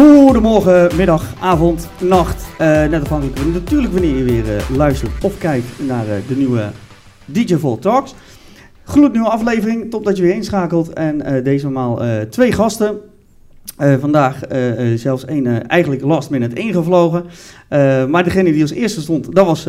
Goedemorgen, middag, avond, nacht. Uh, net afhankelijk natuurlijk wanneer je weer uh, luistert of kijkt naar uh, de nieuwe DJ Volt Talks. Gloednieuwe aflevering, top dat je weer inschakelt. En deze maal twee gasten. vandaag zelfs één eigenlijk last minute ingevlogen. maar degene die als eerste stond, dat was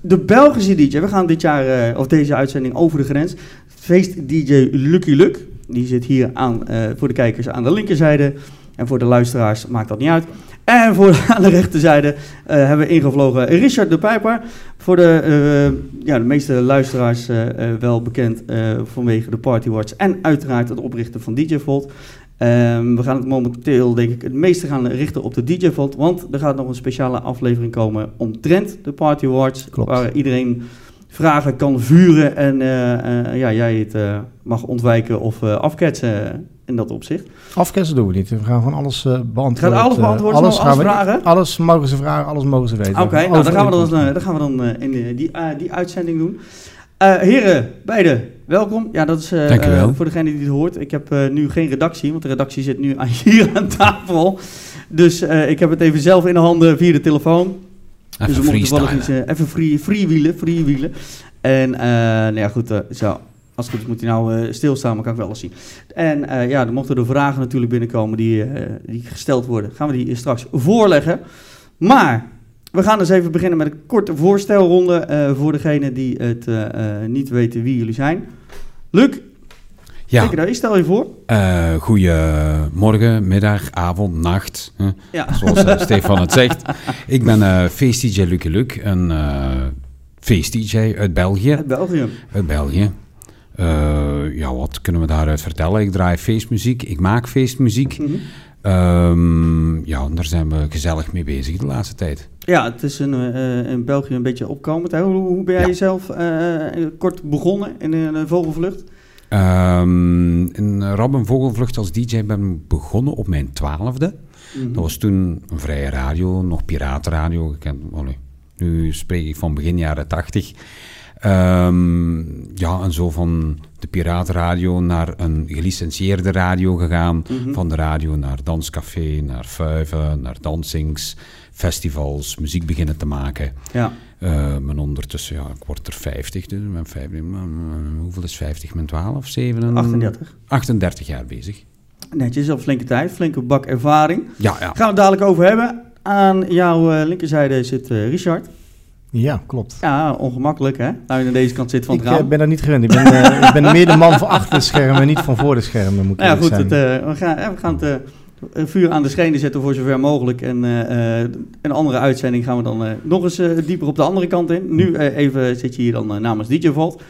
de Belgische DJ. We gaan dit jaar, of deze uitzending, over de grens. Feest DJ Lucky Luck. Die zit hier aan, voor de kijkers aan de linkerzijde. En voor de luisteraars maakt dat niet uit. En voor aan de rechterzijde uh, hebben we ingevlogen Richard de Pijper. Voor de, uh, ja, de meeste luisteraars uh, wel bekend vanwege de Party Watch. En uiteraard het oprichten van DJ Volt. Um, we gaan het momenteel, denk ik, het meeste gaan richten op de DJ Volt. Want er gaat nog een speciale aflevering komen omtrent de Party Watch. Klopt. Waar iedereen vragen kan vuren en ja, jij het mag ontwijken of afketsen in dat opzicht. Afkessen doen we niet. We gaan gewoon alles uh, beantwoorden. Gaat alles beantwoorden? alles, alles vragen? Alles mogen ze vragen, alles mogen ze weten. Oké, nou, dan gaan we dan, uh, dan, gaan we dan uh, in die, die uitzending doen. heren, beide, welkom. Ja, dat is voor degene die het hoort. Ik heb nu geen redactie, want de redactie zit nu aan, hier aan tafel. Dus ik heb het even zelf in de handen via de telefoon. Even dus we mochten eens, even free, freewielen, freewielen. En nou ja, goed, zo als het goed is moet hij nou uh, stilstaan, maar kan ik wel eens zien. En uh, ja, dan mochten er vragen natuurlijk binnenkomen die, uh, die gesteld worden. Gaan we die straks voorleggen. Maar we gaan dus even beginnen met een korte voorstelronde voor degene die het niet weten wie jullie zijn. Luc, ja. ik stel je voor. goedemorgen, middag, avond, nacht. Ja. Zoals Stefan het zegt. Ik ben feest-dj Luc Luc, een feest-dj uit België. Uit België. Uit België. Uh, ja, wat kunnen we daaruit vertellen? Ik draai feestmuziek, ik maak feestmuziek. Mm -hmm. ja, daar zijn we gezellig mee bezig de laatste tijd. Ja, het is een, uh, in België een beetje opkomend. Hoe, hoe ben jij jezelf uh, kort begonnen in een vogelvlucht? Um, in Robben Vogelvlucht als DJ ben begonnen op mijn twaalfde. Mm -hmm. Dat was toen een vrije radio, nog piratenradio. nu spreek ik van begin jaren tachtig. Um, ja, en zo van de piratenradio naar een gelicentieerde radio gegaan. Mm -hmm. Van de radio naar danscafé, naar vuiven, naar dansings, festivals, muziek beginnen te maken. Ja. Uh, men ondertussen, ja, ik word er 50, dus mijn 50, hoeveel is 50? Mijn 12, 7? 38. 38 jaar bezig. Netjes, al flinke tijd, flinke bak ervaring. Ja, ja. Gaan we het dadelijk over hebben. Aan jouw uh, linkerzijde zit uh, Richard. Ja, klopt. Ja, ongemakkelijk hè? Nou, je aan deze kant zit van het ik, raam. Ik ben daar niet gewend. Ik ben, uh, ik ben meer de man van achter de schermen, niet van voor de schermen, moet ik nou ja, goed, het, uh, we gaan, we gaan het uh, vuur aan de schenen zetten voor zover mogelijk. En een andere uitzending gaan we dan nog eens dieper op de andere kant in. Nu even zit je hier dan namens DJ Vault.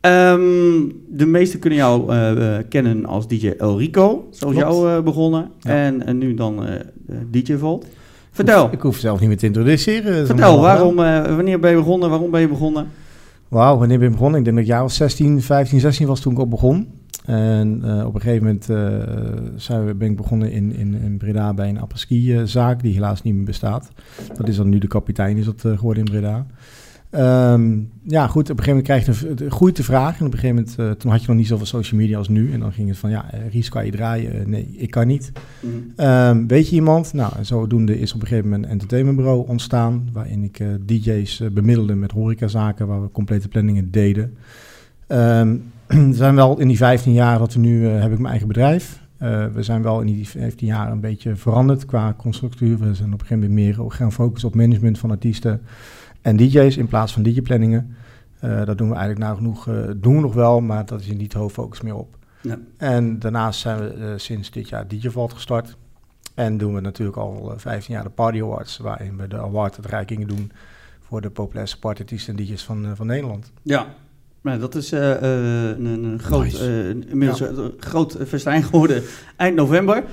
Um, de meesten kunnen jou kennen als DJ El Rico, zoals jou begonnen. Ja. En, en, nu dan DJ Vault. Vertel. Ik hoef zelf niet meer te introduceren. Vertel, waarom, uh, wanneer ben je begonnen? Waarom ben je begonnen? Wauw, wanneer ben je begonnen? Ik denk dat ik jaar of 16, 15, 16 was toen ik op begon. En uh, op een gegeven moment uh, zijn we, ben ik begonnen in, in, in Breda bij een apres-ski-zaak, die helaas niet meer bestaat. Dat is dan nu de kapitein is dat, geworden in Breda. Um, ja, goed, op een gegeven moment krijg je een, groeit de vraag. En op een gegeven moment, uh, toen had je nog niet zoveel social media als nu. En dan ging het van, ja, uh, Ries, kan je draaien? Uh, nee, ik kan niet. Mm. Um, weet je iemand? Nou, en zodoende is op een gegeven moment een entertainmentbureau ontstaan. Waarin ik DJ's bemiddelde met horecazaken, waar we complete planningen deden. Um, er zijn wel in die 15 jaar dat we nu, heb ik mijn eigen bedrijf. we zijn wel in die 15 jaar een beetje veranderd qua constructuur. We zijn op een gegeven moment meer gaan focussen op management van artiesten en DJ's in plaats van DJ-planningen. Uh, dat doen we eigenlijk nou genoeg, uh, doen we nog wel, maar dat is niet hoofdfocus meer op. Ja. En daarnaast zijn we uh, sinds dit jaar DJ Vault gestart. En doen we natuurlijk al 15 jaar de Party Awards, waarin we de award-uitreikingen doen voor de populairste partyartiesten en DJ's van, van Nederland. Ja, maar dat is uh, een, een, groot, nice. uh, inmiddels ja. een groot festijn geworden eind november.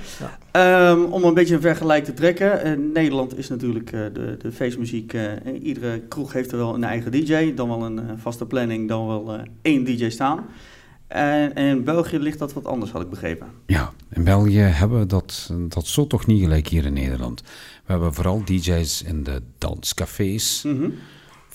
Ja. Um, om een beetje een vergelijk te trekken. Uh, Nederland is natuurlijk de, de feestmuziek. iedere kroeg heeft er wel een eigen DJ. Dan wel een vaste planning, dan wel één DJ staan. En, in België ligt dat wat anders, had ik begrepen. Ja, in België hebben we dat, dat zo toch niet gelijk hier in Nederland. We hebben vooral DJ's in de danscafés. Mm -hmm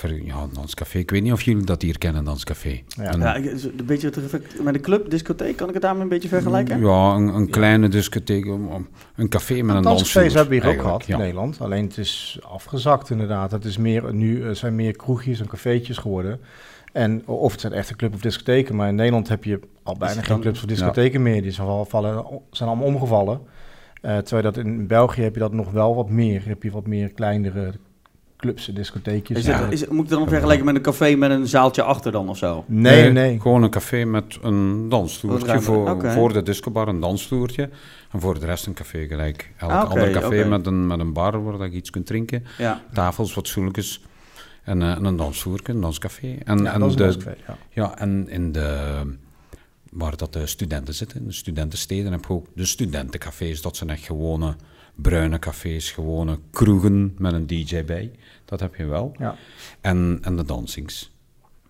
Ja, danscafé. Ik weet niet of jullie dat hier kennen, danscafé. Ja. Een- Ja, een beetje het effect met een club, discotheek, kan ik het daarmee een beetje vergelijken? Ja, een, een kleine discotheek, een café met een Danscafés dansvloer. hebben we hier ook gehad ja. in Nederland. Alleen het is afgezakt inderdaad. Het is meer, nu eh, zijn meer kroegjes en cafeetjes geworden. En, of het zijn echte club of discotheken. Maar in Nederland heb je al bijna geen clubs of discotheken meer. Die zijn, vallen, zijn allemaal omgevallen. Eh, terwijl dat in België heb je dat nog wel wat meer. Heb je wat meer kleinere clubs en discotheekjes. Is Ja. het, is, moet ik dan vergelijken met een café met een zaaltje achter dan of zo? Nee, nee. Gewoon een café met een ruimer. voor, voor de discobar, een dansvloertje. En voor de rest een café gelijk. Elk Ah, ander café met, een, met een bar waar je iets kunt drinken. Ja. Tafels, wat stoeltjes. En, eh, en een dansvloertje, een danscafé. En, Ja, en dat is een de, danscafé, ja. Ja, en in de, waar dat de studenten zitten, in de studentensteden, heb je ook de studentencafés. Dat zijn echt gewone bruine cafés, gewone kroegen met een DJ bij. Dat heb je wel. Ja. En, en de dansings.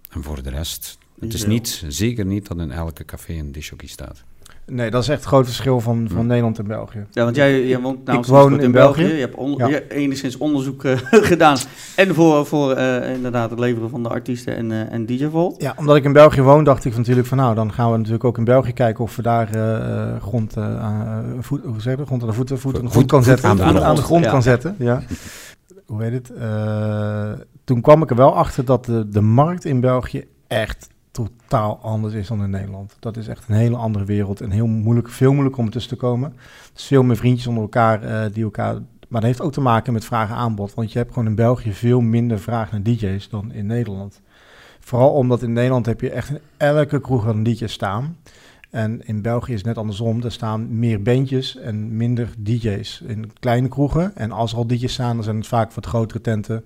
En voor de rest, het is niet, zeker niet dat in elke café een disjockey staat. Nee, dat is echt het grote verschil van, van Hm. Nederland en België. Ja, want jij, jij woont nou woon in België. België. Je hebt on- Ja. je hebt enigszins onderzoek eh, gedaan. En voor, voor eh, inderdaad het leveren van de artiesten en, eh en DJ Volt. Ja, omdat ik in België woon, dacht ik natuurlijk van nou, dan gaan we natuurlijk ook in België kijken of we daar grond, voet, hoe zeg je grond aan de voeten, voet Voet- kan voet zetten. aan de Aan, de grond ja. kan zetten, ja. Hoe heet het? Toen kwam ik er wel achter dat de, de markt in België echt totaal anders is dan in Nederland. Dat is echt een hele andere wereld en heel moeilijk, veel moeilijker om ertussen te komen. Is veel meer vriendjes onder elkaar eh, die elkaar... Maar dat heeft ook te maken met vraag en aanbod. Want je hebt gewoon in België veel minder vraag naar DJ's dan in Nederland. Vooral omdat in Nederland heb je echt elke kroeg een DJ staan. En in België is net andersom. Er staan meer bandjes en minder DJ's in kleine kroegen. En als er al DJ's staan, dan zijn het vaak wat grotere tenten.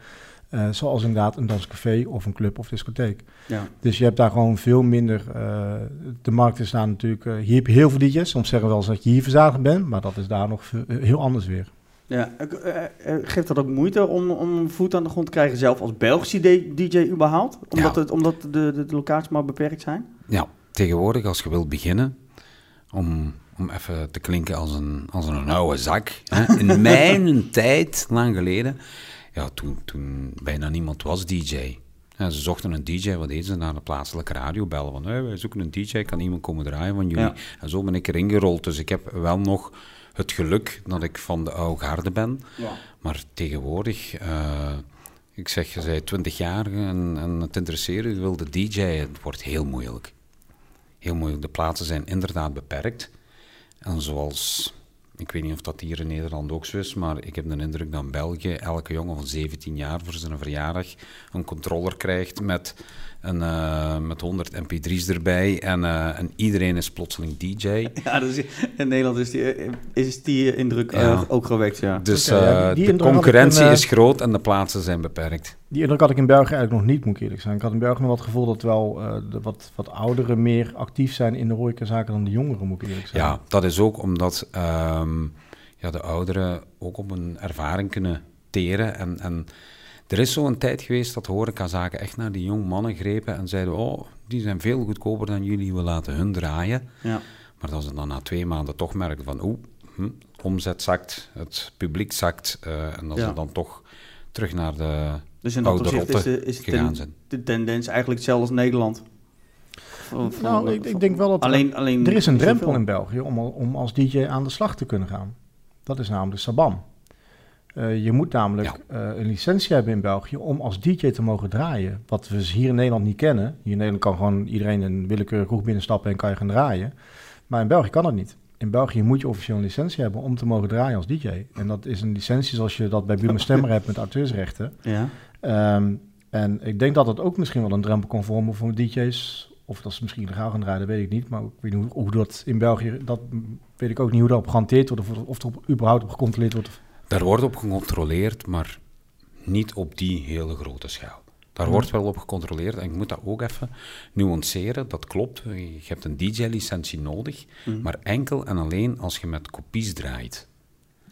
Eh, zoals inderdaad een danscafé of een club of discotheek. Ja. Dus je hebt daar gewoon veel minder. eh, de markt is daar natuurlijk. eh, hier heb je heel veel DJ's. Soms zeggen we wel eens dat je hier verzadigd bent. Maar dat is daar nog veel- heel anders weer. Ja. Geeft dat ook moeite om, om voet aan de grond te krijgen, zelf als Belgische DJ überhaupt? Omdat, Ja. het, omdat de, de, de locaties maar beperkt zijn? Ja, tegenwoordig als je wilt beginnen, om, om even te klinken als een, als een oude zak. Hè? In mijn tijd, lang geleden, ja, toen, toen bijna niemand was DJ. Ja, ze zochten een DJ, wat deden ze? Naar de plaatselijke radio bellen van, hey, wij zoeken een DJ, kan iemand komen draaien van jullie? Ja. En zo ben ik erin gerold, dus ik heb wel nog het geluk dat ik van de oude garde ben. Ja. Maar tegenwoordig, eh, ik zeg, je bent 20 jaar en, en het interesseert je, je wil de DJ, het wordt heel moeilijk. Heel moeilijk. De plaatsen zijn inderdaad beperkt. En zoals, ik weet niet of dat hier in Nederland ook zo is, maar ik heb de indruk dat in België elke jongen van 17 jaar voor zijn verjaardag een controller krijgt met, een, eh, met 100 mp3's erbij en, eh, en iedereen is plotseling DJ. Ja, dus in Nederland is die, eh, is die indruk Ja. ook gewekt, ja. Dus Oké, ja, die- eh, die de concurrentie is groot en de plaatsen zijn beperkt. Die indruk had ik in België eigenlijk nog niet, moet ik eerlijk zijn. Ik had in België nog wel het gevoel dat wel eh, de wat, wat ouderen meer actief zijn in de horecazaken dan de jongeren, moet ik eerlijk zijn. Ja, dat is ook omdat ehm, ja, de ouderen ook op een ervaring kunnen teren. En, en er is zo'n tijd geweest dat de horecazaken echt naar die jong mannen grepen en zeiden, oh, die zijn veel goedkoper dan jullie, we laten hun draaien. ja. Maar dat ze dan na twee maanden toch merken van, oeh, hm, omzet zakt, het publiek zakt. eh, en dat Ja. ze dan toch terug naar de Dus in dat oude opzicht is, de, is de, ten- tendens eigenlijk hetzelfde als Nederland. Van- van- Nou, ik, ik denk wel dat er- alleen, alleen er is een drempel in België om, al- om als DJ aan de slag te kunnen gaan. Dat is namelijk Sabam. Eh, je moet namelijk eh, een licentie hebben in België om als DJ te mogen draaien. Wat we hier in Nederland niet kennen. Hier in Nederland kan gewoon iedereen een willekeurige kroeg binnenstappen en kan je gaan draaien. Maar in België kan dat niet. In België moet je officieel een licentie hebben om te mogen draaien als DJ. En dat is een licentie zoals je dat bij Buma Stemmer hebt met auteursrechten. Ja. Ehm, en ik denk dat het ook misschien wel een drempel kan vormen voor DJ's. Of dat ze misschien legaal gaan draaien, dat weet ik niet. Maar ik weet niet hoe, hoe dat in België, dat weet ik ook niet hoe dat op gehanteerd wordt. Of, of er op, überhaupt op gecontroleerd wordt. Daar wordt op gecontroleerd, maar niet op die hele grote schaal. Daar wordt wel op gecontroleerd en ik moet dat ook even nuanceren. Dat klopt, je hebt een DJ-licentie nodig, Mhm. maar enkel en alleen als je met kopies draait.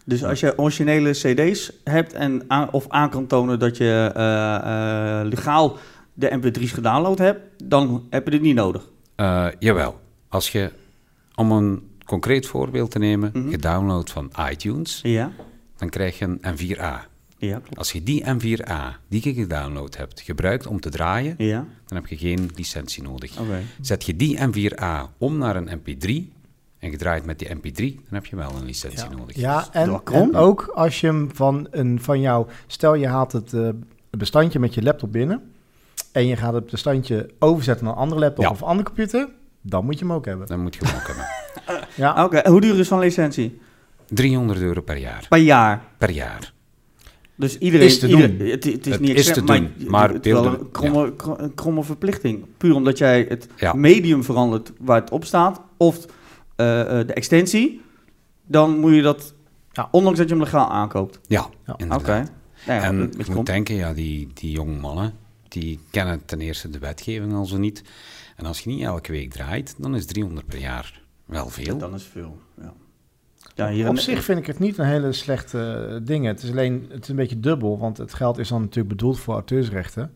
Dus als je originele cd's hebt en aan, of aan kan tonen dat je eh, eh, legaal de mp3's gedownload hebt, dan heb je dit niet nodig. Eh, jawel, als je, om een concreet voorbeeld te nemen, Mhm. gedownload van iTunes, Ja. Dan krijg je een M4A. Ja, klopt. Als je die M4A, die je gedownload hebt, gebruikt om te draaien, Ja, dan heb je geen licentie nodig. oké. Zet je die M4A om naar een MP3 en je draait met die MP3, dan heb je wel een licentie nodig. Ja, en, Door Chrome? en ook als je hem van, een, van jou... Stel, je haalt het eh, bestandje met je laptop binnen... en je gaat het bestandje overzetten naar een andere laptop Ja. of een andere computer... dan moet je hem ook hebben. Dan moet je hem ook hebben. Ja, Oké, hoe duur is zo'n licentie? 300 euro per jaar. Per jaar. Per jaar. Dus iedereen... Is te ieder- doen. Het, het is Het niet is te maar doen, maar het is wel een kromme, verplichting. Puur omdat jij het Ja. medium verandert waar het op staat, of eh, eh, de extensie, dan moet je dat, Ja. ondanks dat je hem legaal aankoopt. Ja, Ja. Oké. Nou ja, en je komt. moet denken, ja, die, die jonge mannen, die kennen ten eerste de wetgeving al zo niet. En als je niet elke week draait, dan is 300 per jaar wel veel. Dan is veel, ja. Ja, hier op zich vind ik het niet een hele slechte eh, ding. Het is alleen het is een beetje dubbel, want het geld is dan natuurlijk bedoeld voor auteursrechten.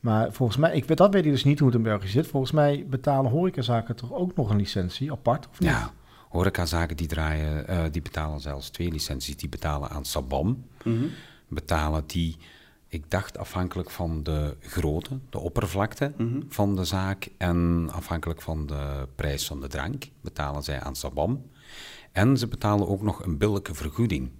Maar volgens mij, ik weet, dat weet ik dus niet hoe het in België zit. Volgens mij betalen horecazaken toch ook nog een licentie apart, of niet? Ja, horecazaken die draaien, eh, die betalen zelfs twee licenties. Die betalen aan Sabam, Mhm. betalen die, ik dacht afhankelijk van de grootte, de oppervlakte Mhm. van de zaak en afhankelijk van de prijs van de drank, betalen zij aan Sabam. En ze betalen ook nog een billijke vergoeding.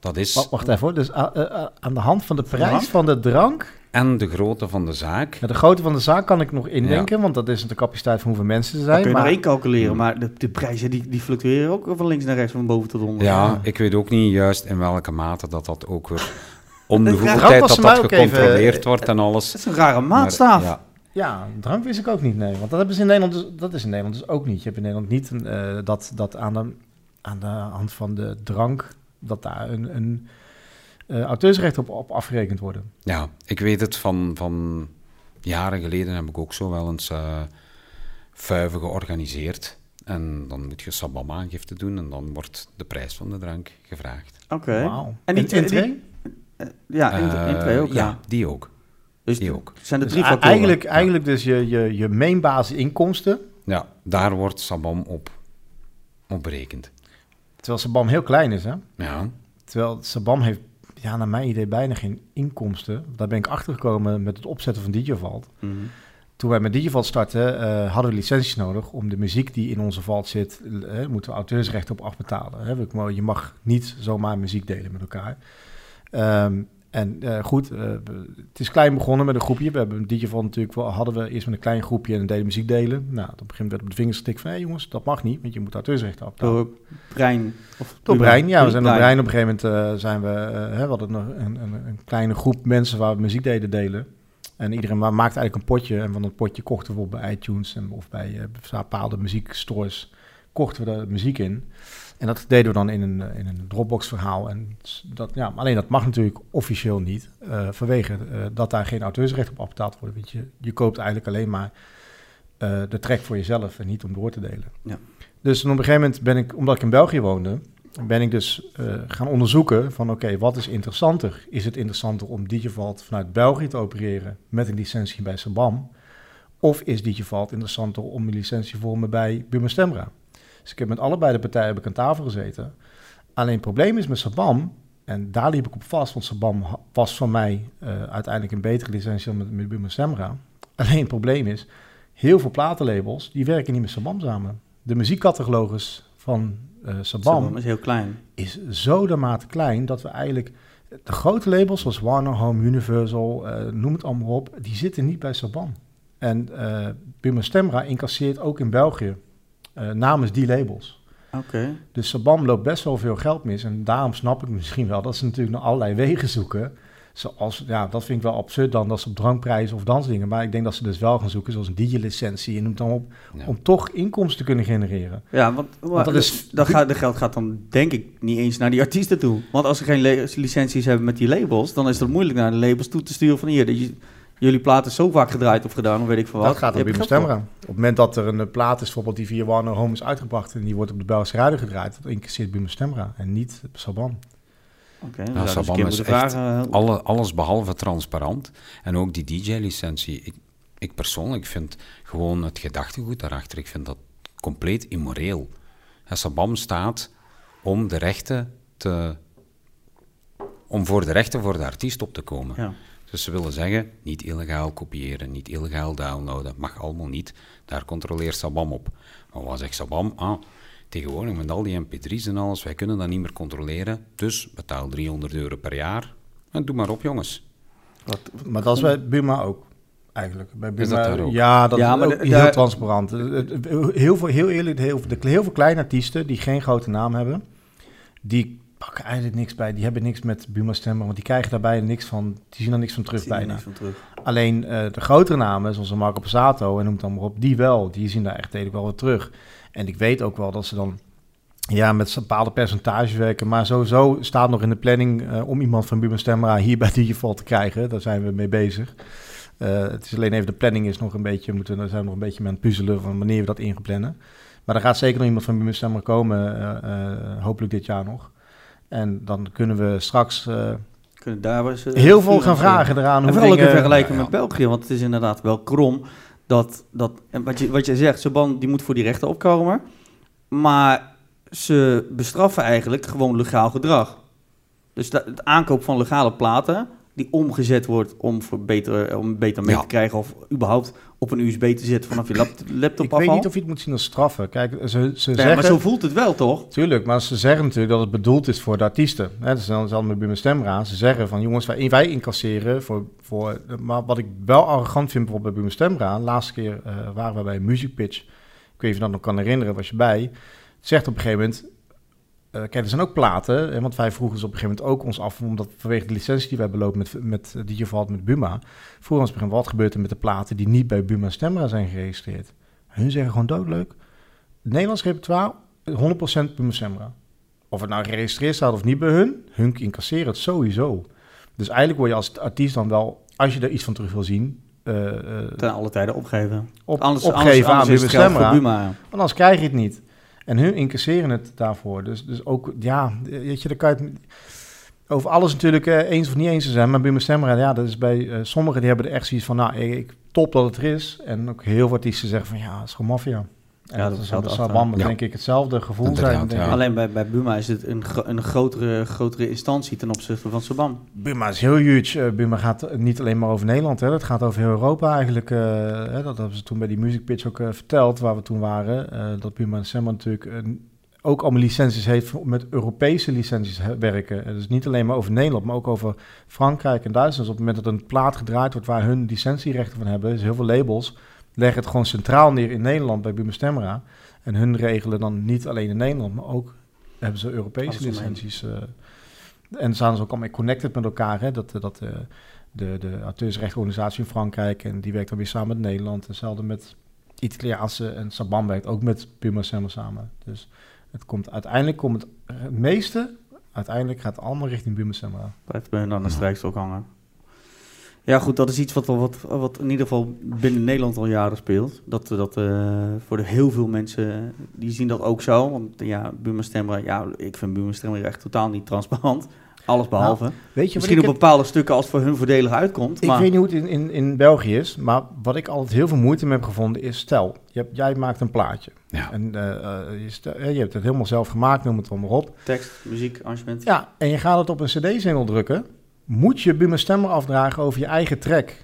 Dat is, Wa- Wacht even hoor, dus a- eh, eh, aan de hand van de prijs drank? van de drank... en de grootte van de zaak. Ja, de grootte van de zaak kan ik nog indenken, want dat is de capaciteit van hoeveel mensen er Dat zijn. kun je maar maar calculeren, maar de, de prijzen die, die fluctueren ook van links naar rechts, van boven tot onder. Ja, ik weet ook niet juist in welke mate dat dat ook weer om de hoeveel tijd dat dat even- gecontroleerd wordt en alles. Dat is een rare Maar, maatstaaf. Ja, drank wist ik ook niet, nee. Want dat, hebben ze in Nederland dus, dat is in Nederland dus ook niet. Je hebt in Nederland niet eh, dat, dat aan, de, aan de hand van de drank... dat daar een, een eh, auteursrecht op, op afgerekend worden. ja, ik weet het van, van jaren geleden heb ik ook zo wel eens eh vuiven georganiseerd. En dan moet je sabam-aangifte doen en dan wordt de prijs van de drank gevraagd. Oké. En die twee-? Ja, in, in twee ook, ja. ja. die ook. Dus die ook. zijn er Dus drie factoren. eigenlijk, eigenlijk dus je, je, je mainbasisinkomsten... Ja, daar wordt sabam op, op berekend. terwijl Sabam heel klein is, hè? Ja, Terwijl Sabam heeft, ja, naar mijn idee, bijna geen inkomsten. Daar ben ik achtergekomen met het opzetten van DigiVault. Mhm. Toen wij met DigiVault startten, eh, hadden we licenties nodig om de muziek die in onze vault zit, eh, moeten we auteursrechten op afbetalen. Hè. Je mag niet zomaar muziek delen met elkaar. Ehm, en eh, goed, eh, het is klein begonnen met een groepje. We hebben DigiVault natuurlijk wel, hadden we eerst met een klein groepje en deden muziek delen. Nou, op een gegeven moment werd op de vingers getikt van, hé jongens, dat mag niet, want je moet auteursrechten afbetalen. Door Brein. Of Door Brein, ja. We zijn door Brein. Op een gegeven moment eh, zijn we... hè, we hadden nog een, een, een kleine groep mensen waar we muziek deden delen. En iedereen ma- maakte eigenlijk een potje. En van dat potje kochten we op bij iTunes en, of bij bepaalde muziekstores. Kochten we de muziek in. En dat deden we dan in een, eh, in een Dropbox verhaal. En dat, ja, alleen dat mag natuurlijk officieel niet. eh, vanwege eh, dat daar geen auteursrecht op afbetaald wordt. Want je, je koopt eigenlijk alleen maar de track voor jezelf en niet om door te delen. Ja. Dus op een gegeven moment ben ik, omdat ik in België woonde, ben ik dus gaan onderzoeken van oké, wat is interessanter? Is het interessanter om DigiVault vanuit België te opereren met een licentie bij Sabam? Of is DigiVault interessanter om een licentie te vormen bij Buma Stemra? Dus ik heb met allebei de partijen heb ik aan tafel gezeten. Alleen het probleem is met Sabam, en daar liep ik op vast, want Sabam was van mij eh, uiteindelijk een betere licentie dan met, met Buma Stemra. Alleen het probleem is, heel veel platenlabels, die werken niet met Sabam samen. De muziekcatalogus van eh Sabam Sabam is heel klein. is zo dermate klein dat we eigenlijk de grote labels zoals Warner Home, Universal, eh, noem het allemaal op, die zitten niet bij Saban. En eh Buma Stemra incasseert ook in België eh, namens die labels. Oké. Dus Saban loopt best wel veel geld mis en daarom snap ik misschien wel dat ze natuurlijk naar allerlei wegen zoeken. Zoals, ja, dat vind ik wel absurd dan, dat ze op drankprijzen of dansdingen. Maar ik denk dat ze dus wel gaan zoeken, zoals een DJ-licentie en noem dan op, Ja. om toch inkomsten te kunnen genereren. Ja, want, Want dat is- dat gaat, de geld gaat dan denk ik niet eens naar die artiesten toe. Want als ze geen licenties hebben met die labels, dan is het moeilijk naar de labels toe te sturen van hier, dat je, jullie plaat is zo vaak gedraaid of gedaan, of weet ik veel wat. Dat gaat op voor. Stemra. Op het moment dat er een eh, plaat is, bijvoorbeeld die via Warner Home is uitgebracht... en die wordt op de Belgische radio gedraaid, dat incasseert Buma Stemra en niet Saban. Oké, eens een Saban is moeten echt vragen, eh, Alle, alles behalve transparant. En ook die DJ-licentie. Ik, ik persoonlijk vind gewoon het gedachtegoed daarachter, ik vind dat compleet immoreel. En Sabam staat om de rechten te om voor de rechten voor de artiest op te komen. Ja. Dus ze willen zeggen, niet illegaal kopiëren, niet illegaal downloaden, mag allemaal niet. Daar controleert Sabam op. Maar wat zegt Sabam? Ah, tegenwoordig met al die mp3's en alles, wij kunnen dat niet meer controleren. Dus betaal 300 euro per jaar en doe maar op, jongens. Wat, maar dat is bij Buma ook, eigenlijk. Bij Buma, Is dat daar ook? Ja, dat Ja, is maar ook de- heel transparant. Het- het- Heel veel, heel eerlijk, heel, de, heel veel kleine artiesten die geen grote naam hebben, die pakken eigenlijk niks bij. Die hebben niks met Buma stemmen, want die krijgen daarbij niks van, die zien er niks van terug bijna. niks van terug. Alleen eh, de grotere namen, zoals Marco Passato en noem het dan maar op, die wel. Die zien daar echt redelijk wel wat terug. En ik weet ook wel dat ze dan ja, met bepaalde percentages werken. Maar sowieso staat nog in de planning eh, om iemand van Buma Stemra hier bij Digival te krijgen. Daar zijn we mee bezig. Eh, het is alleen even de planning is nog een beetje, moeten, daar zijn we nog een beetje mee aan het puzzelen van wanneer we dat in gaan plannen. Maar er gaat zeker nog iemand van Buma Stemra komen, hopelijk dit jaar nog. En dan kunnen we straks eh, Kunnen daar eh, heel veel gaan aan vragen eraan. En hoe vooral ook in vergelijking met. België, want het is inderdaad wel krom dat, dat en wat, je, wat je zegt, Saban die moet voor die rechten opkomen, maar ze bestraffen eigenlijk gewoon legaal gedrag. Dus de, het aankoop van legale platen, die omgezet wordt om, voor beter, om beter mee Ja. te krijgen of überhaupt op een USB te zetten vanaf je lap, laptop Ik weet niet of je het moet zien als straffen. Kijk, ze, ze zeggen... maar zo voelt het wel, toch? Tuurlijk, maar ze zeggen natuurlijk dat het bedoeld is voor de artiesten. Hè, dus dan zal met Buma Stemra. Ze zeggen van jongens, wij, wij incasseren voor, voor... Maar wat ik wel arrogant vind bijvoorbeeld bij Buma Stemra... Laatste keer eh, waren we bij een music pitch. Ik weet niet of je dat nog kan herinneren, was je bij. Zegt op een gegeven moment... eh, kijk, er zijn ook platen, hè, want wij vroegen ze op een gegeven moment ook ons af, omdat vanwege de licentie die wij belopen met, met die geval met Buma, vroegen ons moment, wat gebeurt er met de platen die niet bij Buma Stemra zijn geregistreerd? Hun zeggen gewoon doodleuk. Het Nederlands repertoire 100% Buma Stemra. Of het nou geregistreerd staat of niet bij hun, hun incasseren het sowieso. Dus eigenlijk word je als artiest dan wel, als je er iets van terug wil zien, eh, eh, Ten alle tijden opgeven. op, Anders, opgeven anders, aan anders Stemra. Buma. Want anders krijg je het niet. En hun incasseren het daarvoor. Dus, dus ook, ja, weet je, dan kan je het over alles natuurlijk eh, eens of niet eens te zijn. Maar Buma Stemra, ja, dat is bij eh, sommigen die hebben er echt zoiets van, nou, ik, ik- top dat het er is. En ook heel veel artiesten zeggen van, ja, het is gewoon maffia. En Ja, dat, dat is zal Ja. denk ik, hetzelfde gevoel zijn. denk ja. ik. Alleen bij, bij Buma is het een, gro- een grotere, grotere instantie ten opzichte van Saban. Buma is heel huge. Eh, Buma gaat niet alleen maar over Nederland, hè. dat gaat over heel Europa eigenlijk. eh, hè. Dat hebben ze toen bij die Music Pitch ook eh, verteld, waar we toen waren. eh, dat Buma en Sema natuurlijk ook allemaal licenties heeft met Europese licenties werken. Dus niet alleen maar over Nederland, maar ook over Frankrijk en Duitsland. Dus op het moment dat een plaat gedraaid wordt waar hun licentierechten van hebben, dus heel veel labels, leggen het gewoon centraal neer in Nederland bij Buma Stemra. En hun regelen dan niet alleen in Nederland, maar ook hebben ze Europese Alles licenties. eh, en staan ze ook allemaal connected met elkaar. Hè? Dat, dat eh, de, de auteursrechtenorganisatie in Frankrijk, en die werkt dan weer samen met Nederland. Hetzelfde met Italiaanse en Saban werkt ook met Puma Stemmer samen. Dus het komt uiteindelijk, komt het, het meeste, uiteindelijk gaat het allemaal richting Buma Stemmer. Blijft bij hun aan de strijkstok hangen. Ja, goed, dat is iets wat, wat, wat in ieder geval binnen Nederland al jaren speelt. Dat, dat eh, voor de heel veel mensen, die zien dat ook zo. Want ja, Buma Stemra, ja, ik vind Buma Stemra echt totaal niet transparant. Alles behalve. Weet je Misschien op ik, bepaalde stukken als het voor hun voordelig uitkomt. ik maar weet niet hoe het in, in, in België is, maar wat ik altijd heel veel moeite mee heb gevonden is, stel, je hebt, jij maakt een plaatje. Ja. En eh, eh, je, stel- eh, je hebt het helemaal zelf gemaakt, noem het dan maar op. tekst, muziek, arrangement. Ja, en je gaat het op een cd-single drukken, moet je Buma Stemmer afdragen over je eigen track.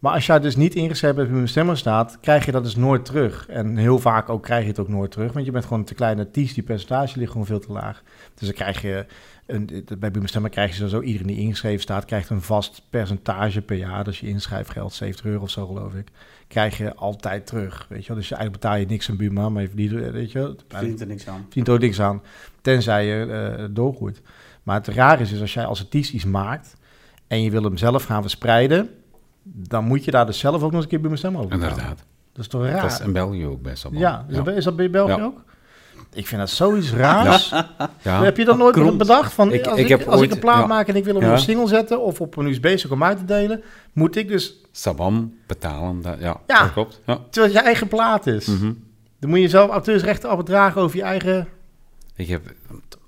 Maar als jij dus niet ingeschreven bij Buma Stemmer staat, krijg je dat dus nooit terug. En heel vaak ook krijg je het ook nooit terug, want je bent gewoon een te kleine artiest, die percentage ligt gewoon veel te laag. Dus dan krijg je, een, bij Buma Stemmer krijg je sowieso, iedereen die ingeschreven staat, krijgt een vast percentage per jaar. Dus je inschrijfgeld, 70 euro of zo geloof ik, krijg je altijd terug. Weet je wel? Dus je, eigenlijk betaal je niks aan Buma, maar je verdient, weet je Verdient er niks aan. verdient er ook niks aan, tenzij je eh doorgroeit. Maar het raar is, is als jij als artiest iets maakt en je wil hem zelf gaan verspreiden, dan moet je daar dus zelf ook nog eens een keer bij stem over. Inderdaad. Dat is toch raar? Dat is in België ook bij Saban. ja, is, Dat, is dat bij België Ja. ook? Ik vind dat zoiets raars. Ja. Heb je dat nooit bedacht? Van, Ik- als ik als ik een plaat ja. maak en ik wil hem Ja. op een single zetten of op een USB-stick om uit te delen, moet ik dus, Saban betalen, dat, ja, Ja. dat klopt. Ja. terwijl het je eigen plaat is, Mhm. dan moet je zelf auteursrechten afdragen over je eigen... Ik heb,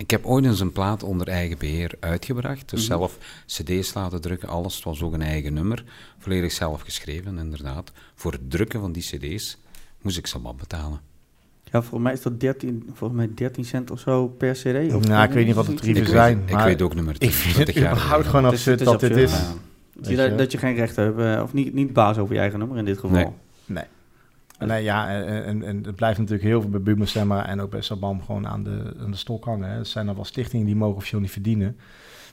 ik heb ooit eens een plaat onder eigen beheer uitgebracht. Dus Mhm. zelf cd's laten drukken, alles. Het was ook een eigen nummer. Volledig zelf geschreven, inderdaad. Voor het drukken van die cd's moest ik Saban betalen. Ja, volgens mij is dat 13, volgens mij 13 cent of zo per cd. Of Nou, ik weet niet wat de tarieven zijn. weet, ik maar weet ook nummer 10. ik vind 20 het jaar überhaupt geleden. gewoon absurd het is dat dit is. Ja. Dat je, dat, je geen recht hebt, eh, of niet, niet baas over je eigen nummer in dit geval. Nee. Nee. Nee, ja, en, en, en het blijft natuurlijk heel veel bij Buma en ook bij Sabam gewoon aan de, aan de stok hangen. Hè. Er zijn er wel stichtingen die mogen officieel niet verdienen.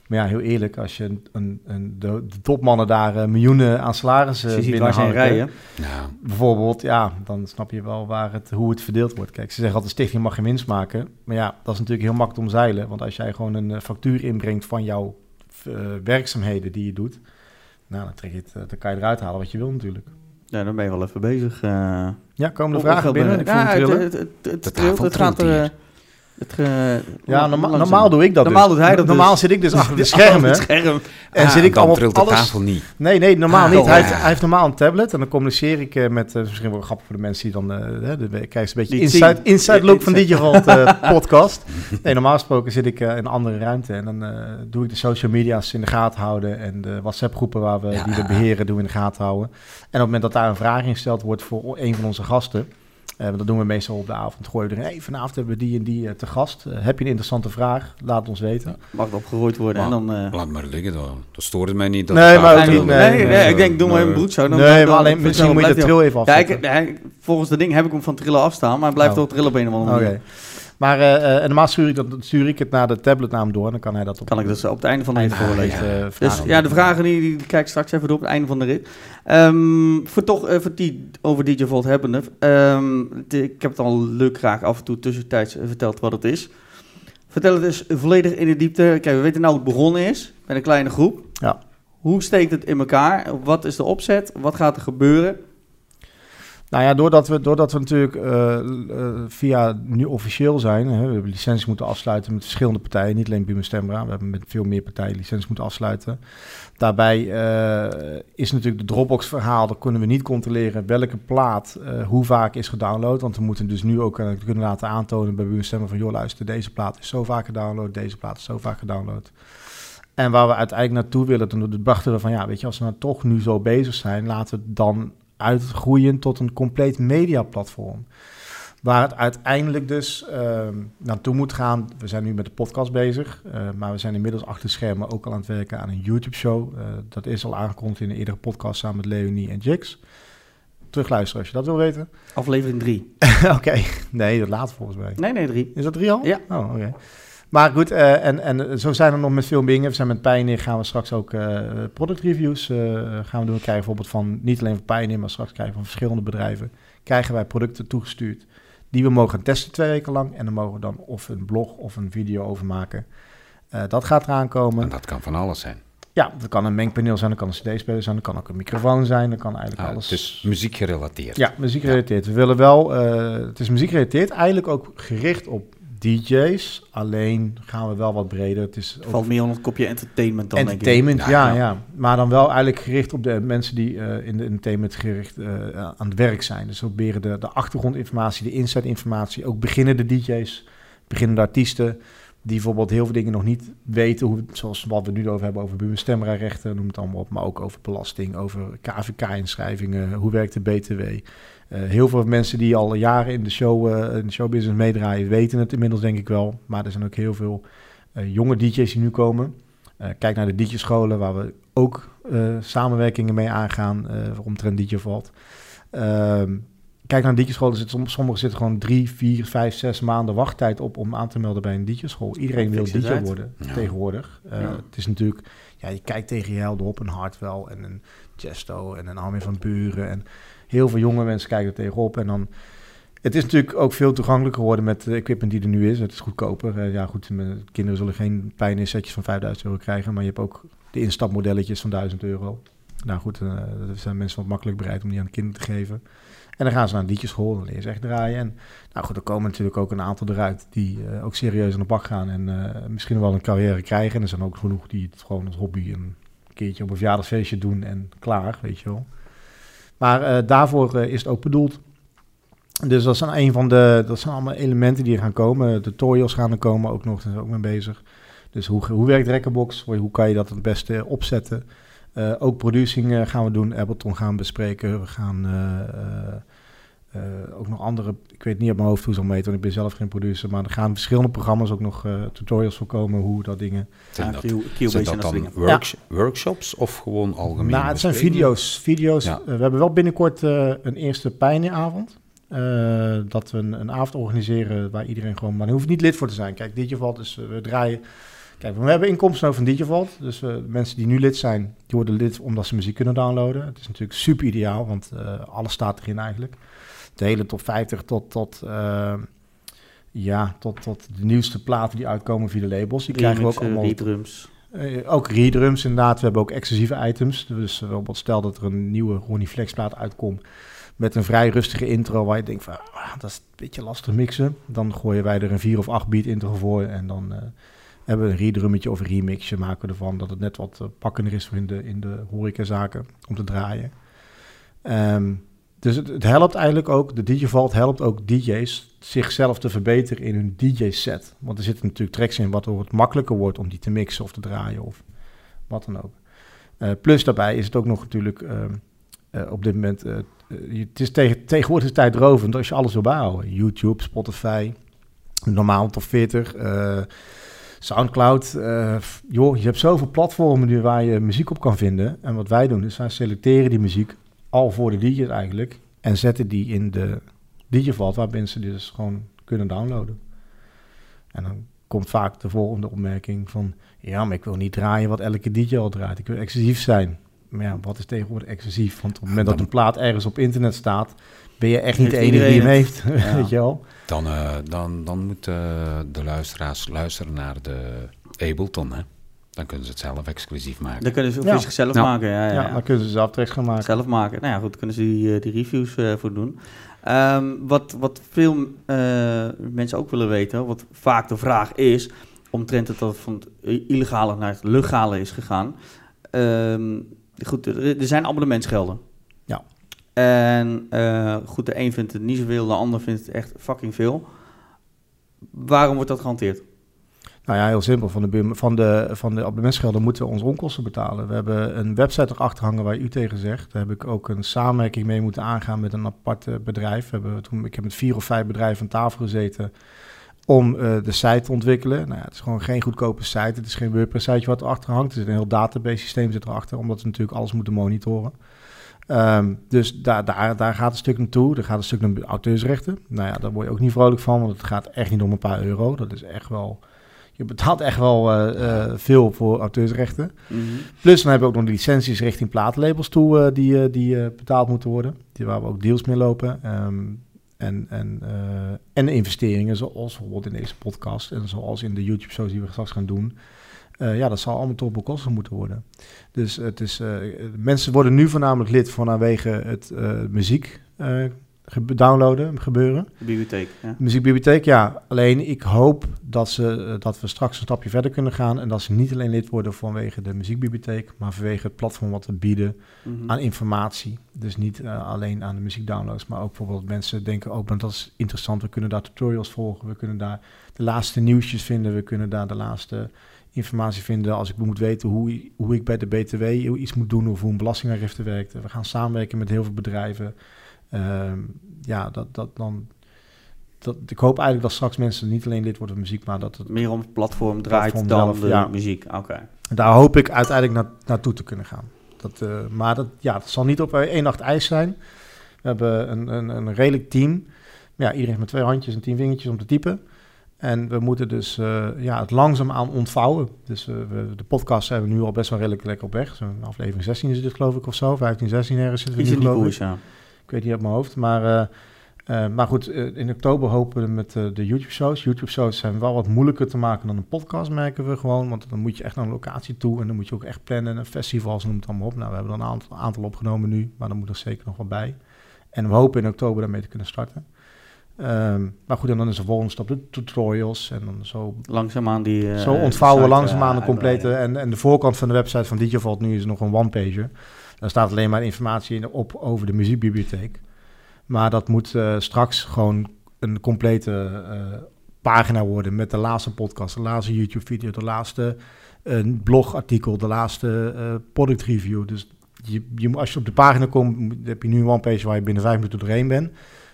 Maar ja, heel eerlijk, als je een, een, een- de, de topmannen daar eh, miljoenen aan salarissen in binnenharken, rijden. Ja. Bijvoorbeeld, ja, dan snap je wel waar het, hoe het verdeeld wordt. Kijk, ze zeggen altijd, de stichting mag geen winst maken. Maar ja, dat is natuurlijk heel makkelijk omzeilen. Want als jij gewoon een eh, factuur inbrengt van jouw eh, werkzaamheden die je doet... Nou, dan, trek je het, eh, dan kan je eruit halen wat je wil natuurlijk. Ja, dan ben je wel even bezig. eh Ja, komen de om vragen binnen? Ik Ja, het het, trillen. het, het, gaat... het, Ja, norma- normaal doe ik dat Normaal dus. doet hij dat Normaal dus. zit ik dus achter de Achter schermen. het scherm. En Ah, zit ik allemaal de alles... tafel niet. Nee, nee, normaal Ah, niet. oh, Hij, ja. heeft, hij heeft normaal een tablet en dan communiceer ik eh, met, eh, misschien wel grappig voor de mensen die dan, eh hè, de, krijg je een beetje Die inside, inside look van Digivault eh, podcast. Nee, normaal gesproken zit ik in een andere ruimte en dan eh, doe ik de social media's in de gaten houden en de WhatsApp groepen waar we, Ja. die we beheren, doen we in de gaten houden. En op het moment dat daar een vraag in gesteld wordt voor een van onze gasten, eh, dat doen we meestal op de avond, gooien we erin, hey, vanavond hebben we die en die eh, te gast. Eh, heb je een interessante vraag? Laat ons weten. Mag het opgerooid worden en dan... eh, Laat maar liggen, dat, dat stoort het mij niet. Dat Nee, maar ook niet, nee, nee, nee, nee, ik denk, doe maar een broek zo. Dan, nee, dan- maar dan- alleen dan- misschien moet je de trill even Ja, hij- volgens de ding heb ik hem van trillen afstaan, maar hij blijft Oh. wel trillen op een of andere Oké. manier. Maar eh, en normaal stuur ik, dat, stuur ik het naar de tablet naar hem door en dan kan hij dat op Kan ik dus op het einde van de rit voorlezen. ja. eh, Dus ja, de vragen die, die kijk ik straks even door op het einde van de rit. Ehm, voor toch even die over DJ Volt hebbende. ehm, de- ik heb het al leuk graag af en toe tussentijds verteld wat het is. Vertel het eens volledig in de diepte. Kijk, we weten nou hoe het begonnen is met een kleine groep. Ja. Hoe steekt het in elkaar? Wat is de opzet? Wat gaat er gebeuren? Nou ja, doordat we, doordat we natuurlijk eh, eh, via nu officieel zijn, hè, we hebben licenties moeten afsluiten met verschillende partijen, niet alleen Buma Stemra, we hebben met veel meer partijen licenties moeten afsluiten. Daarbij eh, is natuurlijk de Dropbox verhaal, dat kunnen we niet controleren welke plaat hoe vaak is gedownload, want we moeten dus nu ook kunnen laten aantonen bij Buma van, joh luister, deze plaat is zo vaak gedownload, deze plaat is zo vaak gedownload. En waar we uiteindelijk naartoe willen, toen dachten we van ja, weet je, als we nou toch nu zo bezig zijn, laten we dan uitgroeien tot een compleet mediaplatform. Waar het uiteindelijk dus ehm, naartoe moet gaan. We zijn nu met de podcast bezig, eh, maar we zijn inmiddels achter de schermen ook al aan het werken aan een YouTube-show. Eh, dat is al aangekondigd in een eerdere podcast samen met Leonie en Jix. Terugluisteren als je dat wil weten. Aflevering 3. Oké, nee, dat laat volgens mij. Nee, nee, 3. Is dat drie al? Ja. Oh, oké. Maar goed, eh, en, en zo zijn er nog met veel dingen. We zijn met Pioneer gaan we straks ook eh product reviews eh, gaan we doen. We krijgen bijvoorbeeld van, niet alleen van Pioneer, maar straks krijgen we van verschillende bedrijven, krijgen wij producten toegestuurd die we mogen testen twee weken lang. En dan mogen we dan of een blog of een video over maken. Dat gaat eraan komen. En dat kan van alles zijn. Ja, dat kan een mengpaneel zijn, dat kan een cd-speler zijn, dat kan ook een microfoon zijn, dat kan eigenlijk Ah, alles. het is muziek gerelateerd. Ja, muziek gerelateerd. We willen wel, het is muziek gerelateerd, eigenlijk ook gericht op DJ's. Alleen gaan we wel wat breder. Het is ook Valt meer onder het kopje entertainment dan, denk ik. entertainment, ja, Ja, ja. Maar dan wel eigenlijk gericht op de mensen die eh, in de entertainment gericht eh, aan het werk zijn. Dus we proberen de, de achtergrondinformatie, de inside informatie, ook beginnende DJ's, beginnende artiesten, die bijvoorbeeld heel veel dingen nog niet weten, hoe, zoals wat we nu over hebben over buurstemrechten, noem het allemaal op, maar ook over belasting, over KVK-inschrijvingen, hoe werkt de BTW. Eh, heel veel mensen die al jaren in de, show, eh, in de showbusiness meedraaien, weten het inmiddels denk ik wel. Maar er zijn ook heel veel eh, jonge DJ's die nu komen. Kijk naar de DJ-scholen, waar we ook samenwerkingen mee aangaan, omtrent DJ valt. Ehm, kijk naar de DJ-scholen, sommigen zitten gewoon drie, vier, vijf, zes maanden wachttijd op om aan te melden bij een DJ-school. Iedereen wil DJ worden Ja. tegenwoordig. Ja. Het is natuurlijk, ja, je kijkt tegen je helden op, een Hartwell en een Chesto en een Armin van Buren. En heel veel jonge mensen kijken er tegenop. En dan, het is natuurlijk ook veel toegankelijker geworden met de equipment die er nu is. Het is goedkoper. Eh, ja, goed, mijn kinderen zullen geen pijn setjes van 5000 euro krijgen, maar je hebt ook de instapmodelletjes van 1000 euro. Nou goed, uh, dat zijn mensen wat makkelijk bereid om die aan de kinderen te geven. En dan gaan ze naar een liedjeschool, dan leren ze echt draaien. En nou goed, er komen natuurlijk ook een aantal eruit die ook serieus aan de bak gaan en misschien wel een carrière krijgen. En er zijn ook genoeg die het gewoon als hobby een keertje op een verjaardagsfeestje doen en klaar, weet je wel. Maar uh, daarvoor uh, is het ook bedoeld. Dus dat zijn een van de, dat zijn allemaal elementen die er gaan komen. Tutorials gaan er komen ook nog, daar zijn ook mee bezig. Dus hoe, hoe werkt Rekkerbox? Hoe kan je dat het beste opzetten? Uh, ook producing gaan we doen. Ableton gaan bespreken. We gaan eh, ook nog andere, ik weet niet uit mijn hoofd hoe ze meten, want ik ben zelf geen producer, maar er gaan verschillende programma's ook nog uh, tutorials voor komen hoe dat dingen. Zijn dat, zijn dat dan works, workshops of gewoon algemeen? Nou, het zijn video's. video's. Ja. we hebben wel binnenkort een eerste pioneeravond. dat we een, een, avond organiseren waar iedereen gewoon, maar je hoeft niet lid voor te zijn. Kijk, dit geval dus we draaien Kijk, we hebben inkomsten over van Digivalt. Dus uh, mensen die nu lid zijn, die worden lid omdat ze muziek kunnen downloaden. Het is natuurlijk super ideaal, want uh, alles staat erin eigenlijk. De hele top 50 tot, tot, uh, ja, tot, tot de nieuwste platen die uitkomen via de labels. Die krijgen we ook allemaal. Redrums. ook redrums inderdaad. We hebben ook exclusieve items. Dus bijvoorbeeld stel dat er een nieuwe Ronnie Flex plaat uitkomt met een vrij rustige intro waar je denkt van ah, dat is een beetje lastig mixen. Dan gooien wij er een 4 of 8 beat intro voor en dan hebben we een redrummetje of een remixje maken we ervan. Dat het net wat uh, pakkender is in de, in de horecazaken om te draaien. Um, dus het, helpt eigenlijk ook, de DJ Vault helpt ook DJ's zichzelf te verbeteren in hun DJ-set. Want er zitten natuurlijk tracks in wat het makkelijker wordt om die te mixen of te draaien of wat dan ook. Uh, plus daarbij is het ook nog natuurlijk uh, uh, op dit moment, het is tegen, tegenwoordig tijd rovend als je alles wil bijhouden. YouTube, Spotify, normaal tot 40, Soundcloud, joh, je hebt zoveel platformen nu waar je muziek op kan vinden. En wat wij doen, is wij selecteren die muziek al voor de DJ's eigenlijk. En zetten die in de DJ-vault waar mensen dus gewoon kunnen downloaden. En dan komt vaak de volgende opmerking van... Ja, maar ik wil niet draaien wat elke DJ al draait. Ik wil exclusief zijn. Maar ja, wat is tegenwoordig exclusief? Want op het moment dat een plaat ergens op internet staat ben je echt niet de enige die hem heeft. weet je wel? Dan, uh, dan, dan moeten uh, de luisteraars luisteren naar de Ableton, hè? Dan kunnen ze het zelf exclusief maken. Dan kunnen ze het ja. zelf ja. maken, ja, ja, ja, dan kunnen ze zelf tracks gaan maken. Zelf maken. Nou ja, goed, kunnen ze die, uh, die reviews uh, voor doen. Um, wat, wat veel uh, mensen ook willen weten, wat vaak de vraag is, omtrent het dat van het illegale naar het legale is gegaan. Um, goed, er, er zijn abonnementsgelden. En uh, goed, de een vindt het niet zoveel, de ander vindt het echt fucking veel. Waarom wordt dat gehanteerd? Nou ja, heel simpel. Van de, van de, van de abonnementsgelden moeten we onze onkosten betalen. We hebben een website erachter hangen waar u tegen zegt. Daar heb ik ook een samenwerking mee moeten aangaan met een apart bedrijf. We hebben toen, ik heb met vier of vijf bedrijven aan tafel gezeten om uh, de site te ontwikkelen. Nou ja, het is gewoon geen goedkope site. Het is geen WordPress-site wat erachter hangt. Het is een heel database systeem zit erachter, omdat we natuurlijk alles moeten monitoren. Um, dus daar, daar, daar gaat een stuk naartoe. Er gaat een stuk naar auteursrechten. Nou ja, daar word je ook niet vrolijk van, want het gaat echt niet om een paar euro. Dat is echt wel... Je betaalt echt wel uh, uh, veel voor auteursrechten. Mm -hmm. Plus dan hebben we ook nog de licenties richting platenlabels toe uh, die, die betaald moeten worden. Die waar we ook deals mee lopen. Um, en, en, en investeringen zoals bijvoorbeeld in deze podcast en zoals in de YouTube-shows die we straks gaan doen. Uh, ja, dat zal allemaal toch bekosten moeten worden. Dus het is, uh, mensen worden nu voornamelijk lid vanwege het uh, muziek downloaden gebeuren. Bibliotheek, ja. Muziekbibliotheek, ja. Alleen ik hoop dat, ze, dat we straks een stapje verder kunnen gaan... en dat ze niet alleen lid worden vanwege de muziekbibliotheek... maar vanwege het platform wat we bieden mm -hmm. aan informatie. Dus niet alleen aan de muziekdownloads... maar ook bijvoorbeeld mensen denken... oh, dat is interessant, we kunnen daar tutorials volgen... we kunnen daar de laatste nieuwsjes vinden... we kunnen daar de laatste informatie vinden als ik moet weten hoe, hoe ik bij de BTW iets moet doen of hoe een belastingaangifte werkt. We gaan samenwerken met heel veel bedrijven. Uh, ja, dat, dat dan. Dat, ik hoop eigenlijk dat straks mensen niet alleen lid worden van muziek, maar dat het meer om het platform draait platform dan zelf, de ja. muziek. Oké. Daar hoop ik uiteindelijk na, naartoe te kunnen gaan. Dat, uh, maar dat, ja, dat zal niet op één nacht ijs zijn. We hebben een, een, een redelijk team. Ja, iedereen heeft met twee handjes en tien vingertjes om te typen. En we moeten dus uh, ja, het langzaamaan ontvouwen. Dus uh, we, de podcast zijn we nu al best wel redelijk lekker op weg. Zo'n aflevering 16 is dit geloof ik of zo. 15, 16 ergens zitten we nu geloof ik. Ja. Ik weet niet op mijn hoofd. Maar, uh, maar goed, in oktober hopen we met de YouTube-shows. YouTube-shows zijn wel wat moeilijker te maken dan een podcast, merken we gewoon. Want dan moet je echt naar een locatie toe en dan moet je ook echt plannen. Een festival, ze noemen het allemaal op. Nou, we hebben er een aantal, aantal opgenomen nu, maar dan moet er zeker nog wat bij. En we hopen in oktober daarmee te kunnen starten. Um, maar goed, en dan is de volgende stap de tutorials. En dan zo, langzaamaan die... Uh, zo ontvouwen we langzaamaan de complete... En, en de voorkant van de website van DJVault nu is nog een one-pager. Daar staat alleen maar informatie in op over de muziekbibliotheek. Maar dat moet uh, straks gewoon een complete uh, pagina worden... met de laatste podcast, de laatste YouTube-video... de laatste blogartikel, de laatste product review. Dus je, je, als je op de pagina komt, heb je nu een one-page waar je binnen vijf minuten doorheen bent...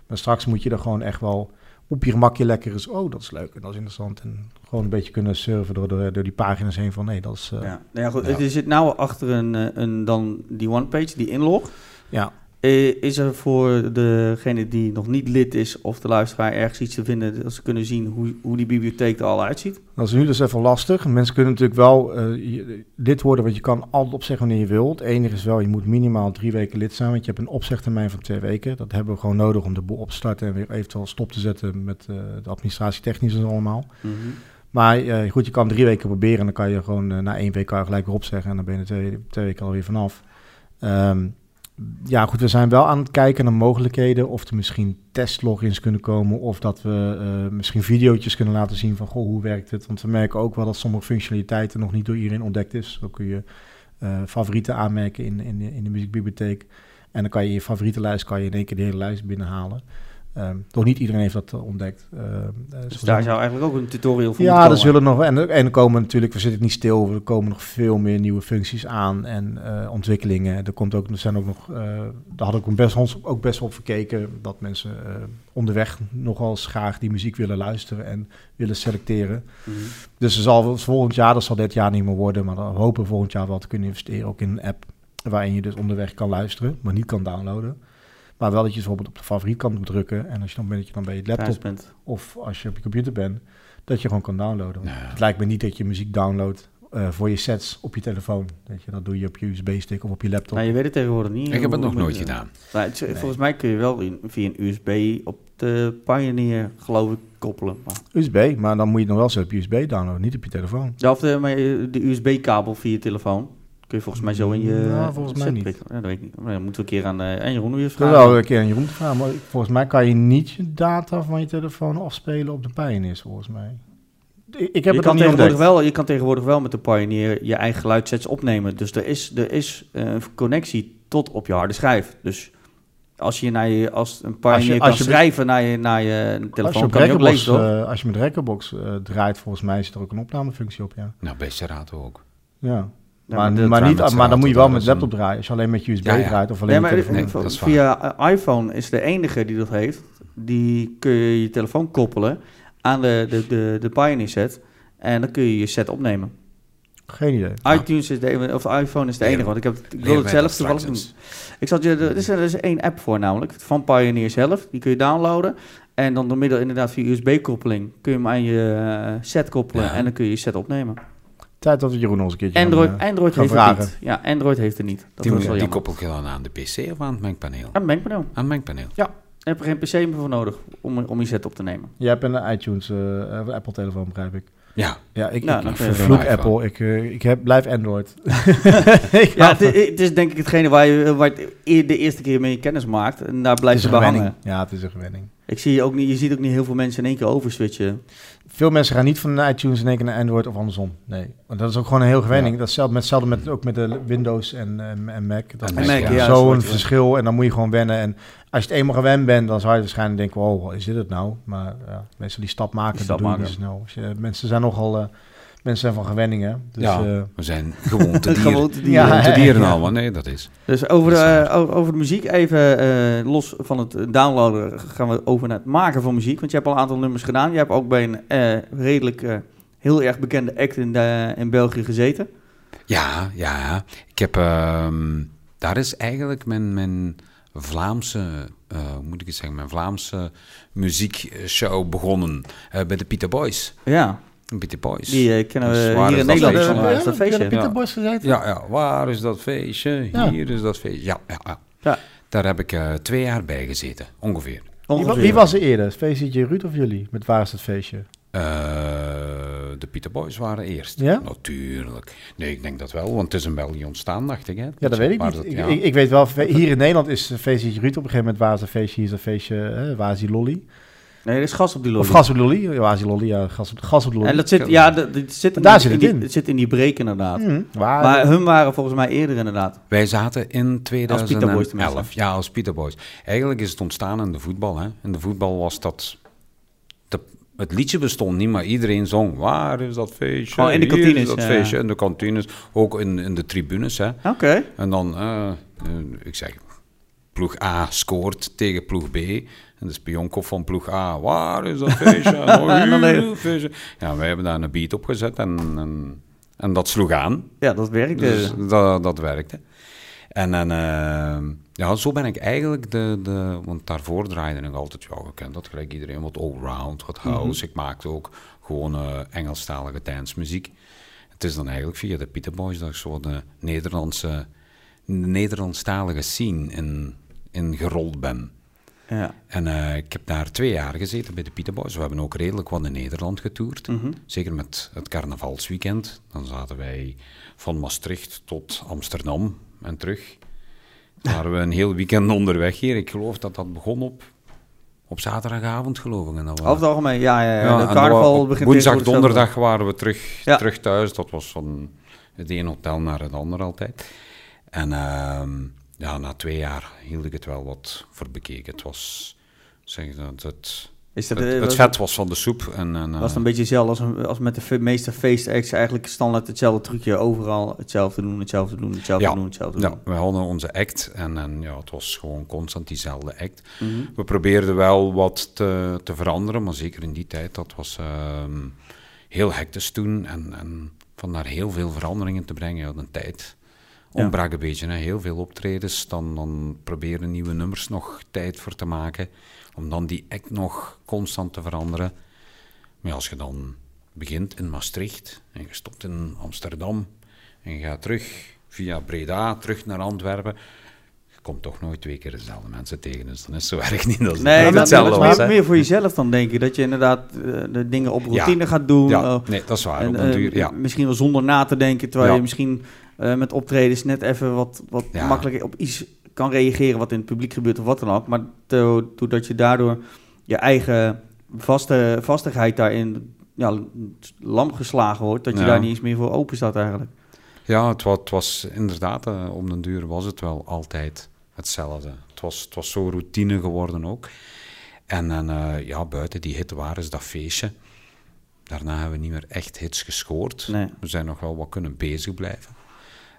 Maar straks moet je er gewoon echt wel op je gemakje lekker eens... Oh, dat is leuk en dat is interessant. En gewoon een beetje kunnen surfen door, door, door die pagina's heen van... Nee, dat is... eh, Ja, nou ja, goed. Ja. Er zit nou achter een, eh, een, dan die one-page, die inlog. ja. Eh, Is er voor degene die nog niet lid is of de luisteraar ergens iets te vinden dat ze kunnen zien hoe, hoe die bibliotheek er al uitziet? Dat is nu dus even lastig. Mensen kunnen natuurlijk wel eh, je- lid worden, want je kan altijd opzeggen wanneer je wilt. Het enige is wel, je moet minimaal drie weken lid zijn, want je hebt een opzegtermijn van twee weken. Dat hebben we gewoon nodig om de boel op te starten en weer eventueel stop te zetten met eh, de administratie technisch en allemaal. Maar eh, goed, je kan drie weken proberen en dan kan je gewoon eh, na één week kan je gelijk weer opzeggen en dan ben je er twee, twee weken alweer vanaf. Ehm, ja, goed, we zijn wel aan het kijken naar mogelijkheden of er misschien testlogins kunnen komen of dat we eh, misschien video's kunnen laten zien van goh, hoe werkt het? Want we merken ook wel dat sommige functionaliteiten nog niet door iedereen ontdekt is. Zo kun je eh, favorieten aanmerken in, in, in de muziekbibliotheek. En dan kan je je favorietenlijst kan je in één keer de hele lijst binnenhalen. Ehm toch niet iedereen heeft dat eh, ontdekt. Ehm, eh, Dus daar zou eigenlijk ook een tutorial voor ja, moeten er komen. zullen nog. En, en er komen natuurlijk, we zitten niet stil, er komen nog veel meer nieuwe functies aan en eh, ontwikkelingen. Er, komt ook, er zijn ook nog, daar had ik best, ons ook best op verkeken, dat mensen onderweg nogal eens graag die muziek willen luisteren en willen selecteren. Mhm. Dus er zal volgend jaar, dat zal dit jaar niet meer worden, maar dan hopen we volgend jaar wel te kunnen investeren, ook in een app waarin je dus onderweg kan luisteren, maar niet kan downloaden. Maar wel dat je bijvoorbeeld op de favoriet kan drukken en als je dan dat je dan bij je laptop bent. of als je op je computer bent, dat je gewoon kan downloaden. Het lijkt me niet dat je muziek downloadt eh, voor je sets op je telefoon. Weet je, dat doe je op je USB-stick of op je laptop. Nou, je weet het tegenwoordig niet. Ik heb het nog nooit gedaan. nou, het Volgens mij kun je wel in- via een USB op de Pioneer, geloof ik, koppelen. Maar, USB, maar dan moet je het nog wel zo op je USB downloaden, niet op je telefoon. ja, of de, maar de USB-kabel via je telefoon. Kun je volgens mij zo in je Nou, volgens mij niet. Ja, dat weet ik niet. Maar dan moeten we een keer aan uh, en Jeroen weer Ik vragen. wil wel een keer aan Jeroen te vragen, maar volgens mij kan je niet je data van je telefoon afspelen op de Pioneers, volgens mij. Ik, ik heb je, het kan tegenwoordig wel, je kan tegenwoordig wel met de Pioneer je eigen geluidssets opnemen. Dus er is, er is eh, een connectie tot op je harde schijf. Dus als je, naar je als een Pioneer Als je- kan als je- schrijven naar je, naar je Als telefoon, je, op kan je ook lezen, toch? eh, als je met Rekkerbox eh, draait, volgens mij is er ook een opnamefunctie op, ja. Nou, bij Serato ook. Ja. Ja, maar, maar, niet, maar dan moet je wel met laptop draaien. Als je alleen met USB Ja, ja. draait of alleen Nee, maar telefoon. Nee, dat is waar. via iPhone is de enige die dat heeft. Die kun je je telefoon koppelen aan de, de, de, de Pioneer set. En dan kun je je set opnemen. Geen idee. iTunes is de enige, of iPhone is de enige. Want ik, heb, ik wil het zelf toevallig doen. Ik zal je, er is, er is één app voor namelijk, van Pioneer zelf. Die kun je downloaden. En dan door middel inderdaad via USB-koppeling kun je hem aan je eh, set koppelen. Ja. En dan kun je je set opnemen. Tijd dat we Jeroen een keertje Android, gaan, eh, Android gaan heeft vragen. het niet. Ja, Android heeft het niet. Dat Die, was wel die koppel je dan aan de PC of aan het mengpaneel? Aan het mengpaneel. Aan het mengpaneel. Je hebt er geen PC meer voor nodig om, om je set op te nemen. Je hebt een iTunes, eh, Apple-telefoon, begrijp ik. Ja, Ja, ik, Nou, ik, ik je vervloek Apple. Ik, eh, ik heb, blijf Android. Ik Ja, het, het is denk ik hetgene waar je, waar je e- de eerste keer mee kennis maakt. En daar blijf je bij hangen. Ja, het is een gewenning. Ik zie ook niet, je ziet ook niet heel veel mensen in één keer overswitchen. Veel mensen gaan niet van iTunes in één keer naar Android of andersom. Nee, want dat is ook gewoon een heel gewenning. Ja. Dat is hetzelfde met, hetzelfde met, ook met de Windows en, en, en Mac. Dat En is Mac, ja, zo'n verschil en dan moet je gewoon wennen. En als je het eenmaal gewend bent, dan zou je waarschijnlijk denken, oh, wat is dit het nou? Maar ja, mensen die stap maken, Die stap dat doen maken. niet snel. Je, mensen zijn nogal, eh, mensen zijn van gewenningen. Dus, Ja. eh, we zijn gewoon te dieren. Gewoon te Ja, dieren ja. allemaal. Nee, dat is. Dus over de, is eh, over, de muziek even, eh, los van het downloaden, gaan we over naar het maken van muziek. Want je hebt al een aantal nummers gedaan. Je hebt ook bij een eh, redelijk, heel erg bekende act in, de, in België gezeten. Ja, ja. Ik heb... ehm, daar is eigenlijk mijn, mijn Vlaamse... eh, hoe moet ik het zeggen? Mijn Vlaamse muziekshow begonnen. eh, bij de Peter Boys. Ja, Peter Boys. die eh, kennen we hier in Nederland. feestje? is dat feestje? Peter Ja. Boys gezeten? Ja, ja, waar is dat feestje? Ja. Hier is dat feestje. Ja, ja, ja. Ja. Daar heb ik eh, twee jaar bij gezeten, ongeveer. Wie, wa- wie was er eerder? Feestje Ruud of jullie? Met waar is het feestje? Eh, de Peter Boys waren eerst. Ja? Natuurlijk. Nee, ik denk dat wel, want het is in België ontstaan, dacht ik. Hè? Ja, dat weet ik niet. dat- ik, ja. ik, ik weet wel, hier in Nederland is een feestje Ruud. Op een gegeven moment waar is een feestje, hier is een feestje, hè, waar is die lolly? Nee, er is gas op die lolly. Of gas op de lolly? Ja, waar is die lolly? Ja, gas op, gas op de lolly. En dat zit, ja, dat, dat zit in, Daar die- zit het die- in. Het zit in die break inderdaad. Mhm. Waar? Maar hun waren volgens mij eerder inderdaad. Wij zaten in Peter Boys tenminste. 2011. Ja, als Peter Boys. Eigenlijk is het ontstaan in de voetbal. Hè? In de voetbal was dat... de- het liedje bestond niet, maar iedereen zong. Waar is dat feestje? Gewoon in de Hier kantines, Is dat ja. feestje in de kantines. Ook in, in de tribunes. Hè? Oké. En dan, eh, ik zeg, ploeg A scoort tegen ploeg B. En de spionkop van ploeg A, waar is dat feestje? Oh, En dan hier, de- feestje. Ja, wij hebben daar een beat op gezet en, en, en dat sloeg aan. Ja, dat werkt. Dus dat, dat werkte. En, en eh, ja, zo ben ik eigenlijk de, de... Want daarvoor draaide ik altijd, ja, je kent dat gelijk iedereen, wat allround, wat house. Ik maakte ook gewoon eh, Engelstalige dancemuziek. Het is dan eigenlijk via de Peter Boys dat ik zo de Nederlandse, Nederlandstalige scene in, in gerold ben. Ja. En eh, ik heb daar twee jaar gezeten bij de Peter Boys. We hebben ook redelijk wat in Nederland getoerd. Mhm. Zeker met het carnavalsweekend. Dan zaten wij van Maastricht tot Amsterdam en terug. Waren we een heel weekend onderweg hier. Ik geloof dat dat begon op, op zaterdagavond, geloof ik. En dat we- Over het algemeen, ja, ja, ja. ja, en carnaval begint Woensdag, donderdag waren we terug, Ja. terug thuis. Dat was van het ene hotel naar het andere altijd. En ehm, ja, na twee jaar hield ik het wel wat voor bekeken. Het was, zeg dat, het, Is dat, het, eh, het was- vet was van de soep. En, en, Was eh, het een beetje hetzelfde als, een- als met de meeste feestacts eigenlijk standaard hetzelfde trucje overal hetzelfde doen, hetzelfde doen, hetzelfde Ja. doen, hetzelfde ja, doen. we hadden onze act en, en ja, het was gewoon constant diezelfde act. Mhm. We probeerden wel wat te, te veranderen, maar zeker in die tijd, dat was ehm, heel hectisch toen. En, en van daar heel veel veranderingen te brengen, ja, de tijd. Ontbrak een beetje. Hè. Heel veel optredens, dan, dan proberen nieuwe nummers nog tijd voor te maken, om dan die act nog constant te veranderen. Maar als je dan begint in Maastricht en je stopt in Amsterdam en je gaat terug via Breda, terug naar Antwerpen, je komt toch nooit twee keer dezelfde mensen tegen. Dus dan is het zo erg niet. Dat Nee, dat hetzelfde dat was, meer, meer voor jezelf dan denk ik. Dat je inderdaad eh, de dingen op routine gaat doen. Ja, eh, nee, dat is waar. en, op den eh, duur, ja. Misschien wel zonder na te denken, terwijl je misschien eh, met optredens net even wat, wat Ja. makkelijker op iets kan reageren wat in het publiek gebeurt of wat dan ook. Maar doordat je daardoor je eigen vaste, vastigheid daarin ja, lam geslagen wordt, dat je Ja. daar niet eens meer voor open staat eigenlijk. Ja, het was, het was inderdaad, eh, om den duur was het wel altijd hetzelfde. Het was, het was zo routine geworden ook. En, en eh, ja, buiten die hit waren is dat feestje. Daarna hebben we niet meer echt hits gescoord. Nee. We zijn nog wel wat kunnen bezig blijven.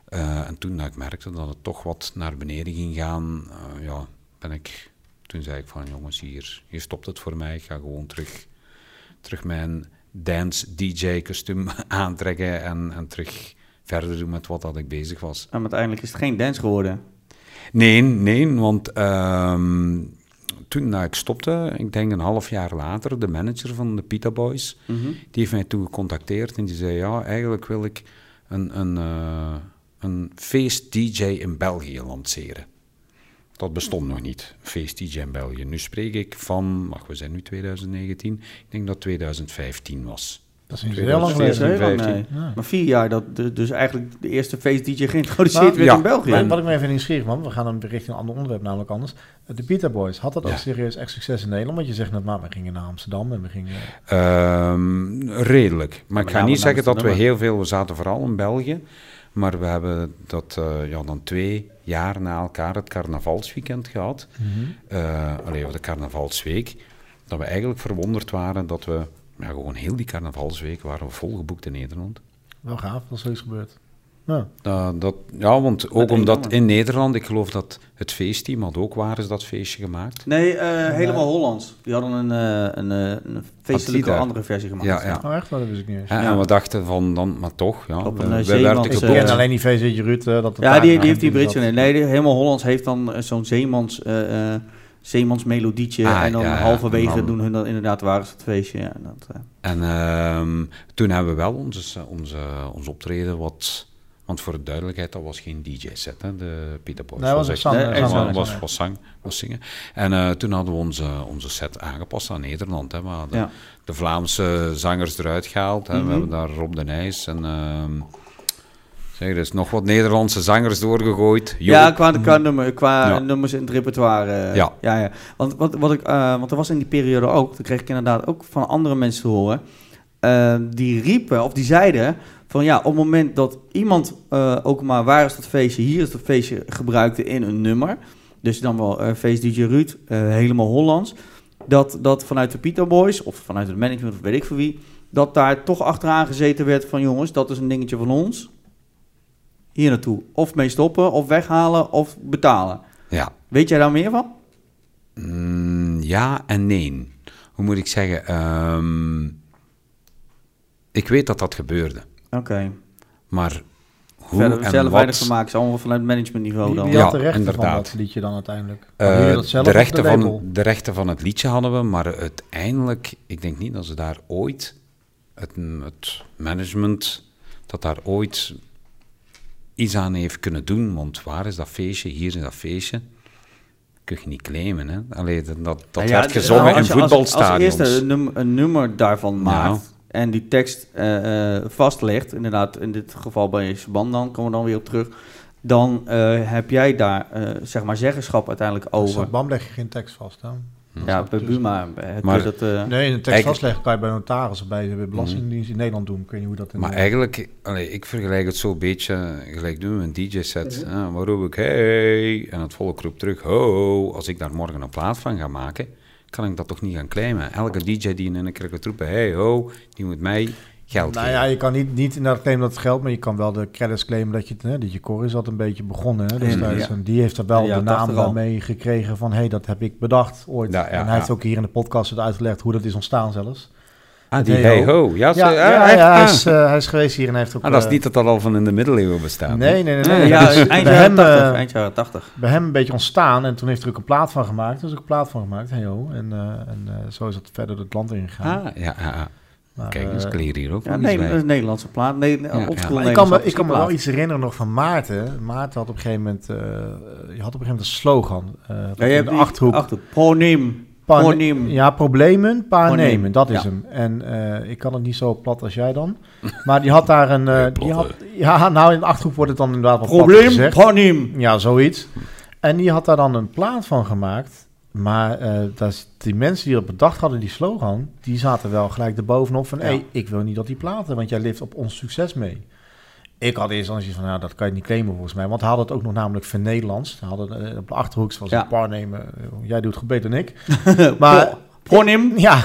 Eh, en toen dat ik merkte dat het toch wat naar beneden ging gaan, eh, ja, ben ik, toen zei ik van jongens, hier, hier stopt het voor mij. Ik ga gewoon terug, terug mijn dance DJ kostuum aantrekken en, en terug verder doen met wat dat ik bezig was. En uiteindelijk is het geen dance geworden. Nee, nee, want ehm, toen dat ik stopte, ik denk een half jaar later, de manager van de Pita Boys, Mhm. die heeft mij toen gecontacteerd en die zei, ja, eigenlijk wil ik een, een, eh, een feest-dj in België lanceren. Dat bestond nog niet, feest-dj in België. Nu spreek ik van, wacht, we zijn nu 2019, ik denk dat 2015 was. Dat is niet zo heel lang 2014, geleden. heel lang, nee. 15. Ja. Maar vier jaar, dat de- dus eigenlijk de eerste feest-dj geïntroduceerd Nou, werd ja. in België. Maar wat ik me even nieuwsgierig man, we gaan dan richting een ander onderwerp, namelijk anders. De Pita Boys, had dat ook Ja. serieus echt succes in Nederland? Want je zegt net, maar we gingen naar Amsterdam en we gingen... Ehm, redelijk. Maar ik met ga niet zeggen dat we heel veel... We zaten vooral in België. Maar we hebben dat eh, ja, dan twee jaar na elkaar het carnavalsweekend gehad. eh alleen of de carnavalsweek. Dat we eigenlijk verwonderd waren dat we... Ja, gewoon heel die carnavalsweek waren we volgeboekt in Nederland. Wel gaaf, dat zoiets gebeurt. Ja. Dat, dat, ja, want ook omdat in Nederland, ik geloof dat het feestteam had ook waar is dat feestje gemaakt. Nee, eh, helemaal Hollands. Die hadden een, eh, een, eh, een feestelijke andere versie gemaakt. Ja, ja. Oh echt? Dat wist ik niet eens. En, Ja. en we dachten van, dan, maar toch, ja, Op we, een, we zeeman- werden Ik ken alleen die VZ'tje Ruud. eh, dat Ja, die, die heeft die Britse. Nee, die- helemaal Hollands heeft dan zo'n zeemans, eh eh zeemansmelodietje. Ah, en dan ja, halverwege dan- doen hun dan inderdaad waar is het feestje. Ja, dat, eh. En ehm, toen hebben we wel onze, onze, ons optreden wat... Want voor de duidelijkheid, dat was geen DJ-set, hè, de Peter Boys. Nee, was echt- Nee, eh, was, was, zang, was zingen. En eh, toen hadden we onze, onze set aangepast aan Nederland. Hè. We hadden Ja. de Vlaamse zangers eruit gehaald. Hè. Mhm. We hebben daar Rob de Nijs en... ehm, zeg, er is nog wat Nederlandse zangers doorgegooid. Ja, qua, qua, nummer, qua Ja. nummers in het repertoire. Ja. ja, ja. Want, wat, wat ik, eh, want er was in die periode ook, toen kreeg ik inderdaad ook van andere mensen te horen. die riepen, of die zeiden van ja, op het moment dat iemand eh, ook maar waar is dat feestje, hier is dat feestje gebruikte in een nummer. Dus dan wel eh feest DJ Ruud, eh, helemaal Hollands. Dat, dat vanuit de Pita Boys, of vanuit het management, of weet ik voor wie, dat daar toch achteraan gezeten werd van jongens, dat is een dingetje van ons. Hier naartoe. Of mee stoppen, of weghalen, of betalen. Ja. Weet jij daar meer van? Mm, ja en nee. Hoe moet ik zeggen? Ehm, ik weet dat dat gebeurde. Oké. Maar hoe Verder en zelf weinig maken, is allemaal vanuit managementniveau dan. wie Ja, had de rechten van inderdaad. dat liedje dan uiteindelijk? Eh, zelf de, rechten van, de rechten van het liedje hadden we, maar uiteindelijk, ik denk niet dat ze daar ooit, het, het management, dat daar ooit iets aan heeft kunnen doen. Want waar is dat feestje? Hier is dat feestje. Kun je niet claimen, hè? Allee, dat, dat, Nou ja, werd gezongen nou, in als je- als- voetbalstadions. Als je eerst een, num- een nummer daarvan maakt Nou. En die tekst eh, eh, vastlegt, inderdaad, in dit geval bij Shaban dan, komen we dan weer op terug, dan eh, heb jij daar, eh, zeg maar, zeggenschap uiteindelijk over. Dus BAM leg je geen tekst vast, hè? Ja, bij Buma heb Maar- je dat... eh, Nee, een tekst vastleggen kan je bij notaris bij de Belastingdienst in Nederland doen. Ik weet niet hoe dat in Maar eigenlijk, allee, ik vergelijk het zo'n beetje gelijk doen we een DJ-set. Ah, waar roep ik hey en het volk roept terug ho. Als ik daar morgen een plaat van ga maken, kan ik dat toch niet gaan claimen. Elke DJ die in een gaat roepen hey ho, die moet mij geld Nou geven. ja, je kan niet, niet inderdaad claimen dat het geld, maar je kan wel de credits claimen dat je het, hè, dat je Cor is dat een beetje begonnen. Hè. Ja. En die heeft er wel Ja, de naam 80 al. daarmee gekregen van, hé, hey, dat heb ik bedacht ooit. Ja, ja, en hij heeft ook hier in de podcast het uitgelegd hoe dat is ontstaan zelfs. Ah, die Hey hey Ho. Ja, Ja, ze- ja, ja, echt? hij, is, eh, hij is geweest hier en hij heeft ook... Ah, dat is eh, niet dat dat al van in de middeleeuwen bestaat. Nee, nee, nee. nee. nee, ja, Dat is eind jaren hem, 80, eh, eind jaren 80. bij hem een beetje ontstaan en toen heeft er ook een plaat van gemaakt. Er is ook een plaat van gemaakt, hey, ho. En, eh, en eh, zo is het verder het land ingegaan. Ah, ja, ja. Maar, Kijk, dus eh, ik hier ook Ja, nee, dat een Nederlandse plaat. Nee, ik kan, me, ik kan me wel iets herinneren nog van Maarten. Maarten had op een gegeven moment, eh, je had op een gegeven moment een slogan. eh, Ja, je hebt de die achterhoek. Achterhoek. Pronim. Ja, problemen, paar Proneem, nemen, dat is ja. hem. En eh, ik kan het niet zo plat als jij dan. Maar die had daar een... eh, Nee, die had, ja, nou in de Achterhoek wordt het dan inderdaad wat plat Probleem. gezegd. Pronim. Ja, zoiets. En die had daar dan een plaat van gemaakt. Maar eh, dat is, die mensen die dat bedacht hadden, die slogan, die zaten wel gelijk erbovenop van... Ja. hé, ik wil niet dat die platen, want jij leeft op ons succes mee. Ik had eerst zoiets van, nou, dat kan je niet claimen volgens mij. Want hij had het ook nog namelijk voor Nederlands. Hij had het, eh, op de Achterhoek was Ja. een paar nemen. eh, jij doet het goed beter dan ik. Maar, Pronim. ja,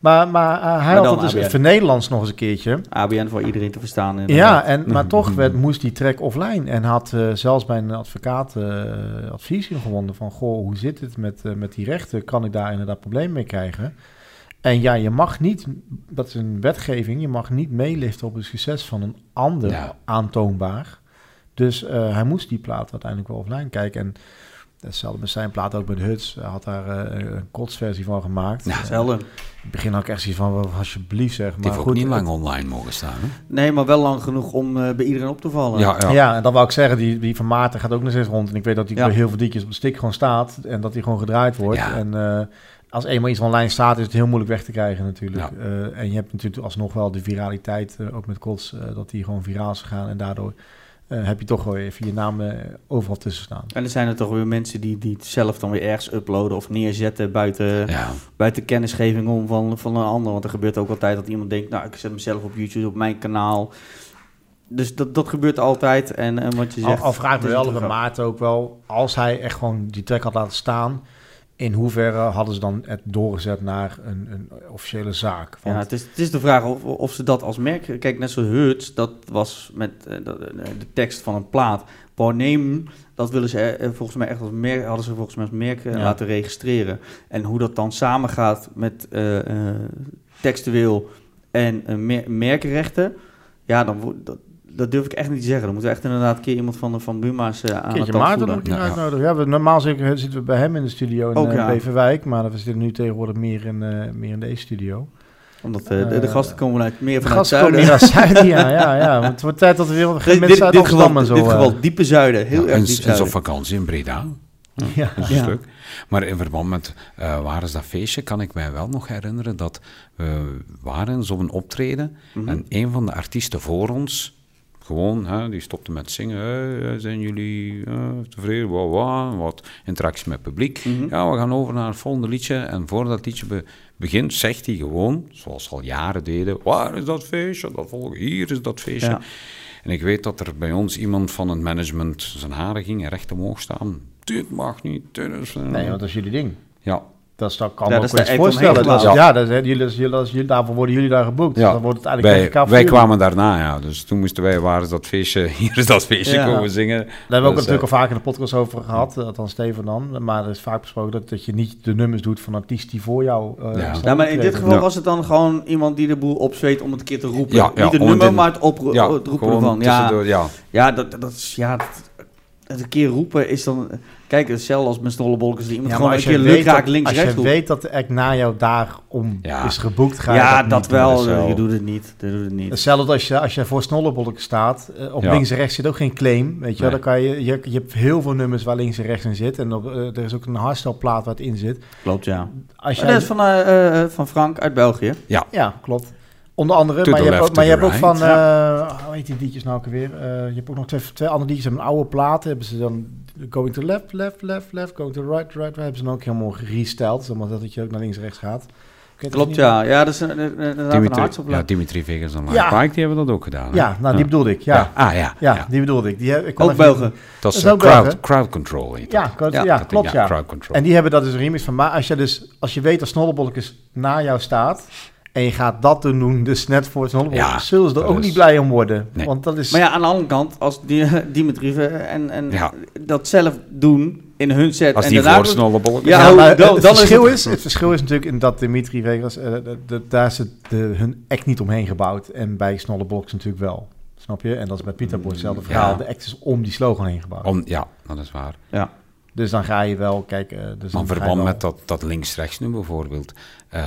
maar, maar eh, hij had het dus voor Nederlands nog eens een keertje. ABN voor iedereen te verstaan. Ja, en, maar toch werd, moest die track offline. En had zelfs bij een advocaat eh, advies gewonnen van... Goh, hoe zit het met, met die rechten? Kan ik daar inderdaad problemen mee krijgen? En ja, je mag niet... Dat is een wetgeving. Je mag niet meeliften op het succes van een ander Ja. aantoonbaar. Dus eh, hij moest die plaat uiteindelijk wel offline kijken. En hetzelfde met zijn plaat ook met Huts. Hij had daar eh, een kotsversie van gemaakt. Ja, Eh, Hetzelfde. in het begin had ik echt zoiets van... "Wel, Alsjeblieft zeg. Die Maar heeft ook goed, niet lang online mogen staan. Hè? Nee, maar wel lang genoeg om eh, bij iedereen op te vallen. Ja, ja. Ja. en dan wou ik zeggen, die, die van Maarten gaat ook nog steeds rond. En ik weet dat hij Ja. bij heel veel liedjes op de stick gewoon staat. En dat hij gewoon gedraaid wordt. Ja. En eh, als eenmaal iets online staat, is het heel moeilijk weg te krijgen natuurlijk. Ja. Eh, en je hebt natuurlijk alsnog wel de viraliteit, eh, ook met Kots, eh, dat die gewoon viraal is gegaan. En daardoor eh, heb je toch wel even je naam eh, overal tussen staan. En er zijn er toch weer mensen die, die het zelf dan weer ergens uploaden of neerzetten buiten, Ja. buiten kennisgeving om van, van een ander. Want er gebeurt ook altijd dat iemand denkt, nou ik zet mezelf op YouTube, op mijn kanaal. Dus dat, dat gebeurt altijd. En, en wat je Al, zegt... al vraag me wel een bij Maarten ook wel, als hij echt gewoon die track had laten staan... In hoeverre hadden ze dan het doorgezet naar een, een officiële zaak? Want Ja, het is, het is de vraag of, of ze dat als merk... Kijk, net zoals Hurts, dat was met eh, de, de tekst van een plaat. Panem, dat willen ze eh, volgens mij echt als merk, hadden ze volgens mij als merk eh, Ja. laten registreren. En hoe dat dan samengaat met eh, eh, textueel en eh, mer- merkenrechten... Ja, dan wordt dat, dat durf ik echt niet te zeggen. Dan moeten we echt inderdaad een keer iemand van, van Buma's eh, aan Keertje het Maarten een keer Ja, uitnodigen. Ja, we, normaal zitten, zitten we bij hem in de studio in Ook, eh, ja. Beverwijk, maar we zitten nu tegenwoordig meer in, eh, meer in deze studio. Omdat eh, de, de Eh, gasten komen uit meer De vanuit gasten komen zuiden. Zuiden, ja, ja, ja. Want het wordt tijd dat we weer wat Dit, mensen dit, uit dit geval, en zo... dit eh, geval diepe zuiden, heel Ja, erg en, diep en zuiden. zo'n vakantie in Breda. ja. Dat is Ja. leuk. Maar in verband met eh, waar is dat feestje, kan ik mij wel nog herinneren dat we waren zo'n optreden Mhm. en een van de artiesten voor ons, gewoon, hè, die stopte met zingen, hey, zijn jullie eh, tevreden, wow, wow, wat interactie met het publiek. Mhm. Ja, we gaan over naar het volgende liedje en voordat het liedje be- begint, zegt hij gewoon, zoals ze al jaren deden, waar is dat feestje, dat volgende, hier is dat feestje. Ja. En ik weet dat er bij ons iemand van het management zijn haren ging recht omhoog staan. Dit mag niet, dit is... eh, Nee, want dat is jullie ding. ja, Dat dat kan Ja, me dat ook is voorstellen. Dat is- geklapt. ja, dat is, hè, jullie, daarvoor worden jullie daar geboekt. Ja. Dan wordt het eigenlijk Wij, wij kwamen daarna, ja. Dus toen moesten wij, waar is dat feestje? Hier is dat feestje Ja. komen zingen. Daar hebben we ook Dus, natuurlijk al vaak in de podcast over gehad, eh, althans Steven dan. Maar er is vaak besproken dat, dat je niet de nummers doet van artiesten die voor jou eh, Ja. Ja, maar in dit geval Ja. was het dan gewoon iemand die de boel opzweet om het een keer te roepen. Ja, ja, Niet het nummer, het in- maar het, opro- Ja, het roepen gewoon ervan. Ja, ja. ja, dat, dat is... Ja, dat, het een keer roepen is dan... Kijk, hetzelfde als met snollebolkers. Die iemand Ja, gewoon maar een als je keer raakt dat- links Als je rechts weet dat de act na jou daarom Ja. is geboekt, ga je Ja, dat, dat, doen. wel. dat Je doet het niet. Je doet het niet. Hetzelfde als je, als je voor snollebolken staat. eh, op Ja. links en rechts zit ook geen claim. Weet je. Nee. dan kan je, je, je hebt heel veel nummers waar links en rechts in zit. En op, eh, er is ook een hardstyle-plaat waar het in zit. Klopt, ja. Als jij, dat is van, eh, van Frank uit België. Ja, klopt. Onder andere, To maar je hebt ook, maar je hebt ook van, eh hoe heet die liedjes nou ook weer? Eh, je hebt ook nog twee, twee andere liedjes, een oude platen, hebben ze dan going to left, left, left, left, going to right, right, right, hebben ze dan ook helemaal geresteld, zodat dat je ook naar links en rechts gaat. Klopt, ja. Ja, dat is een, een, Dimitri, ja, Dimitri Vegas en Ja. Live Pike, die hebben dat ook gedaan. hè? Ja, nou die bedoelde ik, ja. Ja, Ah, ja. ja. die bedoelde ik. Die heb, ik Ook Belgen. Dat is is eh, ook crowd, Belgen. crowd control heet Ja, dat. klopt, Ja, ja, Dat- klopt, ja. crowd control. En die hebben dat dus een remix van. Maar als je dus, als je weet dat Snollebolletjes na jou staat en je gaat dat toen doen, dus net voor Ja, zullen ze er dat ook is- niet blij om worden. Nee. Want dat is... Maar ja, aan de andere kant, als die, Dimitri en, en Ja. dat zelf doen in hun set Als en die. Ja, Ja, oh, maar dan- het, dan verschil het- is, het verschil is natuurlijk in dat Dimitri Vegas, eh, de- de- daar is het, de, hun act niet omheen gebouwd. En bij Snollebolletjes natuurlijk wel. Snap je? En dat is bij Pieter Boy hetzelfde verhaal. Ja. De act is om die slogan heen gebouwd. Om, ja, dat is waar. Ja. Dus dan ga je wel kijken. Dus Maar dan in verband wel- met dat, dat links-rechts nu bijvoorbeeld. eh,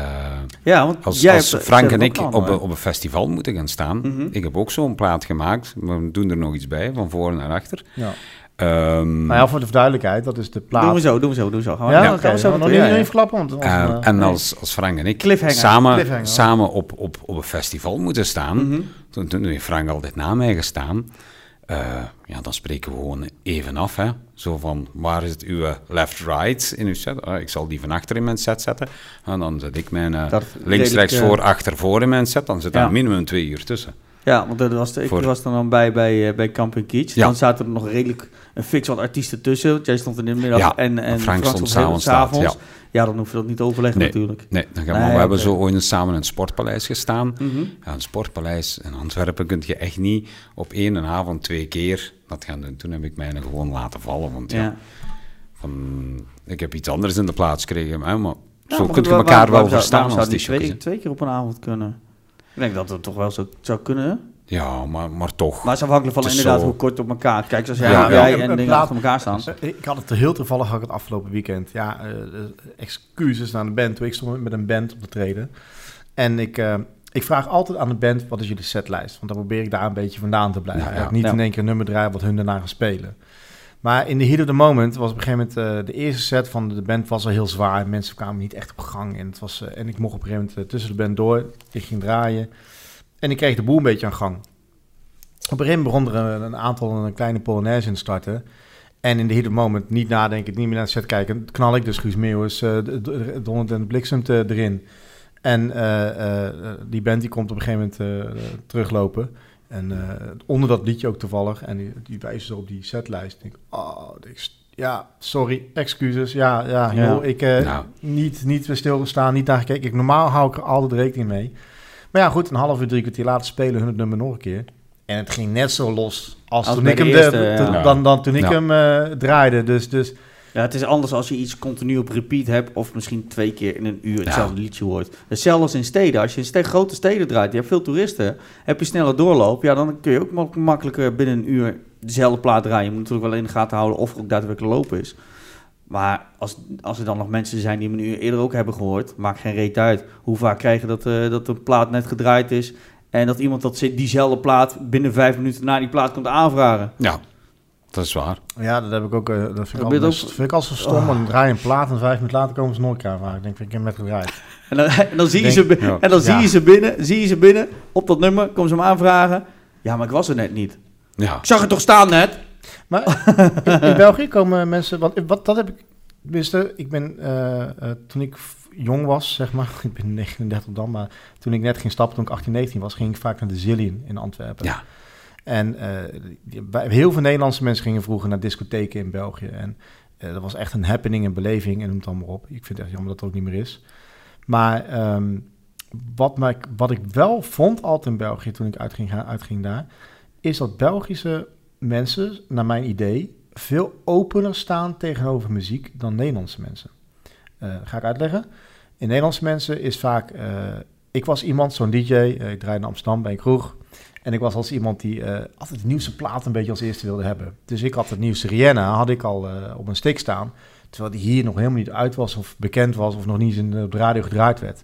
Ja, want als jij als hebt- Frank en ik op, een- op een festival moeten gaan staan. Mhm. Ik heb ook zo'n plaat gemaakt. We doen er nog iets bij, van voor naar achter. Ja. Ehm, Nou ja, voor de duidelijkheid, dat is de plaat. Doen we zo, doen we zo, doen we zo. Gaan we, Ja, ja, gaan we zo nog naartoe, niet, ja, nog ja. niet verklappen, want anders, eh, eh, en nee. als, als Frank en ik Cliffhanger. samen, Cliffhanger. samen op, op, op een festival moeten staan, Mhm. toen, toen heeft Frank altijd na mij gestaan. Eh, ja, dan spreken we gewoon even af. Hè? Zo van, waar is het uw left-right in uw set? Ah, ik zal die van achter in mijn set zetten. En dan zet ik mijn eh, rechts, eh, voor, achter, voor in mijn set. Dan zit Ja. daar minimum twee uur tussen. Ja, want dat was de, ik Voor- was er dan bij bij, eh, bij Camping Kitsch. Ja. Dan zaten er nog redelijk een fix wat artiesten tussen. Jij stond in de middag Ja, en, en Frank stond s'avonds laat, s'avonds. Ja, dan hoef je dat niet te overleggen Nee. natuurlijk. Nee, dan gaan we, Nee, we hebben zo ooit samen in het Sportpaleis gestaan. Mhm. Ja, een Sportpaleis in Antwerpen kun je echt niet op één avond twee keer dat gaan doen. Toen heb ik mij gewoon laten vallen. Want ja, Ja. van, ik heb iets anders in de plaats gekregen. Maar Ja, zo maar kun je elkaar wel verstaan als die twee, twee keer op een avond kunnen? Ik denk dat het toch wel zo zou kunnen. Ja, maar, maar toch. Maar het is afhankelijk van Het is inderdaad zo- hoe kort op elkaar. Kijk, zoals jij, Ja, jij ja. en dingen plaat- achter elkaar staan. Eh, Ik had het heel toevallig had ik het afgelopen weekend. Ja, eh, eh, excuses naar de band. Toen ik stond met een band op te treden. En ik, eh, ik vraag altijd aan de band, wat is jullie setlijst? Want dan probeer ik daar een beetje vandaan te blijven. Ja, ja. Eigenlijk niet Ja. in één keer een nummer draaien wat hun daarna gaan spelen. Maar in de heat of the moment was op een gegeven moment... de eerste set van de band was al heel zwaar. Mensen kwamen niet echt op gang. En, het was, en ik mocht op een gegeven moment tussen de band door. Ik ging draaien. En ik kreeg de boel een beetje aan gang. Op een gegeven moment begon er een, een aantal een kleine polonaise in te starten. En in de heat of moment niet nadenken, niet meer naar de set kijken. knal ik dus Guus Meeuwis, uh, donderd en bliksemt eh, erin. En eh, eh, die band die komt op een gegeven moment eh, teruglopen. En eh, onder dat liedje ook toevallig. En die, die wijzen zo op die setlijst. Ik denk, oh, ik, ja, sorry, excuses. Ja, ja, Ja. joh, ik eh Nou. niet, niet stilgestaan, niet naar gekeken. Ik, normaal hou ik er altijd rekening mee. Maar ja, goed, een half uur, drie kwartier later spelen hun het nummer nog een keer. En het ging net zo los als, Als toen ik hem, de- eerste, te- ja. dan, dan toen ik Ja. hem eh, draaide. Dus, dus Ja, het is anders als je iets continu op repeat hebt of misschien twee keer in een uur hetzelfde liedje hoort. Hetzelfde als in steden. Als je in grote steden draait, je hebt veel toeristen, heb je sneller doorloop, ja, dan kun je ook mak- makkelijker binnen een uur dezelfde plaat draaien. Je moet natuurlijk wel in de gaten houden of er ook daadwerkelijk lopen is. Maar als, als er dan nog mensen zijn die een uur eerder ook hebben gehoord, maakt geen reet uit. Hoe vaak krijgen dat, eh, dat een plaat net gedraaid is en dat iemand dat diezelfde plaat binnen vijf minuten na die plaat komt aanvragen. Ja, dat is waar. ja, dat heb ik ook. eh, dat vind ik, dat ook- vind ik altijd zo stom. Dan draai je een plaat en vijf minuten later komen ze nog een keer aanvragen. Ik denk, ik hem net gedraaid. En dan, en dan zie je, Denk- ze, ja. en dan zie Ja. je ze binnen, zie je ze binnen, op dat nummer, komen ze hem aanvragen. Ja, maar ik was er net niet. Ja, Ik zag het toch staan net? Maar in, in België komen mensen... Want wat, dat heb ik... Tenminste, ik ben... eh, eh, toen ik jong was, zeg maar... Ik ben 39 dan, maar toen ik net ging stappen, toen ik 18, 19 was... ging ik vaak naar de Zillion in Antwerpen. ja. En bij- heel veel Nederlandse mensen gingen vroeger naar discotheken in België. En dat was echt een happening, een beleving en noem het allemaal op. Ik vind het echt jammer dat het ook niet meer is. Maar ehm, wat, mij, wat ik wel vond altijd in België toen ik uitging, uitging daar, is dat Belgische mensen, naar mijn idee, veel opener staan tegenover muziek dan Nederlandse mensen. Uh, ga ik uitleggen. In Nederlandse mensen is vaak... Uh, ik was iemand, zo'n DJ, uh, ik draai in Amsterdam bij een kroeg. En ik was als iemand die altijd de nieuwste plaat een beetje als eerste wilde hebben. Dus ik had het nieuwste Rihanna, had ik al op een stick staan. Terwijl die hier nog helemaal niet uit was of bekend was of nog niet in de radio gedraaid werd.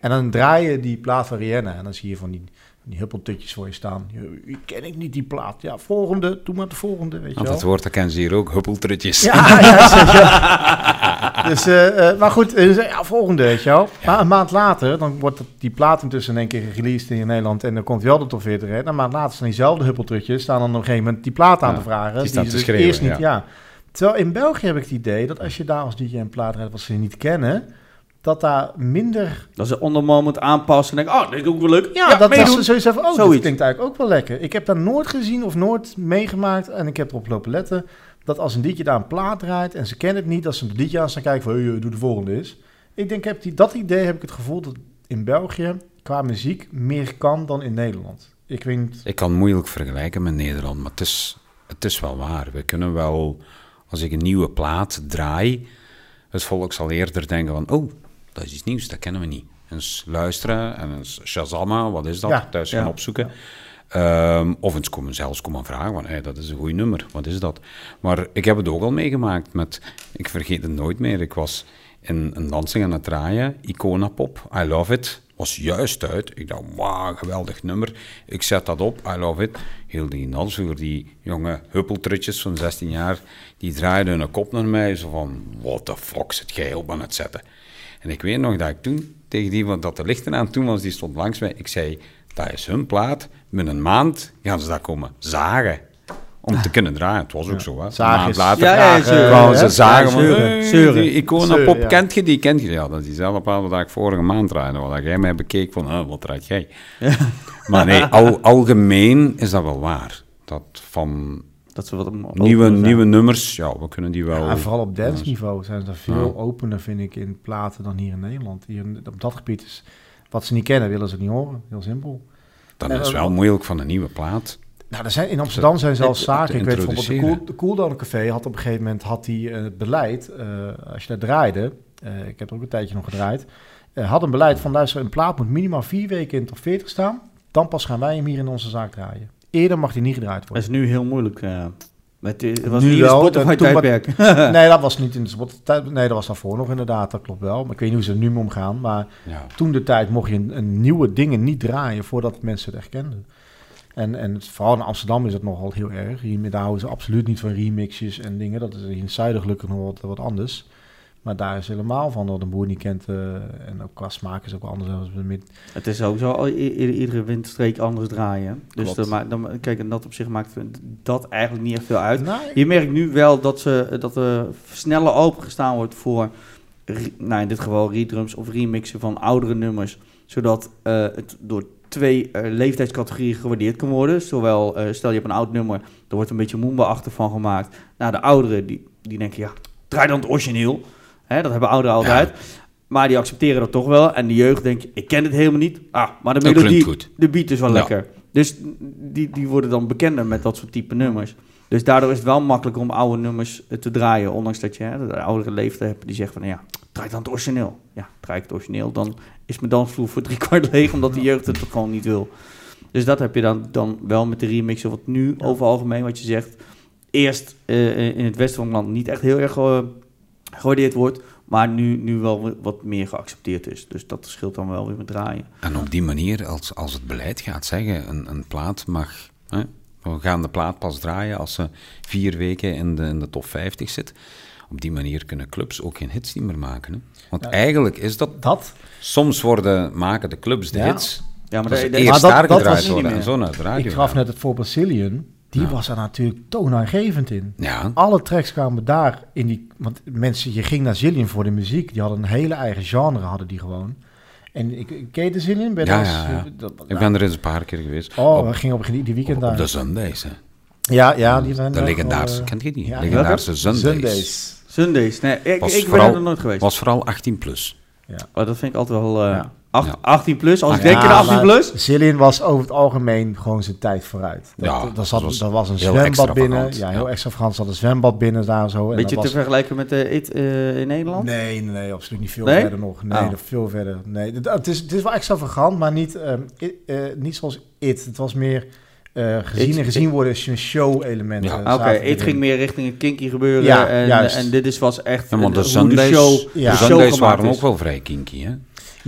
En dan draai je die plaat van Rihanna en dan zie je van die die huppeltutjes voor je staan. Je, ken ik niet die plaat. Ja, volgende, doe maar de volgende, weet je wel. Dat woord, dat kennen ze hier ook, huppeltrutjes. Ja, ja, Dus, uh, maar goed, uh, ja, volgende, weet je wel. Maar een maand later, dan wordt die plaat intussen in één keer gereleased in Nederland en dan komt wel de top 40. Hè. een maand later staan diezelfde huppeltrutjes, staan dan op een gegeven moment die plaat aan te vragen. Die, die dus eerst niet, ja. Terwijl in België heb ik het idee dat als je daar als DJ een plaat rijdt wat ze niet kennen dat daar minder... Dat ze onder moment aanpassen en denken, oh, dit is ook wel leuk. Ja, dat is sowieso van, oh, Zoiets. dat klinkt eigenlijk ook wel lekker. Ik heb daar nooit gezien of nooit meegemaakt en ik heb erop lopen letten, dat als een DJ daar een plaat draait en ze kennen het niet, dat ze een DJ aan staan kijken van, hey, doe de volgende is. Ik denk, heb die, dat idee heb ik het gevoel dat in België qua muziek meer kan dan in Nederland. Ik, weet ik kan moeilijk vergelijken met Nederland, maar het is, het is wel waar. We kunnen wel, als ik een nieuwe plaat draai, het volk zal eerder denken van, oh, dat is iets nieuws, dat kennen we niet. Eens luisteren en eens Shazama, wat is dat? Ja, Thuis gaan opzoeken. Um, of eens komen, zelfs komen vragen, van, hey, dat is een goed nummer, wat is dat? Maar ik heb het ook al meegemaakt met, ik vergeet het nooit meer, ik was in een dansing aan het draaien, Icona Pop, I Love It, was juist uit. Ik dacht, wauw, geweldig nummer. Ik zet dat op, I love it. Heel die dansvloer, die jonge huppeltrutjes van 16 jaar, die draaiden een kop naar mij, zo van, what the fuck zit jij op aan het zetten? En ik weet nog dat ik toen tegen die, want dat de lichten aan toen was, die stond langs mij. Ik zei, dat is hun plaat. Met een maand gaan ze dat komen zagen. Om te kunnen draaien. Het was ook zo. Hè. Zagen. Een maand later ja, ja, zeuren, ze zagen. van, hey, die Icona Pop, kent je die? Kent je Ja, dat is diezelfde plaat dat ik vorige maand draaide. Wat jij mij bekeek van, wat draait jij? maar nee, al, algemeen is dat wel waar. Dat van dat ze wat nieuwe, nieuwe nummers, ja, we kunnen die wel... Ja, vooral op dance niveau zijn ze veel opener, vind ik, in platen dan hier in Nederland. Hier op dat gebied is, wat ze niet kennen, willen ze niet horen. Heel simpel. Dan is het wel moeilijk van een nieuwe plaat. Nou, er zijn, in Amsterdam zijn zelfs zaken. Ik weet bijvoorbeeld, de, cool, de Cooldown Café had op een gegeven moment had die, uh, het beleid, uh, als je daar draaide, uh, ik heb er ook een tijdje nog gedraaid, had een beleid van luister, een plaat moet minimaal vier weken in top 40 staan. Dan pas gaan wij hem hier in onze zaak draaien. Eerder mag die niet gedraaid worden. Dat is nu heel moeilijk. Uh, met, het was nu niet wel, Spotify tijdperk. nee, dat was niet in de Spotify. Nee, dat was daarvoor nog inderdaad. Dat klopt wel. Maar ik weet niet hoe ze er nu mee omgaan. Maar toen de tijd mocht je een, een, nieuwe dingen niet draaien voordat mensen het erkenden. En, en vooral in Amsterdam is het nogal heel erg. Hier daar houden ze absoluut niet van remixes en dingen. Dat is in het zuiden gelukkig nog wat, wat anders. Maar daar is helemaal van dat een boer niet kent. Uh, en ook qua smaak is ook anders. Met... Het is sowieso iedere windstreek anders draaien. Dus maar, dan, kijk, en dat op zich maakt dat eigenlijk niet echt veel uit. Je merkt nu wel dat, ze, dat er sneller opengestaan wordt voor, nou in dit geval redrums of remixen van oudere nummers. Zodat uh, het door twee uh, leeftijdscategorieën gewaardeerd kan worden. Zowel, stel je hebt een oud nummer, er wordt een beetje moomba-achtig van gemaakt. Nou, de ouderen, die, die denken, ja, draai dan het origineel. Hè, dat hebben ouderen altijd. Maar die accepteren dat toch wel. En de jeugd denkt, ik ken het helemaal niet. Ah, maar de melodie, de beat is wel lekker. Dus die, die worden dan bekender met dat soort type nummers. Dus daardoor is het wel makkelijk om oude nummers eh, te draaien. Ondanks dat je hè, de oudere leeftijd hebt die zegt van... ja, draai dan het origineel. Ja, draai ik het origineel. Dan is mijn dansvloer voor drie kwart leeg... omdat de jeugd het gewoon niet wil. Dus dat heb je dan, dan wel met de remixen. Wat nu over algemeen, wat je zegt... eerst uh, in het westen van het land niet echt heel erg... Uh, gewaardeerd wordt, maar nu, nu wel wat meer geaccepteerd is. Dus dat scheelt dan wel weer met draaien. En op die manier, als, als het beleid gaat zeggen, een, een plaat mag... Hè, we gaan de plaat pas draaien als ze vier weken in de, in de top 50 zit. Op die manier kunnen clubs ook geen hits meer maken. Hè? Want eigenlijk is dat... dat? Soms worden, maken de clubs de hits... Ja, maar, dat, eerst daar gedraaid worden en zo naar de radio. Ik gaf net het voorbeeld Cillian. Die was er natuurlijk toonaangevend in. Ja. Alle tracks kwamen daar in die... Want mensen, je ging naar Zillion voor de muziek. Die hadden een hele eigen genre, hadden die gewoon. En ik, ken je de Zillion? Ben ja, ja, ik ben er eens een paar keer geweest. Oh, we gingen op die weekend op, daar. Op de Sundays, hè. Ja, ja, die zijn De legendarische, kent je die? legendarische Sundays. Sundays. Nee, ik, Was ik ben vooral- er nooit geweest. was vooral 18 plus. Oh, dat vind ik altijd wel... eh, Ja. Acht- Ja. 18 plus. Als ik Ja, denk aan 18 maar plus... Zillion was over het algemeen gewoon zijn tijd vooruit. Dat, Ja, dat, zat, was dat was een zwembad binnen. Ja, heel ja. extravagant. Zat een zwembad binnen daar zo. En Beetje dat te was, vergelijken met de IT eh, in Nederland? Nee, nee, nee, absoluut niet veel Nee? verder nog. Nee, Oh. nog veel verder. Nee, het, is, het is wel extravagant, maar niet, ehm, eh, niet zoals It. Het was meer eh, gezien It- en gezien worden als je een show-elementen. Ja. Oké, zaten het ging meer richting het kinky gebeuren. Ja, en, juist. en dit is, was echt Ja, want de de Sundays, show, Ja. de Sundays waren ook wel vrij kinky, hè?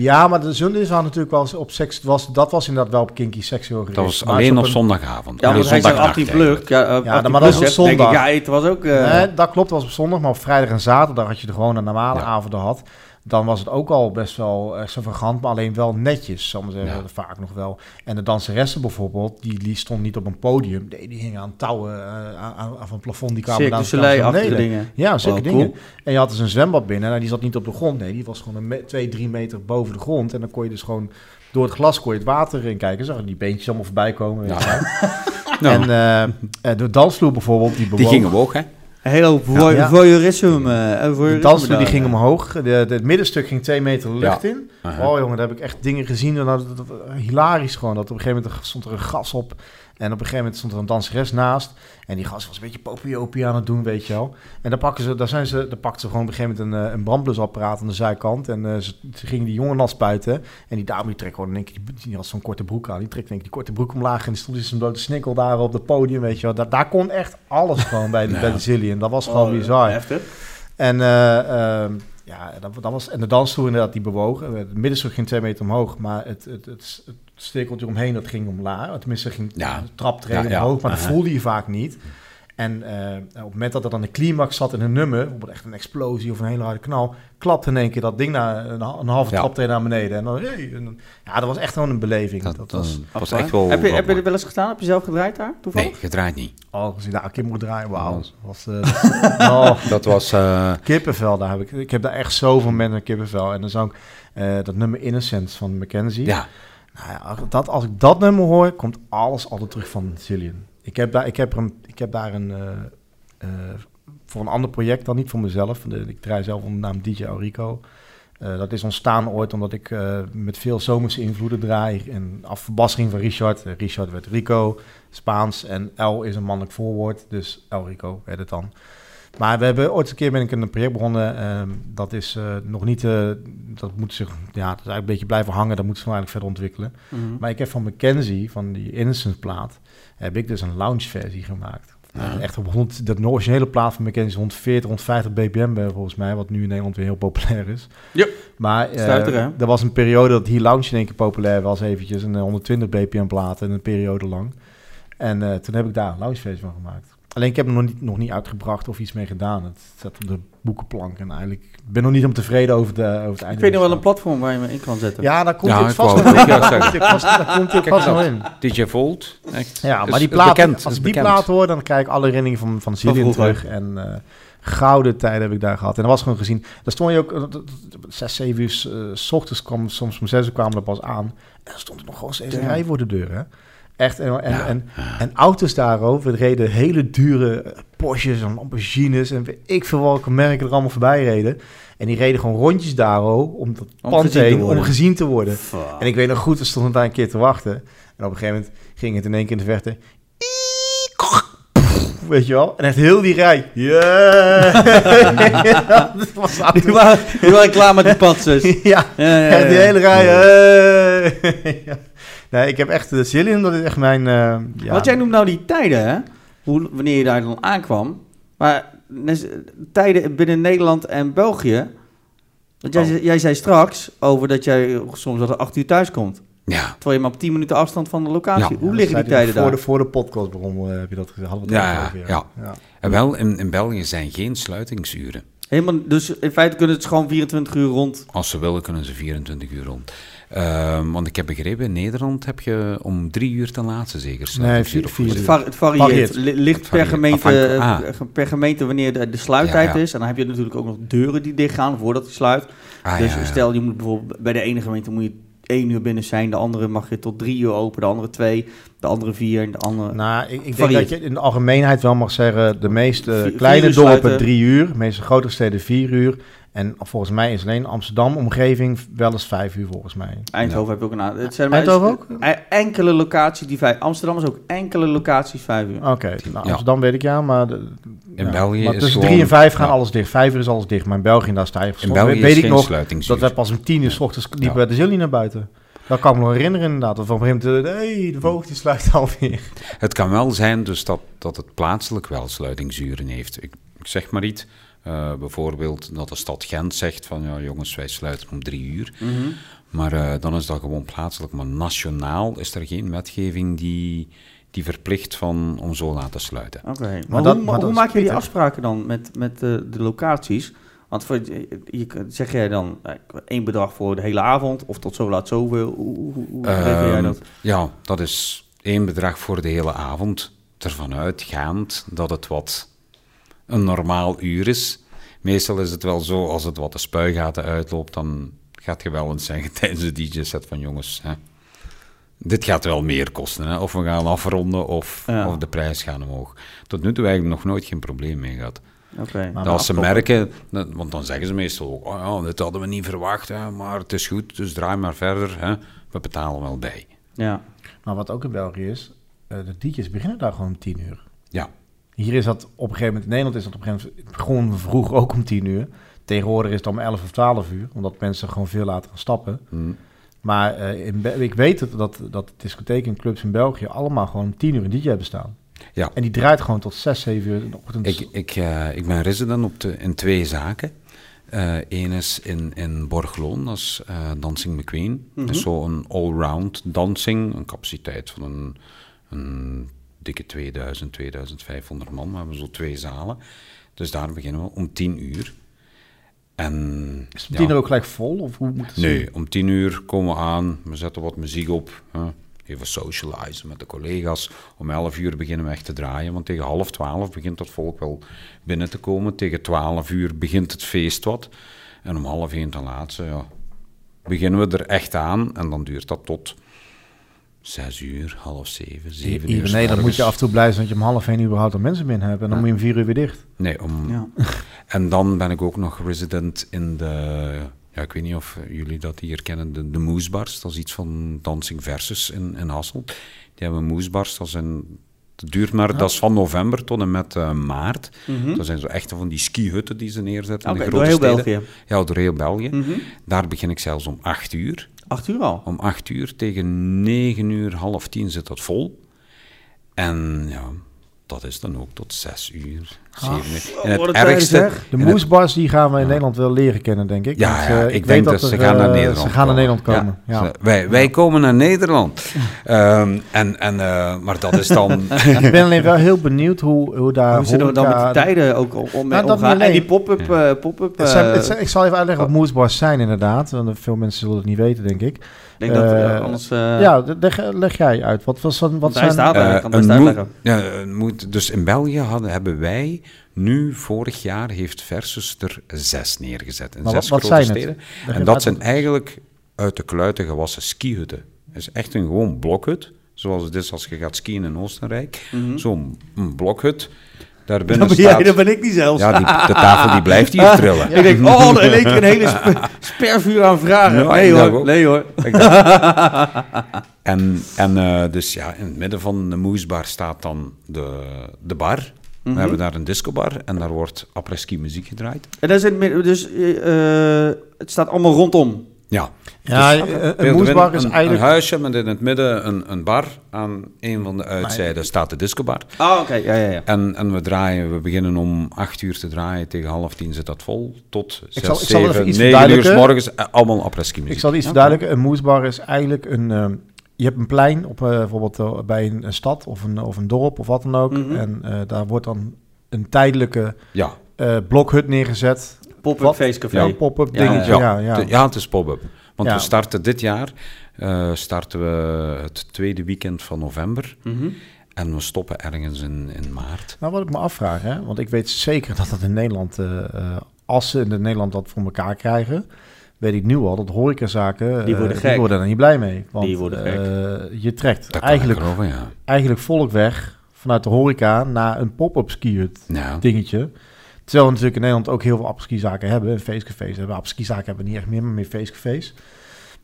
Ja, maar de Sundays waren natuurlijk wel op seks. Was, dat was inderdaad wel op kinky seksueel gericht. Dat was Maar alleen op een- zondagavond. Ja, want hij zei zondagnacht 18 eigenlijk. plus. Ja, Ja, 18 maar dat was op ik, zondag. ja, het was ook... eh, Nee, dat klopt, dat was op zondag, maar op vrijdag en zaterdag had je er gewoon een normale Ja. avonden had. Dan was het ook al best wel extravagant, maar alleen wel netjes, zal ik maar zeggen, Ja. vaak nog wel. En de danseressen bijvoorbeeld, die, die stonden niet op een podium, nee, die hingen aan touwen, eh, aan, aan, aan een plafond, die kwamen du Soleil-achtige beneden. dingen. Ja, zulke dingen. En je had dus een zwembad binnen, nou, die zat niet op de grond, nee, die was gewoon een twee, drie meter boven de grond. En dan kon je dus gewoon door het glas kon je het water in kijken, zag je die beentjes allemaal voorbij komen. Nou, En eh, eh, de dansvloer bijvoorbeeld, die die gingen omhoog, hè? Een hele hoop voy- Ja. voyeurisme. eh, De voyeurisme dansvloer die ging eh. omhoog. De, de- het middenstuk ging twee meter de lucht Ja. in. Aha. Oh jongen, daar heb ik echt dingen gezien. En dat, dat- dat- hilarisch gewoon. Dat op een gegeven moment stond er een gas op. En op een gegeven moment stond er een danseres naast. En die gast was een beetje popiopie aan het doen, weet je wel. En dan, pakken ze, daar zijn ze, dan pakten ze gewoon op een gegeven moment een, eh, een brandblusapparaat aan de zijkant. En eh, ze, ze gingen die jongen nat spuiten. En die dame die trekt gewoon één keer, die, die had zo'n korte broek aan. Die trekt één keer die korte broek omlaag. En die stond in zijn blote snikkel daar op het podium, weet je wel. Daar, daar kon echt alles gewoon bij de, Ja. bij de Zillion. Dat was gewoon Oh, bizar. Heftig. En, ehm, ja, dat, dat was, en de dansstoel inderdaad, die bewoog. Eh, Het middenstuk ging twee meter omhoog, maar het, het, het, het stekeltje omheen, dat ging omlaag. Tenminste, ging Ja. de traptreden Ja, ja. omhoog, maar dat voelde je vaak niet. En eh, op het moment dat er dan een climax zat in een nummer, bijvoorbeeld echt een explosie of een hele harde knal, klapte in één keer dat ding naar een, een halve Ja. traptreden naar beneden. En dan, hey, en dan- ja, dat was echt gewoon een beleving. Dat, Dat, was, eh, was echt wel... Heb je, heb je er wel eens gestaan? Heb je zelf gedraaid daar, toevallig? Nee, gedraaid niet. oh, als je daar een keer moet draaien, wauw. Oh. Was, eh, oh, Dat was... eh, Kippenvel, daar heb ik. Ik heb daar echt zoveel mensen kippenvel. En dan zou ik eh, dat nummer Innocence van Mackenzie. ja, Nou ja, dat, als ik dat nummer hoor, komt alles altijd terug van Zillion. Ik heb daar, ik heb er een, ik heb daar een eh, eh, voor een ander project dan niet voor mezelf. De- ik draai zelf onder de naam DJ Aurico. Eh, dat is ontstaan ooit omdat ik eh, met veel zomerse invloeden draai. En afverbastering van Richard. Eh, Richard werd Rico, Spaans. En L is een mannelijk voorwoord, dus El Rico werd het dan. Maar we hebben ooit een keer ben ik een project begonnen. ehm, dat is eh, nog niet. eh, dat moet zich. Ja, dat is eigenlijk een beetje blijven hangen. Dat moeten ze eigenlijk verder ontwikkelen. Mhm. Maar ik heb van Mackenzie, van die Innocent plaat, heb ik dus een lounge versie gemaakt. Ja. Echt op 100, dat originele plaat van Mackenzie is 140, 150 bpm volgens mij, wat nu in Nederland weer heel populair is. Ja. Maar hè? er was een periode dat hier lounge in één keer populair was, eventjes, een eh, 120 bpm plaat en een periode lang. En toen heb ik daar een lounge versie van gemaakt. Alleen ik heb hem nog niet, nog niet uitgebracht of iets mee gedaan. Het staat op de boekenplank en eigenlijk ik ben nog niet om tevreden over, de, over het einde. Ik weet nog wel een platform waar je me in kan zetten. Ja, daar komt Ja, ik vast nog het in. Daar komt ook vast- nog in. DJ Volt. echt, Ja, maar die plaat, bekend, als ik die plaat hoor, dan krijg ik alle herinneringen van, van Zillion terug. En eh, gouden tijden heb ik daar gehad. En dat was gewoon gezien. Daar stond je ook, dat- zes, zeven uur eh, s ochtends kwam, soms om zes uur kwamen er pas aan. En dan stond er nog gewoon steeds een rij voor de deur, hè. Echt, en, en, Ja, en, en auto's daarover, reden hele dure Porsches en Lamborghinis en ik veel welke merken er allemaal voorbij reden. En die reden gewoon rondjes daar oh, om dat Om pand gezien te heen, om worden. gezien te worden. Fuck. En ik weet nog goed, we stonden daar een keer te wachten. En op een gegeven moment ging het in één keer in de verte. Weet je wel? En echt heel die rij. Yeah! Dat was Die waren, die waren klaar met die patsers. ja, Ja, ja, echt die hele rij. Ja. Nee, ik heb echt de Zillion, dat is echt mijn... eh, ja. Want jij noemt nou die tijden, hè? Hoe, wanneer je daar dan aankwam. Maar tijden binnen Nederland en België. Want jij, Oh. zei- jij zei straks over dat jij soms wel acht uur thuis komt. Ja, Terwijl je maar op 10 minuten afstand van de locatie. Ja, Hoe liggen die tijden voor daar? De, voor de podcast begon, eh, heb je dat gezegd. Hadden we het Ja, ja, over, ja. ja. en wel, in, in België zijn geen sluitingsuren. Helemaal, dus in feite kunnen het gewoon 24 uur rond. Als ze willen, kunnen ze 24 uur rond. Ehm, want ik heb begrepen, in Nederland heb je om drie uur ten laatste zeker vier- vier hoe Het, var- het varieert. Varieert. Li- Ligt per Varieert. gemeente, eh, per gemeente wanneer de, de sluittijd Ja, ja. is. En dan heb je natuurlijk ook nog deuren die dichtgaan voordat hij sluit. Ah, dus ja, ja. stel, je moet bijvoorbeeld bij de ene gemeente moet je één uur binnen zijn. De andere mag je tot drie uur open, de andere twee. de andere vier en de andere... Nou, ik, ik denk dat je in de algemeenheid wel mag zeggen... de meeste Vier- kleine dorpen drie uur, de meeste grote steden vier uur. En volgens mij is alleen Amsterdam omgeving wel eens vijf uur volgens mij. Eindhoven heb ik ook een aantal. Het zijn Eindhoven ook? E- Enkele locaties die vijf... Amsterdam is ook enkele locaties vijf uur. Oké, nou, Ja. Amsterdam weet ik ja, maar... De, In ja. België maar is tussen gewoon- drie en vijf gaan ja. alles dicht. Vijf uur is alles dicht, maar in België daar sta je In België weet, is ik geen nog dat we pas om tien uur 's ochtends liepen Ja. bij de Zilli naar buiten. Dat kan ik me nog herinneren inderdaad. Dat we op een gegeven moment, hey, de voogd die sluit alweer. Het kan wel zijn dus dat, dat het plaatselijk wel sluitingsuren heeft. Ik, ik zeg maar iets. Eh, bijvoorbeeld dat de stad Gent zegt van ja jongens, wij sluiten om drie uur. Mhm. Maar eh, dan is dat gewoon plaatselijk. Maar nationaal is er geen wetgeving die, die verplicht van om zo laat te sluiten. Oké, maar, dat- hoe, maar dat hoe is maak je die afspraken dan met, met de, de locaties? Want voor, je, zeg jij dan eh, één bedrag voor de hele avond of tot zo laat zoveel? Hoe, hoe, hoe regel jij Ehm, dat? Ja, dat is één bedrag voor de hele avond. Ervan uitgaand dat het wat een normaal uur is. Meestal is het wel zo, als het wat de spuigaten uitloopt, dan gaat je wel eens zeggen tijdens de DJ-set van jongens, hè, dit gaat wel meer kosten. Hè? Of we gaan afronden of, Ja. of de prijs gaat omhoog. Tot nu toe eigenlijk nog nooit geen probleem mee gehad. Maar als ze merken, dat- want dan zeggen ze meestal ook, oh ja, dit hadden we niet verwacht, hè, maar het is goed, dus draai maar verder. Hè. We betalen wel bij. Ja. Maar wat ook in België is, eh, de DJ's beginnen daar gewoon om tien uur. Ja, Hier is dat op een gegeven moment, in Nederland is dat op een gegeven moment gewoon vroeg ook om tien uur. Tegenwoordig is het om 11 of 12 uur, omdat mensen gewoon veel later gaan stappen. Hm. Maar eh, in Be- ik weet het, dat, dat discotheken en clubs in België allemaal gewoon om 10 uur een DJ hebben staan. Ja. En die draait gewoon tot 6, 7 uur in de ochtend. Ik, ik, eh, ik ben resident op de, in twee zaken. Eén is in, in Borgloon, dat is eh, Dancing McQueen. Dat is zo'n all-round dancing, een capaciteit van een, een dikke 2000, 2500 man. We hebben zo twee zalen. Dus daar beginnen we om 10 uur. En, is het ja, 10 uur ook gelijk vol? Of hoe moet het Nee, om 10 uur komen we aan, we zetten wat muziek op. hè. Even socializen met de collega's. Om 11 uur beginnen we echt te draaien, want tegen half 12 begint het volk wel binnen te komen. Tegen 12 uur begint het feest wat. En om half 1 ten laatste ja, beginnen we er echt aan. En dan duurt dat tot 6 uur, half 7, 7 Hier uur. Nederland s'morgens. moet je af en toe blij zijn dat je om half 1 überhaupt al mensen binnen hebt. En dan Ja. moet je om 4 uur weer dicht. Nee, om, Ja. En dan ben ik ook nog resident in de. Ja, ik weet niet of jullie dat hier kennen, de, de Moesbars. Dat is iets van Dancing Versus in, in Hasselt. Die hebben Moesbars. Dat, zijn, dat duurt maar, dat is van november tot en met eh, maart. Mhm. Dat zijn zo echt van die skihutten die ze neerzetten in de door grote heel steden. België. Ja, door heel België. Mhm. Daar begin ik zelfs om 8 uur. Acht uur al. Om 8 uur tegen 9 uur, half 10 zit dat vol. En ja, dat is dan ook tot 6 uur, 7 uur. En wat het ergste... zeg. De en moesbars die gaan we in Ja. Nederland wel leren kennen, denk ik. Ja, Want, ja, eh, ik, weet denk dat, ze er, gaan naar eh, Nederland Ze gaan naar Nederland komen. Ja. ze- Wij, wij komen naar Nederland. Ehm, en, en, eh, maar dat is dan... ik ben alleen wel heel benieuwd hoe, hoe daar Hoe zullen we dan met de tijden ook om, om Nou, dat omgaan? En die pop-up... eh, pop-up Het zijn, het zijn- ik zal even uitleggen wat moesbars zijn inderdaad. Want veel mensen zullen het niet weten, denk ik. Ik denk dat eh, anders... eh, ja, leg, leg jij uit. Wat, was dan, wat zijn... staat daar, eh, kan best uitleggen. ja, moet, dus in België hadden, hebben wij nu, vorig jaar, heeft Versus er zes neergezet. In Maar zes wat- wat grote het? steden. En dat uit zijn eigenlijk uit de kluiten gewassen skihutten. Het is echt een gewoon blokhut. Zoals het is als je gaat skiën in Oostenrijk. Mhm. Zo'n een blokhut. Daarbinnen Dan ben jij, staat... dat ben ik niet zelfs. Ja, die, de tafel die blijft hier trillen. Ik denk, oh, er leek een hele sp- spervuur aan vragen. Ja, nee hoor, nee hoor. Ik dacht- en en eh, dus ja, in het midden van de moesbar staat dan de, de bar. Mhm. We hebben daar een discobar en daar wordt après-ski muziek gedraaid. En dat is in dus eh, eh, het staat allemaal rondom. Ja, Ja, Dus- eh, een moesbar is een, eigenlijk... Een huisje met in het midden een, een bar. Aan een van de uitzijden staat de discobar. Ah, oké, ja, ja, ja. En, en we draaien, we beginnen om acht uur te draaien. Tegen half tien zit dat vol. Tot zes, zal- ik zal even zeven, iets negen uur s morgens. eh, Allemaal après-ski muziek. Ik zal iets verduidelijken. Een moesbar is eigenlijk een... ehm, je hebt een plein op, eh, bijvoorbeeld bij een, een stad of een, of een dorp of wat dan ook. Mhm. En eh, daar wordt dan een tijdelijke Ja, eh, blokhut neergezet. Pop-up Wat? feestcafé. Ja, pop-up Ja, dingetje. ja. Ja, ja. Te- ja, het is pop-up. Want Ja. we starten dit jaar eh, starten we het tweede weekend van november. Mhm. En we stoppen ergens in, in maart. Nou, wat ik me afvraag, hè, want ik weet zeker dat dat in Nederland, eh, eh, als ze in Nederland dat voor elkaar krijgen, weet ik nu al dat horecazaken, Die worden die gek. worden er niet blij mee. Want Die worden gek. eh, je trekt eigenlijk, ja. eigenlijk volk weg vanuit de horeca naar een pop-up skier Ja. dingetje. Terwijl we natuurlijk in Nederland ook heel veel appeskizaken hebben. En feestcafés hebben. Appeskizaken hebben we niet echt meer, maar meer feestcafés.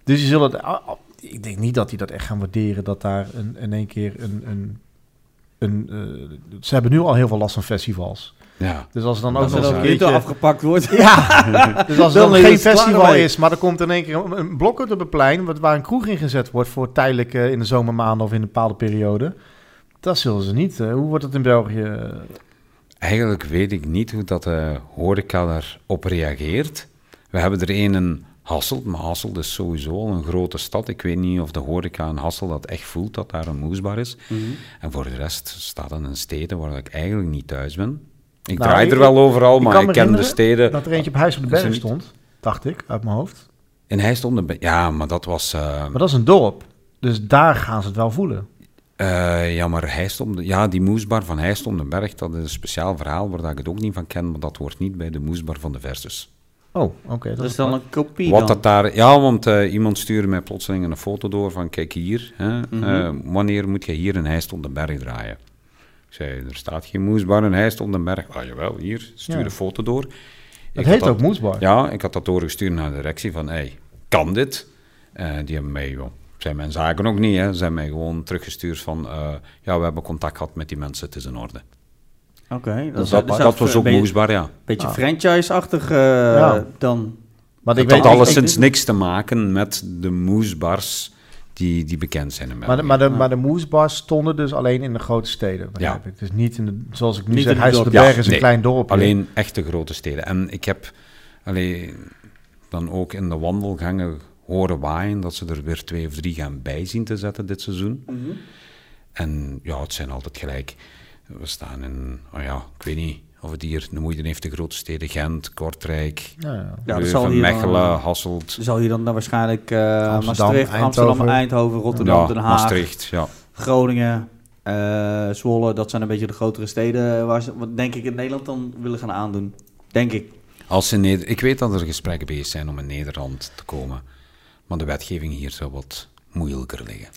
Dus je zullen... het- ah, ah, Ik denk niet dat die dat echt gaan waarderen. Dat daar een, in één keer een... een, een eh, ze hebben nu al heel veel last van festivals. ja. Dus als er dan Dat ook nog een een keer keertje... afgepakt wordt. Ja, dus als er Dan geen festival is, maar er komt in één keer een, een blokker op het plein, wat- waar een kroeg in gezet wordt voor tijdelijk eh, in de zomermaanden of in een bepaalde periode. Dat zullen ze niet. eh. hoe wordt het in België? Eigenlijk weet ik niet hoe dat de horeca daarop reageert. We hebben er een in Hasselt, maar Hasselt is sowieso al een grote stad. Ik weet niet of de horeca in Hasselt dat echt voelt, dat daar een moesbar is. Mhm. En voor de rest staat het in steden waar ik eigenlijk niet thuis ben. Ik Nou, draai er wel overal, ik maar ik ken de steden. Dat er eentje op Huis op de er Berg stond, dacht ik, uit mijn hoofd. In hij stond be- Ja, maar dat was... eh, Maar dat is een dorp. Dus daar gaan ze het wel voelen. Eh, ja, maar de, ja, die moesbar van om de Berg, dat is een speciaal verhaal waar dat ik het ook niet van ken, maar dat hoort niet bij de moesbar van de Versus. Oh, oké. Dat is dan een kopie Wat dan. dat daar, ja, want eh, iemand stuurde mij plotseling een foto door van kijk hier, hè, Mhm. eh, wanneer moet je hier een Heist de Berg draaien? Ik zei, er staat geen moesbar in Heist de Berg. Ah jawel, hier, stuur Ja. een foto door. Het Ik heet ook Moesbar. Ja, ik had dat doorgestuurd naar de directie van, hey, kan dit? Eh, die hebben mij, joh, zijn mijn zaken ook niet, hè, ze hebben mij gewoon teruggestuurd van, eh, ja, we hebben contact gehad met die mensen, het is in orde. Oké, Dat, is- dat, is dat was ook moesbaar, ja. Beetje Ah. franchise-achtig eh, Ja. dan. Maar Het ik had weet, ik- alleszins ik- niks te maken met de moesbars die, die bekend zijn in maar, de, België. maar, de, maar de moesbars stonden dus alleen in de grote steden, begrijp Ja. ik. Dus niet in de, zoals ik nu Niet zeg, in de Huis op de. Berg Ja, is een nee. klein dorp. Alleen echte grote steden. En ik heb alleen dan ook in de wandelgangen horen waaien dat ze er weer twee of drie gaan bij zien te zetten dit seizoen. En ja, het zijn altijd gelijk. We staan in, oh ja, ik weet niet of het hier de moeite heeft, de grote steden Gent, Kortrijk, Ja, zal hier Mechelen, eh, Hasselt, Zal hier dan, dan waarschijnlijk eh Amsterdam, Maastricht, Amsterdam, Eindhoven. Eindhoven, Rotterdam, ja, Den Haag, Maastricht. Ja. Groningen, eh, Zwolle. Dat zijn een beetje de grotere steden waar ze, wat denk ik, in Nederland dan willen gaan aandoen. Denk ik. Als in ik weet dat er gesprekken bezig zijn om in Nederland te komen, maar de wetgeving hier zou wat moeilijker liggen.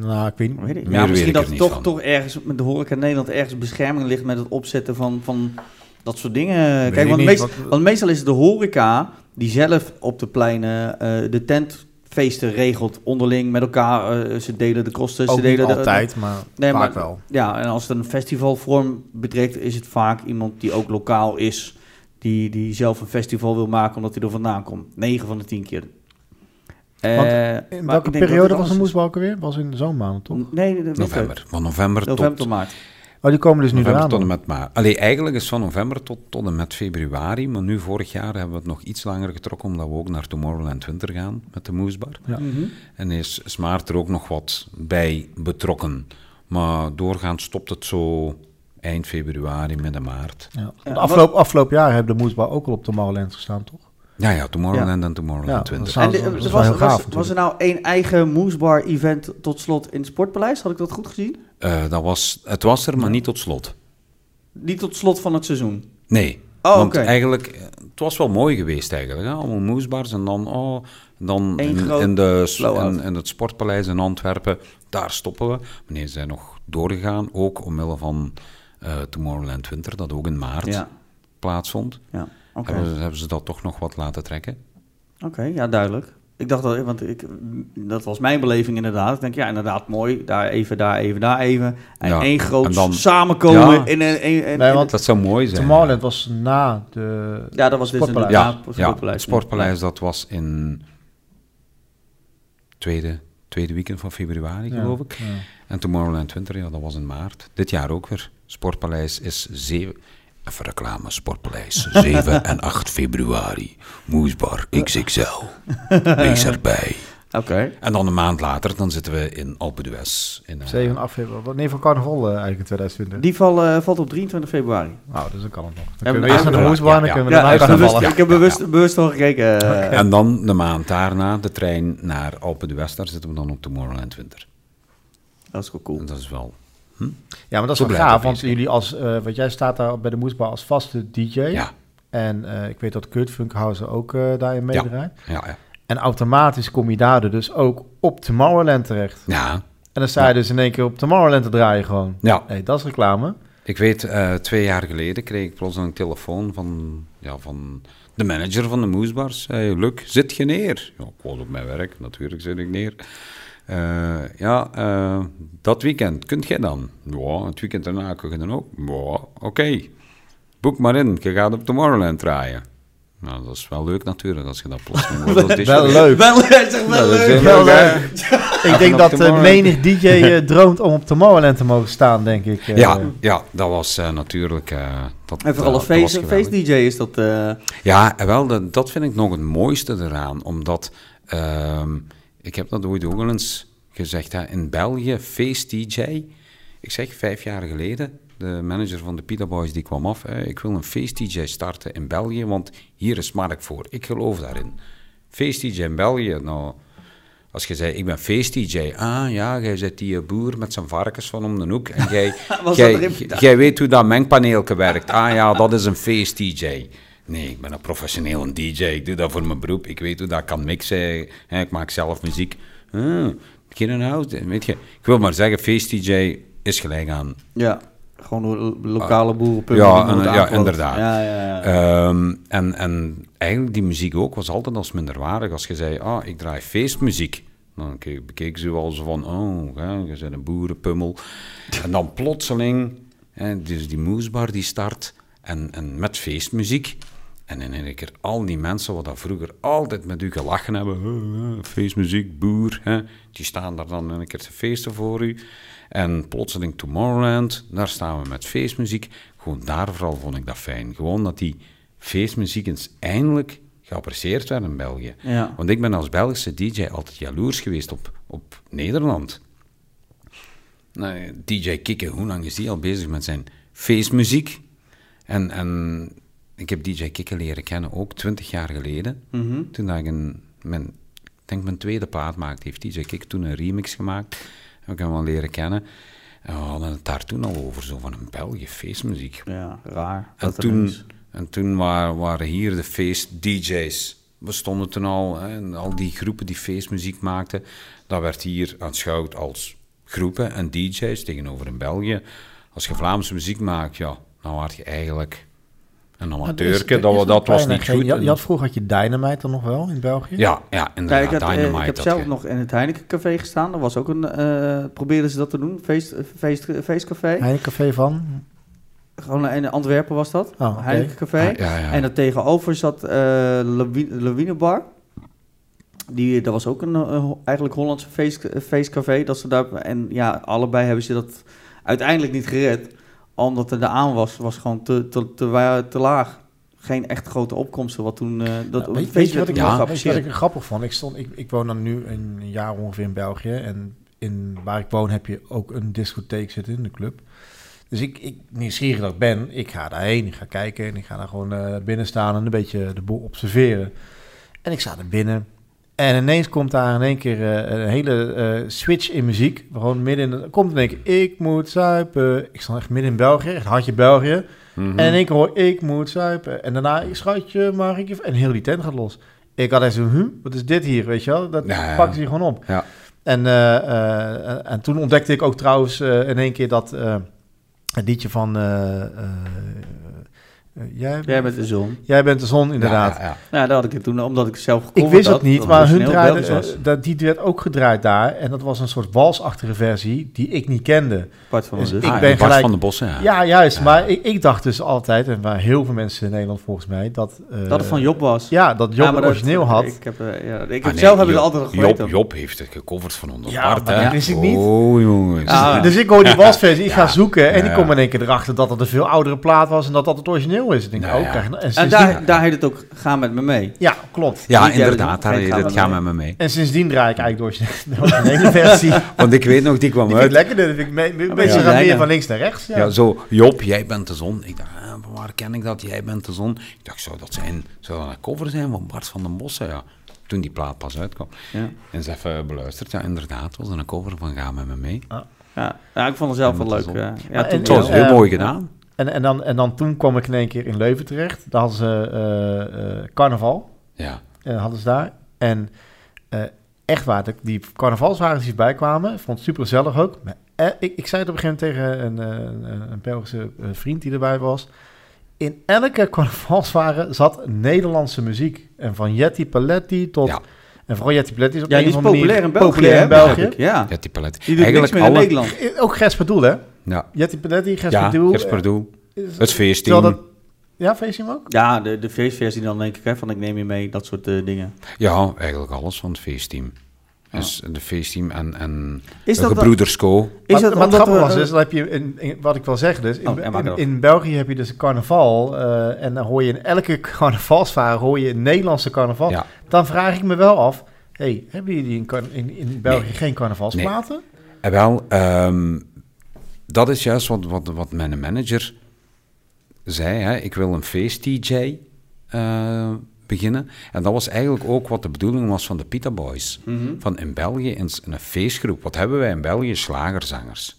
Nou, ik weet niet. Weet ik. Ja, misschien ik dat er niet toch, van. toch ergens met de horeca in Nederland ergens bescherming ligt met het opzetten van, van dat soort dingen. Weet Kijk, want, niet, meest- wat- want meestal is het de horeca die zelf op de pleinen eh, de tentfeesten regelt onderling met elkaar. eh, ze delen de kosten. Ook ze niet delen de- altijd, maar Nee, vaak maar- wel. Ja, en als het een festivalvorm betrekt, is het vaak iemand die ook lokaal is. Die, die zelf een festival wil maken omdat hij er vandaan komt. 9 van de 10 keer. Eh, Want maar In welke periode was de anders moesbalk weer? Was in de zomermaanden, toch? Nee, de- de- November. Van november, November tot, tot maart. Oh, die komen dus nu november tot en met maart. Allee, eigenlijk is van november tot, tot en met februari, maar nu vorig jaar hebben we het nog iets langer getrokken omdat we ook naar Tomorrowland Winter gaan met de Moesbar. Ja. Mhm. En is, is Maart er ook nog wat bij betrokken. Maar doorgaans stopt het zo eind februari, midden maart. Ja. Afgelopen jaar hebben de moesbar ook al op Tomorrowland gestaan, toch? Ja, ja, Tomorrowland en Tomorrowland Ja, En de- dat is er wel was, heel gaaf was, was er nou één eigen Moesbar-event tot slot in het Sportpaleis? Had ik dat goed gezien? Eh, dat was, het was er, maar niet tot slot. Niet tot slot van het seizoen. Nee. Oh, Want eigenlijk, eh, het was wel mooi geweest eigenlijk. Hè? Allemaal moesbars en dan, oh, dan in, de, in, in het Sportpaleis in Antwerpen, daar stoppen we. Meneer, ze zijn nog doorgegaan, ook omwille van eh, Tomorrowland Winter, dat ook in maart Ja, plaatsvond. ja. Oké, Hebben, ze- hebben ze dat toch nog wat laten trekken? Oké, ja, duidelijk. Ik dacht dat, want ik, dat was mijn beleving inderdaad. Ik denk, ja, inderdaad, mooi. Daar even, daar even, daar even. En Ja, één groot en dan- samenkomen Ja. in een... In, in, Nee, in- want- Dat zou mooi zijn. Tomorrowland was na de... ja, dat was Sportpaleis. Ja, het ja, Sportpaleis. het Sportpaleis, dat was in tweede, tweede weekend van februari, Ja, geloof ik. ja. En Tomorrowland Winter, ja, dat was in maart. Dit jaar ook weer. Sportpaleis is 7... Even reclame, Sportpaleis. 7 en 8 februari. Moesbar XXL. Wees erbij. Oké. En dan een maand later, dan zitten we in Alpe d'Huez. In, eh, 7 en 8 februari. Wanneer van carnaval eh, eigenlijk in 2020? Die val, eh, valt op 23 februari. Nou, dus dan kan het nog. Dan we- kunnen we eerst naar de ja, moesbar en dan ja, kunnen we Ja, daarna ik heb bewust, ik heb bewust, bewust al gekeken. eh. En dan de maand daarna, de trein naar Alpe d'Huez. Daar zitten we dan op Tomorrowland Winter. Dat is wel cool. En dat is wel... Ja, maar dat is wel gaaf, want jullie als, wat jij staat daar bij de moesbar als vaste DJ. Ja, En eh, ik weet dat Kurt Funkhauser ook eh, daarin meedraait. Ja, ja. En automatisch kom je daardoor dus ook op Tomorrowland terecht. ja, En dan sta je Ja. dus in één keer op Tomorrowland te draaien gewoon. ja. Nee, dat is reclame. Ik weet, twee jaar geleden kreeg ik plots een telefoon van, ja, van de manager van de Moesbars. Hey, Luc, zit je neer? Ja, ik was op mijn werk, natuurlijk zit ik neer. Eh, ja, eh, dat weekend, kunt jij dan? Ja, het weekend daarna kun je dan ook? Ja, oké. Boek maar in, je gaat op Tomorrowland draaien. Nou, dat is wel leuk natuurlijk, als je dat plots DJ. Wel leuk. Wel, leuk. Wel leuk? Ik denk dat eh, menig DJ droomt om op Tomorrowland te mogen staan, denk ik. Ja, ja, dat was eh, natuurlijk... eh, dat, En vooral een feest, feest-dj is dat... eh, Ja, en wel, dat, dat vind ik nog het mooiste eraan. Omdat, ehm, ik heb dat ooit ook al eens gezegd, hè, in België, feest DJ. Ik zeg, vijf jaar geleden, de manager van de Pita Boys die kwam af. hè, ik wil een feest DJ starten in België, want hier is markt voor. Ik geloof daarin. Feest DJ in België, nou... Als je zei, ik ben feest-dj. Ah ja, jij zit die boer met zijn varkens van om de hoek. En jij, jij, jij weet hoe dat mengpaneelke werkt. Ah ja, dat is een feest-dj. Nee, ik ben een professioneel een DJ. Ik doe dat voor mijn beroep. Ik weet hoe dat kan mixen. Ik maak zelf muziek. Ah, geen house. Weet je, ik wil maar zeggen, feest-dj is gelijk aan ja, gewoon lo- lokale boerenpub. Ja, die en- worden ja, aangeklopt. inderdaad. Ja, ja, ja. Ehm, en, en eigenlijk die muziek ook was altijd als minderwaardig. Als je zei, ah, ik draai feestmuziek. Dan ke- bekeek ze wel zo van, oh, je bent een boerenpummel. En dan plotseling, hè, dus die moesbar die start en, en met feestmuziek. En in één keer al die mensen wat dat vroeger altijd met u gelachen hebben, "Oh, eh, feestmuziek, boer, hè, die staan daar dan een keer te feesten voor u. En plotseling Tomorrowland, daar staan we met feestmuziek. Gewoon daar vooral vond ik dat fijn. Gewoon dat die feestmuziek eens eindelijk geapprecieerd werd in België. Ja. Want ik ben als Belgische DJ altijd jaloers geweest op, op Nederland. Nou, DJ Kikke, hoe lang is die al bezig met zijn feestmuziek? En, en ik heb DJ Kikke leren kennen ook twintig jaar geleden. Mhm. Toen dat ik een, mijn, ik denk mijn tweede plaat maakte, heeft DJ Kikke toen een remix gemaakt. Heb ik hem al leren kennen. En we hadden het daar toen al over, zo van een België feestmuziek. ja, raar. En toen, en toen waren, waren hier de feest-DJ's. We stonden toen al, hè, en al die groepen die feestmuziek maakten. Dat werd hier aanschouwd als groepen en DJ's tegenover in België. Als je Vlaamse muziek maakt, ja, dan word je eigenlijk een amateurke. Dat, nog dat was niet goed. Je, je had vroeger had je Dynamite dan nog wel in België. ja, ja, inderdaad. ik, had, eh, Dynamite, ik heb dat zelf nog in het Heineken Café gestaan. Dat was ook een, eh probeerden ze dat te doen, feest, feest, feestcafé. Heinekencafé van? Gewoon in Antwerpen was dat, Oh, Café. Ah, ja, ja. En er tegenover zat eh Lawi- Lawine Bar. Die, dat was ook een eh, eigenlijk Hollandse feest, feestcafé. Dat ze daar, en ja, allebei hebben ze dat uiteindelijk niet gered. Omdat er de aan was, was gewoon te, te, te, te laag. Geen echt grote opkomsten. Wat toen, eh dat weet, je wat ik, wel ja, weet je wat ik er grappig vond? Ik, stond, ik, ik woon dan nu een jaar ongeveer in België. En in, waar ik woon heb je ook een discotheek zitten in de club. Dus ik, ik nieuwsgierig dat ik ben, ik ga daarheen, ik ga kijken en ik ga daar gewoon eh, binnen staan en een beetje de boel observeren. En ik sta er binnen en ineens komt daar in één keer eh, een hele eh, switch in muziek. Gewoon midden in, de- komt in één keer, ik moet zuipen. Ik sta echt midden in België, echt hartje België. Mhm. En in één keer hoor ik moet zuipen. En daarna, schatje, mag ik je... En heel die tent gaat los. Ik had echt zo, huh, wat is dit hier, weet je wel? Dat Ja, pakte hij gewoon op. Ja. En, eh, en toen ontdekte ik ook trouwens in één keer dat het liedje van... eh, jij, Jij bent de zon. jij bent de zon, inderdaad. Ja, ja, ja. Ja, dat had ik het toen, omdat ik zelf Ik wist het niet, dat maar hun eh, dat, die werd ook gedraaid daar. En dat was een soort walsachtige versie die ik niet kende. Bart van dus ik. Ah, ben Bart gelijk- van de Bossen, ja. Ja, juist. Ja. Maar ik, ik dacht dus altijd, en waar heel veel mensen in Nederland volgens mij, dat... eh, dat het van Job was. Ja, dat Job Ja, het dat- origineel had. Ik heb, eh, ja, ik Ah, nee, zelf heb ik altijd nog Job. Job heeft het gecoverd van onder Ja, Bart, dat wist ik niet. Oh, jongens. Ah. Dus ik hoor die wasversie, ik ga zoeken en ik kom in één keer erachter dat het een veel oudere plaat was en dat dat het origineel is. Ik denk, Nou, ja. je- en daar, daar heet het ook Ga met me mee. Ja, klopt. Ja, inderdaad, daar heet het gaan Ga met me mee. En sindsdien draai ik eigenlijk door de versie. Die Want ik weet nog, die kwam vind ik uit. lekker, dat vind ik me- me- mensen ja. meer van links naar rechts. Ja. Ja, zo, Job, jij bent de zon. Ik dacht, ah, van waar ken ik dat? Jij bent de zon. Ik dacht, zou dat, zijn, zou dat een cover zijn van Bart van den Bossen? Ja, toen die plaat pas uitkwam. Ja. En ze even beluisterd. Ja, inderdaad, was er een cover van Ga met me mee. Ja. ja, ik vond het zelf wel leuk. eh. Ja, en- toen Het was heel eh, mooi gedaan. En, en, dan, en dan toen kwam ik in één keer in Leuven terecht. Daar hadden ze eh, eh, carnaval. Ja. En hadden ze daar. En eh, echt waar, die carnavalswagens die erbij kwamen, vond het super gezellig ook. Maar, eh, ik, ik zei het op een gegeven moment tegen een, eh, een, een Belgische eh, vriend die erbij was. In elke carnavalswagen zat Nederlandse muziek. En van Jetty Paletti tot... Ja. En vooral Jetty Paletti is op Ja, een die is populair in België. populair in België. ik. Ja. Ja, die palet. Die doet niks meer in Nederland. Ook Gers hè? Ja, Jetty Paletti, Gers ja. Gersperdoel. eh, Het feestteam. dat- Ja, feestteam ook? Ja, de, de feestversie dan denk ik, hè, van ik neem je mee, dat soort eh, dingen. Ja, eigenlijk alles van het feestteam. Dus de feestteam en, en Is de dat, gebroeders Co. is maar, dat maar het omdat grappige was dus, heb je, in, in- wat ik wil zeggen dus, in, Oh, in, in België heb je dus een carnaval eh, en dan hoor je in elke carnavalsvaar hoor je een Nederlandse carnaval. Ja. Dan vraag ik me wel af, hey, hebben jullie in, in, in België Nee. geen carnavalsplaten? En wel, ehm, dat is juist wat, wat, wat mijn manager zei. Hè. Ik wil een feest-DJ eh, beginnen. En dat was eigenlijk ook wat de bedoeling was van de Pita Boys. Mhm. Van in België, in, een feestgroep. Wat hebben wij in België? Slagerzangers.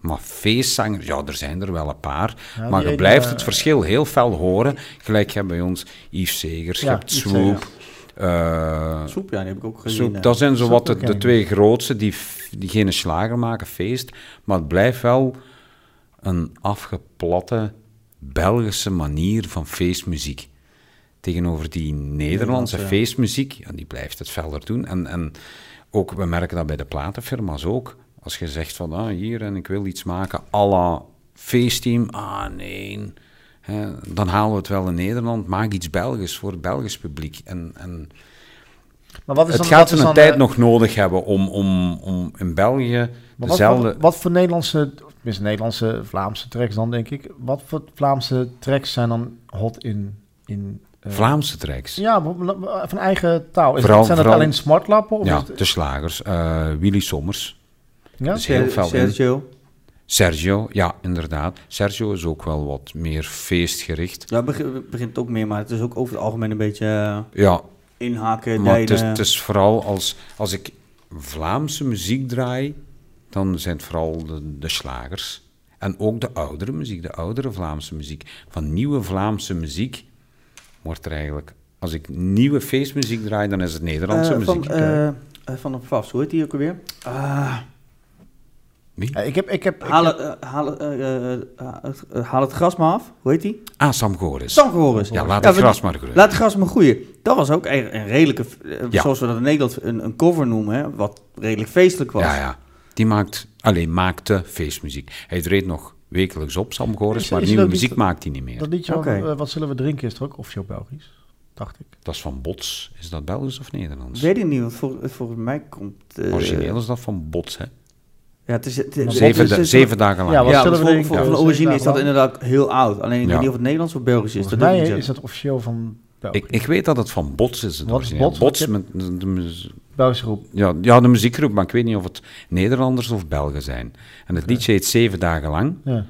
Maar feestzangers, ja, er zijn er wel een paar. Ja, maar je blijft eh, het verschil heel fel horen. Gelijk je hebt bij ons Yves Segers, je Ja, hebt Swoop. eh, Soep, ja, die heb ik ook gezien. Soep, eh. dat zijn zo wat de, de twee grootste die, die geen slager maken, feest. Maar het blijft wel een afgeplatte Belgische manier van feestmuziek. Tegenover die Nederlandse ja. feestmuziek, ja, die blijft het verder doen. En, en ook, we merken dat bij de platenfirma's ook. Als je zegt van, ah, hier, en ik wil iets maken à la feestteam. Ah, nee. Hè, dan halen we het wel in Nederland. Maak iets Belgisch voor het Belgisch publiek. En, en Maar wat is het dan, gaat wat is een dan, tijd eh, nog nodig hebben om, om, om in België maar dezelfde... wat, wat voor Nederlandse, tenminste Nederlandse, Vlaamse tracks dan denk ik, wat voor Vlaamse tracks zijn dan hot in... in Vlaamse tracks. Ja, bijvoorbeeld van eigen taal. Is Vooral- het, zijn dat alleen smartlappen? Of Ja, is het, de slagers. eh, Willy Sommers. ja? Dus heel fel in. Sergio. Sergio, ja, inderdaad. Sergio is ook wel wat meer feestgericht. Ja, het begint, ook meer, maar het is ook over het algemeen een beetje eh, Ja, inhaken, maar het is, dijnen. het is vooral als, als ik Vlaamse muziek draai, dan zijn het vooral de, de slagers. En ook de oudere muziek, de oudere Vlaamse muziek. Van nieuwe Vlaamse muziek wordt er eigenlijk... Als ik nieuwe feestmuziek draai, dan is het Nederlandse muziek. Van, eh, eh, van de hoe heet die ook alweer? Ah, Wie? Ik heb, ik heb, ik haal, heb- het, haal, eh, eh, eh, haal het gras maar af. Hoe heet die? Ah, Sam Goris. Sam Goris. Ja, laat Ja, het gras maar groeien. Laat het gras maar groeien. Dat was ook een, een redelijke, Ja. zoals we dat in Nederland een, een cover noemen, hè, wat redelijk feestelijk was. Ja, ja. Die maakt, alleen maakte feestmuziek. Hij treedt nog wekelijks op, Sam Goris, Is- maar is nieuwe muziek van- maakt hij niet meer. dat liedje, Oké. van, eh, wat zullen we drinken, is toch ook officieel Belgisch? Dacht ik. Dat is van Bots. Is dat Belgisch of Nederlands? Weet ik niet, want vol- volgens mij komt... eh, Origineel is dat van Bots, hè? Ja, het is... Het, het- Zeven, het da- is- zeven dagen lang. Ja, wat Ja, zullen we Ja, de origine is dat inderdaad heel oud. Alleen ik Ja. weet niet of het Nederlands of Belgisch is. Volgens dat mij is dat officieel van. Ik, ik weet dat het van Bots is, het Wat is. Bots? Bots, Wat met de, Belgische groep. ja, ja, de muziekgroep, maar ik weet niet of het Nederlanders of Belgen zijn. En het liedje heet Zeven dagen lang. Ja.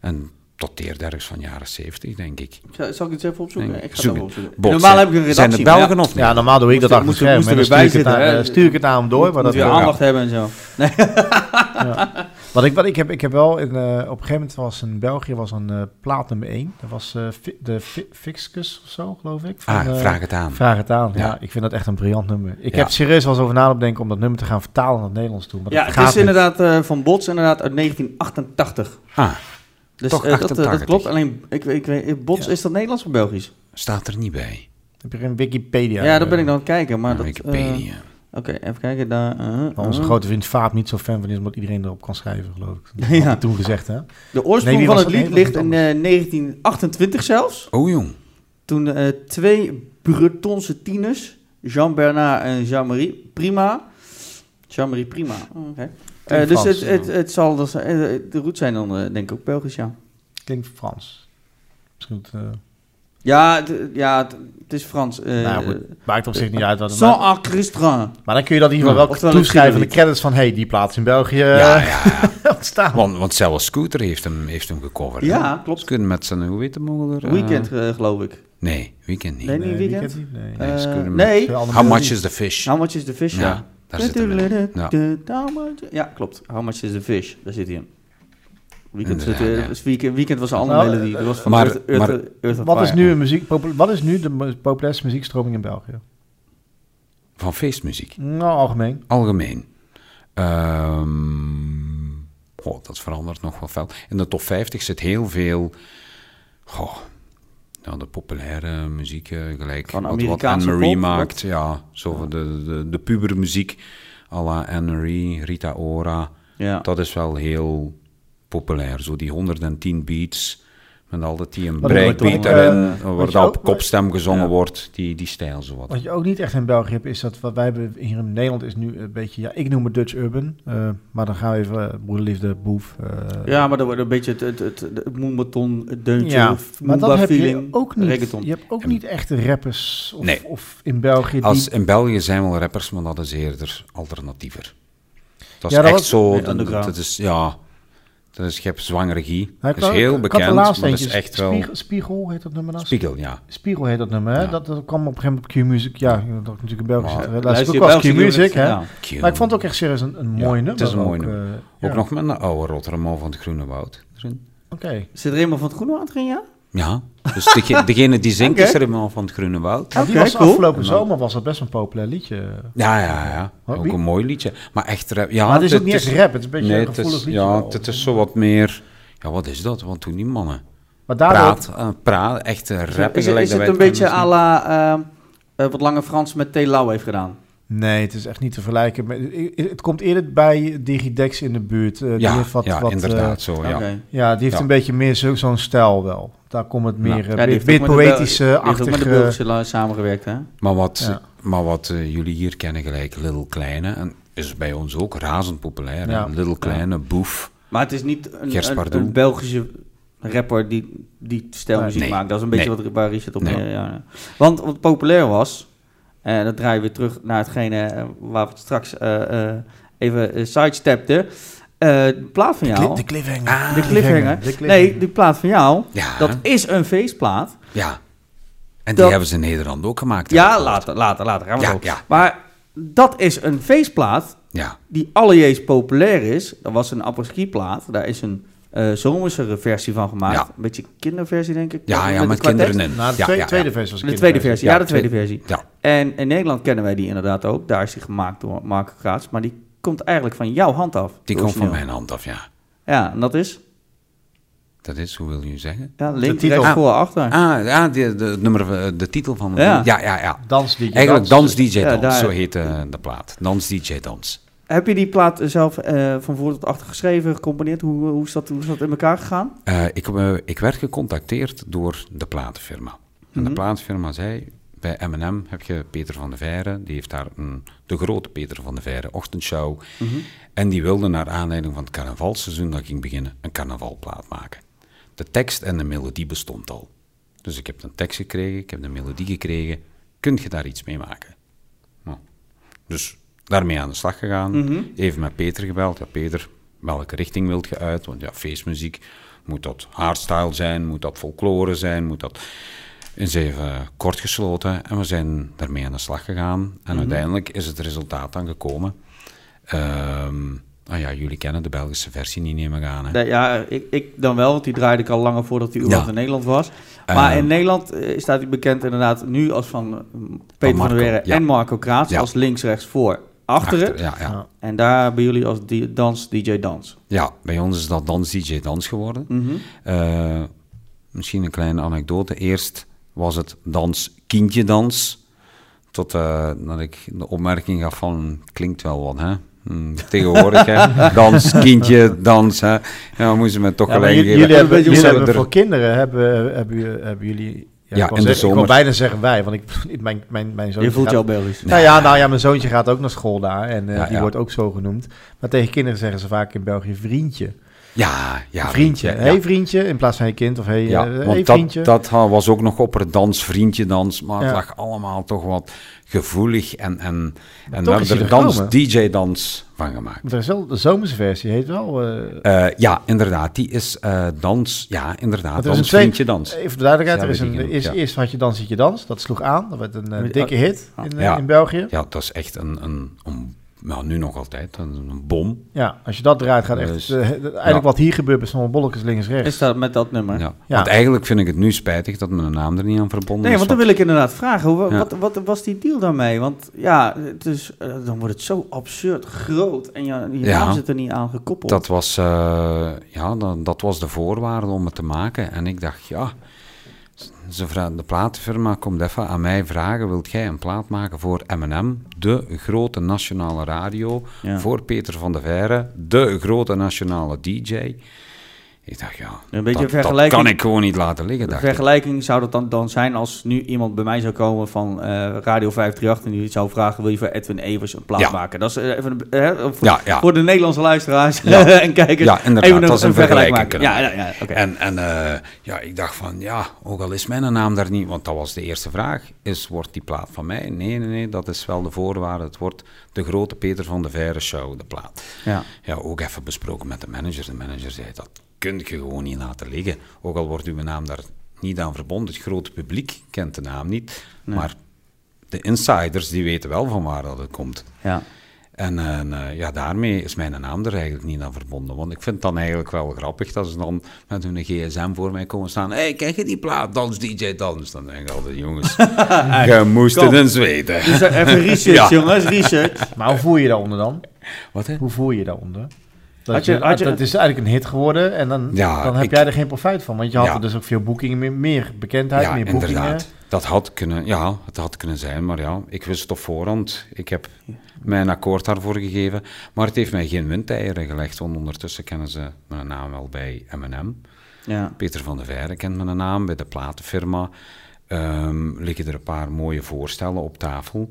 En dateert ergens van jaren zeventig, denk ik. Zal, ik het even opzoeken? Ik ga het opzoeken. Bots, Normaal heb ik een redactie. Zijn het Belgen ja, of niet? ja, normaal doe ik dat Moest- achter moest- moest er stuur ik, weer het bij naar, zitten, eh, hè. stuur ik het naar hem door. Maar dat Moet ja. aandacht hebben en zo. Nee. Wat ik, wat ik, heb, ik heb wel, in, eh, op een gegeven moment was in België was een eh, plaat nummer 1. Dat was eh, Fi- de Fi- Fixcus of zo, geloof ik. van, Ah, vraag het aan. Vraag het aan. Ja. Ja. ik vind dat echt een briljant nummer. Ik Ja. heb serieus wel eens over na te denken om dat nummer te gaan vertalen naar het Nederlands toe. Maar Ja, dat het is niet. inderdaad eh, van Bots inderdaad uit 1988. Ah, Dus Toch eh, dat, 88. dat klopt. Alleen, ik, ik weet, Bots, Ja. is dat Nederlands of Belgisch? staat er niet bij. Heb je een Wikipedia? Ja, daar eh, ben ik dan aan het kijken. Maar Maar dat, Wikipedia. Oké, even kijken. Daar, eh, onze eh. grote vriend Vaap niet zo fan van is, omdat iedereen erop kan schrijven, geloof ik. Dat Ja. toen gezegd, hè? De oorsprong Nee, van het lied ligt in het eh, 1928 zelfs. Oh, jong. Toen eh, twee Bretonse tieners, Jean-Bernard en Jean-Marie Prima. Jean-Marie Prima, oh, oké. Eh, dus Frans, het, het, het zal dus, de route zijn dan denk ik ook Belgisch, ja. Klinkt Frans. Misschien het, eh, Ja, het, ja, het, is Frans. nou goed, maakt op zich niet uit. Wat het Sans maar, dan kun je dat in ieder geval wel toeschrijven aan de credits van... hey, die plaats in België Ja, ja. Want, want zelfs Scooter heeft hem, heeft hem gecoverd. Ja, hè? klopt. Scooter met zijn, hoe heet de mogelijk? eh, Weekend, eh, geloof ik. Nee, weekend niet. Nee, niet weekend? niet, nee. Nee, Scooter nee. How much is the fish? How much is the fish? Ja, daar zit hem in. Ja, klopt. How much is the fish? Daar zit hij in. Weekend, ja. weekend, weekend was een andere Nou, melodie. Dat was van maar- Earth, Earth, maar- Earth, Earth and Wat is, nu een muziek, wat is nu de populairste muziekstroming in België? Van feestmuziek. Nou, algemeen. Algemeen. Ehm, goh, dat verandert nog wel fel. In de top 50 zit heel veel. Goh, nou, de populaire muziek, gelijk Van wat, Anne-Marie pop, maakt. Ja, zo de, de, de pubermuziek. à la Anne-Marie, Rita Ora. Ja. Dat is wel heel populair. Zo die 110 beats. Met altijd die een breakbeat dat erin. eh, waar je dat op kopstem gezongen Ja. wordt. Die, die stijl zo wat. Wat je ook niet echt in België hebt, is dat wat wij hebben hier in Nederland is nu een beetje, ja, ik noem het Dutch Urban. eh, maar dan gaan we even uh, Broederliefde, Boef. eh, ja, maar dan wordt een beetje het, het, het, het, het moembeton, het deuntje, Ja, het maar dat Moomba heb je feeling, ook niet. reggaeton. Je hebt ook niet echte rappers of, Nee. of in België die... Als, in België zijn wel rappers, maar dat is eerder alternatiever. Dat is Ja, dat echt was- zo. Nee, dat, dat is, ja, dat is, je hebt zwangeregie. Nou, Dat is heel ik had bekend, maar laatste dat is echt wel... Spiegel, Spiegel heet dat nummer nou? Spiegel, ja. Spiegel heet dat nummer, hè? Ja. Dat, dat kwam op een gegeven moment op Q-Music. Ja, dat ik natuurlijk in België Maar zit. Daar Luister is ook wel Belgische Q-Music, hè? Ja. Maar ik vond het ook echt serieus een, een Ja, mooi het nummer. is een mooi ook, nummer. eh, Ook ja. nog met een oude Rotterdam van het Groene Woud erin. Oké. Zit er iemand van het Groene aan het gaan, ja? Ja, dus dege- degene die zingt Oké. is er iemand van het Groene Woud. Nou, die was cool. afgelopen zomer was dat best een populair liedje. Ja, ja, ja. Wat, Ook een mooi liedje. Maar echt rap. Ja, maar het is ook niet echt rap, het is een beetje nee, een gevoelig is, liedje. Ja, wel. het is zo wat meer... Ja, wat is dat? Wat doen die mannen? maar daardoor, Praat, eh, praat, echt eh, Is, rappen is, gelijk is dat het een beetje à la ehm, eh, wat Lange Frans met T. Lau heeft gedaan? Nee, het is echt niet te vergelijken. met- Het komt eerder bij Digidex in de buurt. Eh, die Ja, heeft wat, ja wat, inderdaad, eh, zo, ja. Oké. ja, die heeft Ja. een beetje meer zo- zo'n stijl wel. Daar komt het meer, Ja. eh, Ja, meer, meer poëtische, die heeft ook met de. Belgische samengewerkt, hè? Maar wat, Ja. maar wat jullie hier kennen, gelijk Little Kleine, en is bij ons ook razend populair. Ja. Little Kleine, Boef. Maar het is niet een, Belgische rapper die, die stijlmuziek Nee. maakt. Dat is een beetje Nee. wat, waar Richard op... Nee. Ja, ja. Want wat populair was, en dan draaien we weer terug naar hetgene eh, waar we het straks eh, eh, even uh, sidestepten. Eh, de plaat van jou... De cliffhanger. Ah, de cliffhanger. De cliffhanger. Nee, die plaat van jou, Ja, dat is een feestplaat. ja. En die Dat- hebben ze in Nederland ook gemaakt. Ja, gehoord. later, later, later. Gaan we Ja, ja. Maar dat is een feestplaat Ja, die allereerst populair is. Dat was een apres plaat. Daar is een eh zomersere versie van gemaakt. Ja. Een beetje kinderversie, denk ik. ja, ja met kinderen in. Nou, de ja, tweede, ja, tweede ja. versie was De tweede versie, ja, Ja, de tweede twee- versie. Ja, En in Nederland kennen wij die inderdaad ook. Daar is die gemaakt door Marco Graats. Maar die komt eigenlijk van jouw hand af. die komt van mijn hand af, ja. Ja, en dat is Dat is, hoe wil je zeggen? ja, link, titel. rechts, Ah. voor, achter. Ah, ja, de, de, het nummer, eh, de titel van... Ja. ja, ja. ja. Dans DJ. Eigenlijk Dans DJ Ja, Dans, daar- zo heet eh, de plaat. Dans DJ Dans. Heb je die plaat zelf eh, van voor tot achter geschreven, gecomponeerd? Hoe, hoe, is dat, hoe is dat in elkaar gegaan? Eh, ik, eh, ik werd gecontacteerd door de platenfirma. En Mhm. de platenfirma zei, bij M&M heb je Peter van de Veire, die heeft daar een, de grote Peter van de Veire ochtendshow. Mhm. En die wilde naar aanleiding van het carnavalseizoen dat ging beginnen, een carnavalplaat maken. De tekst en de melodie bestond al. Dus ik heb een tekst gekregen, ik heb de melodie gekregen. Kunt je daar iets mee maken? Nou, dus daarmee aan de slag gegaan. Mhm. Even met Peter gebeld. Ja, Peter, welke richting wilt je uit? Want ja, feestmuziek, moet dat hardstyle zijn? Moet dat folklore zijn? Moet dat... Eens even kort gesloten en we zijn daarmee aan de slag gegaan. En uiteindelijk is het resultaat dan gekomen. Ehm ah ja, jullie kennen de Belgische versie niet, neem ik aan. Hè? Ja, ik, ik dan wel, want die draaide ik al langer voordat hij überhaupt Ja. in Nederland was. Maar Eh, in Nederland eh, staat hij bekend inderdaad nu als van eh, Peter van Marco, der Weeren ja. en Marco Kraats Ja. als links, rechts, voor, achteren. Achter, ja, ja. Ja. En daar hebben jullie als die, dans, DJ Dans. ja, bij ons is dat Dans DJ Dans geworden. Mhm. Eh, misschien een kleine anekdote. Eerst was het dans kindje dans. Tot eh, dat ik de opmerking gaf van, klinkt wel wat, hè? Hm, tegenwoordig, hè? Dans, kindje, dans, hè? Ja, moesten we toch Ja, gelijk jullie, geven. jullie hebben, jullie hebben er- voor kinderen hebben, hebben jullie... Ja, Ja, ik, wil in de ik wil bijna zeggen wij, want ik, mijn, mijn, mijn zoontje Je voelt gaat- je al Belgisch. Nou ja, nou ja, mijn zoontje gaat ook naar school daar en eh, Ja, die ja. wordt ook zo genoemd. Maar tegen kinderen zeggen ze vaak in België vriendje. Ja, ja. vriendje. ja. hey vriendje, in plaats van hey kind of hey, Ja, eh, want vriendje. dat, dat was ook nog op het dans, vriendje dans, maar het lag allemaal toch wat gevoelig en, en, en er dans, gekomen. DJ-dans van gemaakt. Maar er is wel, de zomerse versie heet wel... eh, Eh, ja, inderdaad, die is eh, dans, ja, inderdaad, er is dans, een vriendje dans. Even voor duidelijkheid, er is een, eerst, ja. eerst had je Dans, Zit je Dans. Dat sloeg aan. Dat werd een eh, dikke hit ah, in, ja. in België. Ja, dat is echt een, een, een ja, nu nog altijd, een, een bom. Ja, als je dat draait, gaat echt... Dus, eh, eigenlijk ja. wat hier gebeurt bij sommige bolletjes links-rechts. Is dat met dat nummer? Ja. Ja. Want eigenlijk vind ik het nu spijtig dat mijn naam er niet aan verbonden Nee, is. want dan wil ik inderdaad vragen, hoe, Ja. wat, wat was die deal daarmee? Want ja, het is, eh, dan wordt het zo absurd groot en je, je Ja. naam zit er niet aan gekoppeld. Dat was, eh, ja, dan, dat was de voorwaarde om het te maken. En ik dacht, ja, ze vragen, de platenfirma komt even aan mij vragen, wilt jij een plaat maken voor M&M, de grote nationale radio, Ja. voor Peter van der Veire, de grote nationale DJ. Ik dacht, ja, Een beetje dat, vergelijking- dat kan ik gewoon niet laten liggen. Dacht ik. vergelijking zou dat dan, dan zijn als nu iemand bij mij zou komen van eh, Radio 538 en die zou vragen, wil je voor Edwin Evers een plaat Ja. maken? Dat is eh, even een- voor, Ja, ja. voor de Nederlandse luisteraars Ja. en kijkers. Ja, inderdaad, even dat is een vergelijking maken. Ja, ja. En, en eh, ja, ik dacht van, ja, ook al is mijn naam daar niet, want dat was de eerste vraag, is, wordt die plaat van mij? Nee, nee, nee, dat is wel de voorwaarde. Het wordt de grote Peter van de Veire show, de plaat. Ja. Ja, ook even besproken met de manager. De manager zei, dat kun je gewoon niet laten liggen. Ook al wordt uw naam daar niet aan verbonden. Het grote publiek kent de naam niet, Nee. maar de insiders, die weten wel van waar dat het komt. Ja. En eh, ja, daarmee is mijn naam er eigenlijk niet aan verbonden. Want ik vind het dan eigenlijk wel grappig dat ze dan met hun gsm voor mij komen staan. Hé, hey, kijk je die plaat? Dans DJ Dans. Dan denk ik altijd, jongens, je moest Kom. het eens weten. Dus even research, Ja. jongens, research. Maar hoe voel je je daaronder dan? Wat hè? Hoe voel je je daaronder? Dat, Had je- je, had je- dat is eigenlijk een hit geworden en dan, Ja, dan heb ik- jij er geen profijt van. Want je had Ja. er dus ook veel boekingen, meer, meer bekendheid, Ja, meer boekingen. inderdaad. Dat had kunnen, ja, het had kunnen zijn, maar ja, ik wist het op voorhand. Ik heb mijn akkoord daarvoor gegeven, maar het heeft mij geen windeieren gelegd, want ondertussen kennen ze mijn naam wel bij M&M. Ja. Peter van der Veire kent mijn naam, bij de platenfirma ehm, liggen er een paar mooie voorstellen op tafel.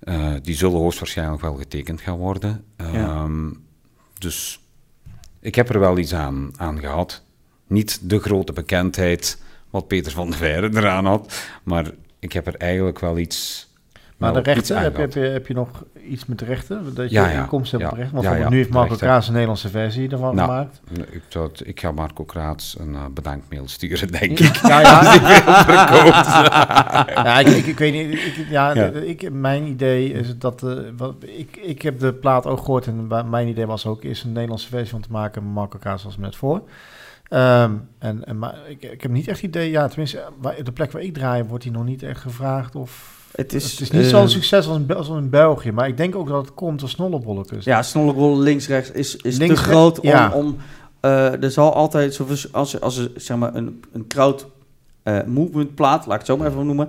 Eh, die zullen hoogstwaarschijnlijk wel getekend gaan worden. Ehm, Dus ik heb er wel iets aan, gehad. Niet de grote bekendheid wat Peter van der Veire eraan had, maar ik heb er eigenlijk wel iets. Maar wel de rechten, heb je, heb, je, heb je nog iets met de rechten? Dat je Ja, ja. inkomsten hebt Ja. rechten? Want Ja, nu heeft Marco. Kraas een Nederlandse versie ervan Nou, gemaakt. Ik, dat, ik ga Marco Kraats een uh, bedankmail sturen, denk ik. Ja, ja. Ik, ik, ik weet niet. Ik, ja. Ik, mijn idee is dat. eh, wat, ik, ik heb de plaat ook gehoord en mijn idee was ook eerst een Nederlandse versie van te maken. Marco Kaas was me net voor. Ehm, en, en, maar ik, ik heb niet echt idee. Ja, tenminste, waar, de plek waar ik draai wordt hij nog niet echt gevraagd. Of, Het is, het is niet eh, zo'n succes als in, Bel- als in België. Maar ik denk ook dat het komt door snollebolletjes. Ja, snollekrol links-rechts is, is Links- te groot om... ja. om eh, er zal altijd, als, als er zeg maar, een, een crowd eh, movement plaat, laat ik het zo maar even noemen...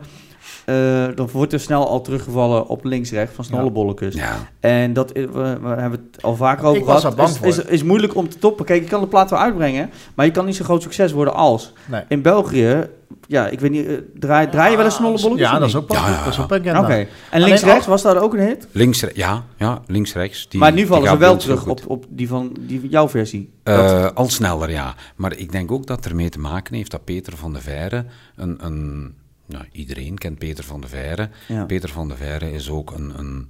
eh, dan wordt er snel al teruggevallen op links-rechts van snollebolletjes. Ja, En dat, is- we, we hebben het al vaker over Ik was gehad. daar bang is, voor. is, is moeilijk om te toppen. Kijk, je kan de plaat wel uitbrengen, maar je kan niet zo groot succes worden als. Nee. In België, ja, ik weet niet, eh, draai, draai je wel eens snollebolletjes? Ja, dat is ook wel Ja, ja, dat is ook. Oké. En links-rechts, was dat ook een hit? links, ja, ja, links, rechts. Die, maar nu vallen ze wel terug op, op die van die jouw versie. Eh, al sneller, ja. Maar ik denk ook dat ermee te maken heeft dat Peter van der Veire een... een nou, iedereen kent Peter van der Veire. Ja. Peter van der Veire is ook een, een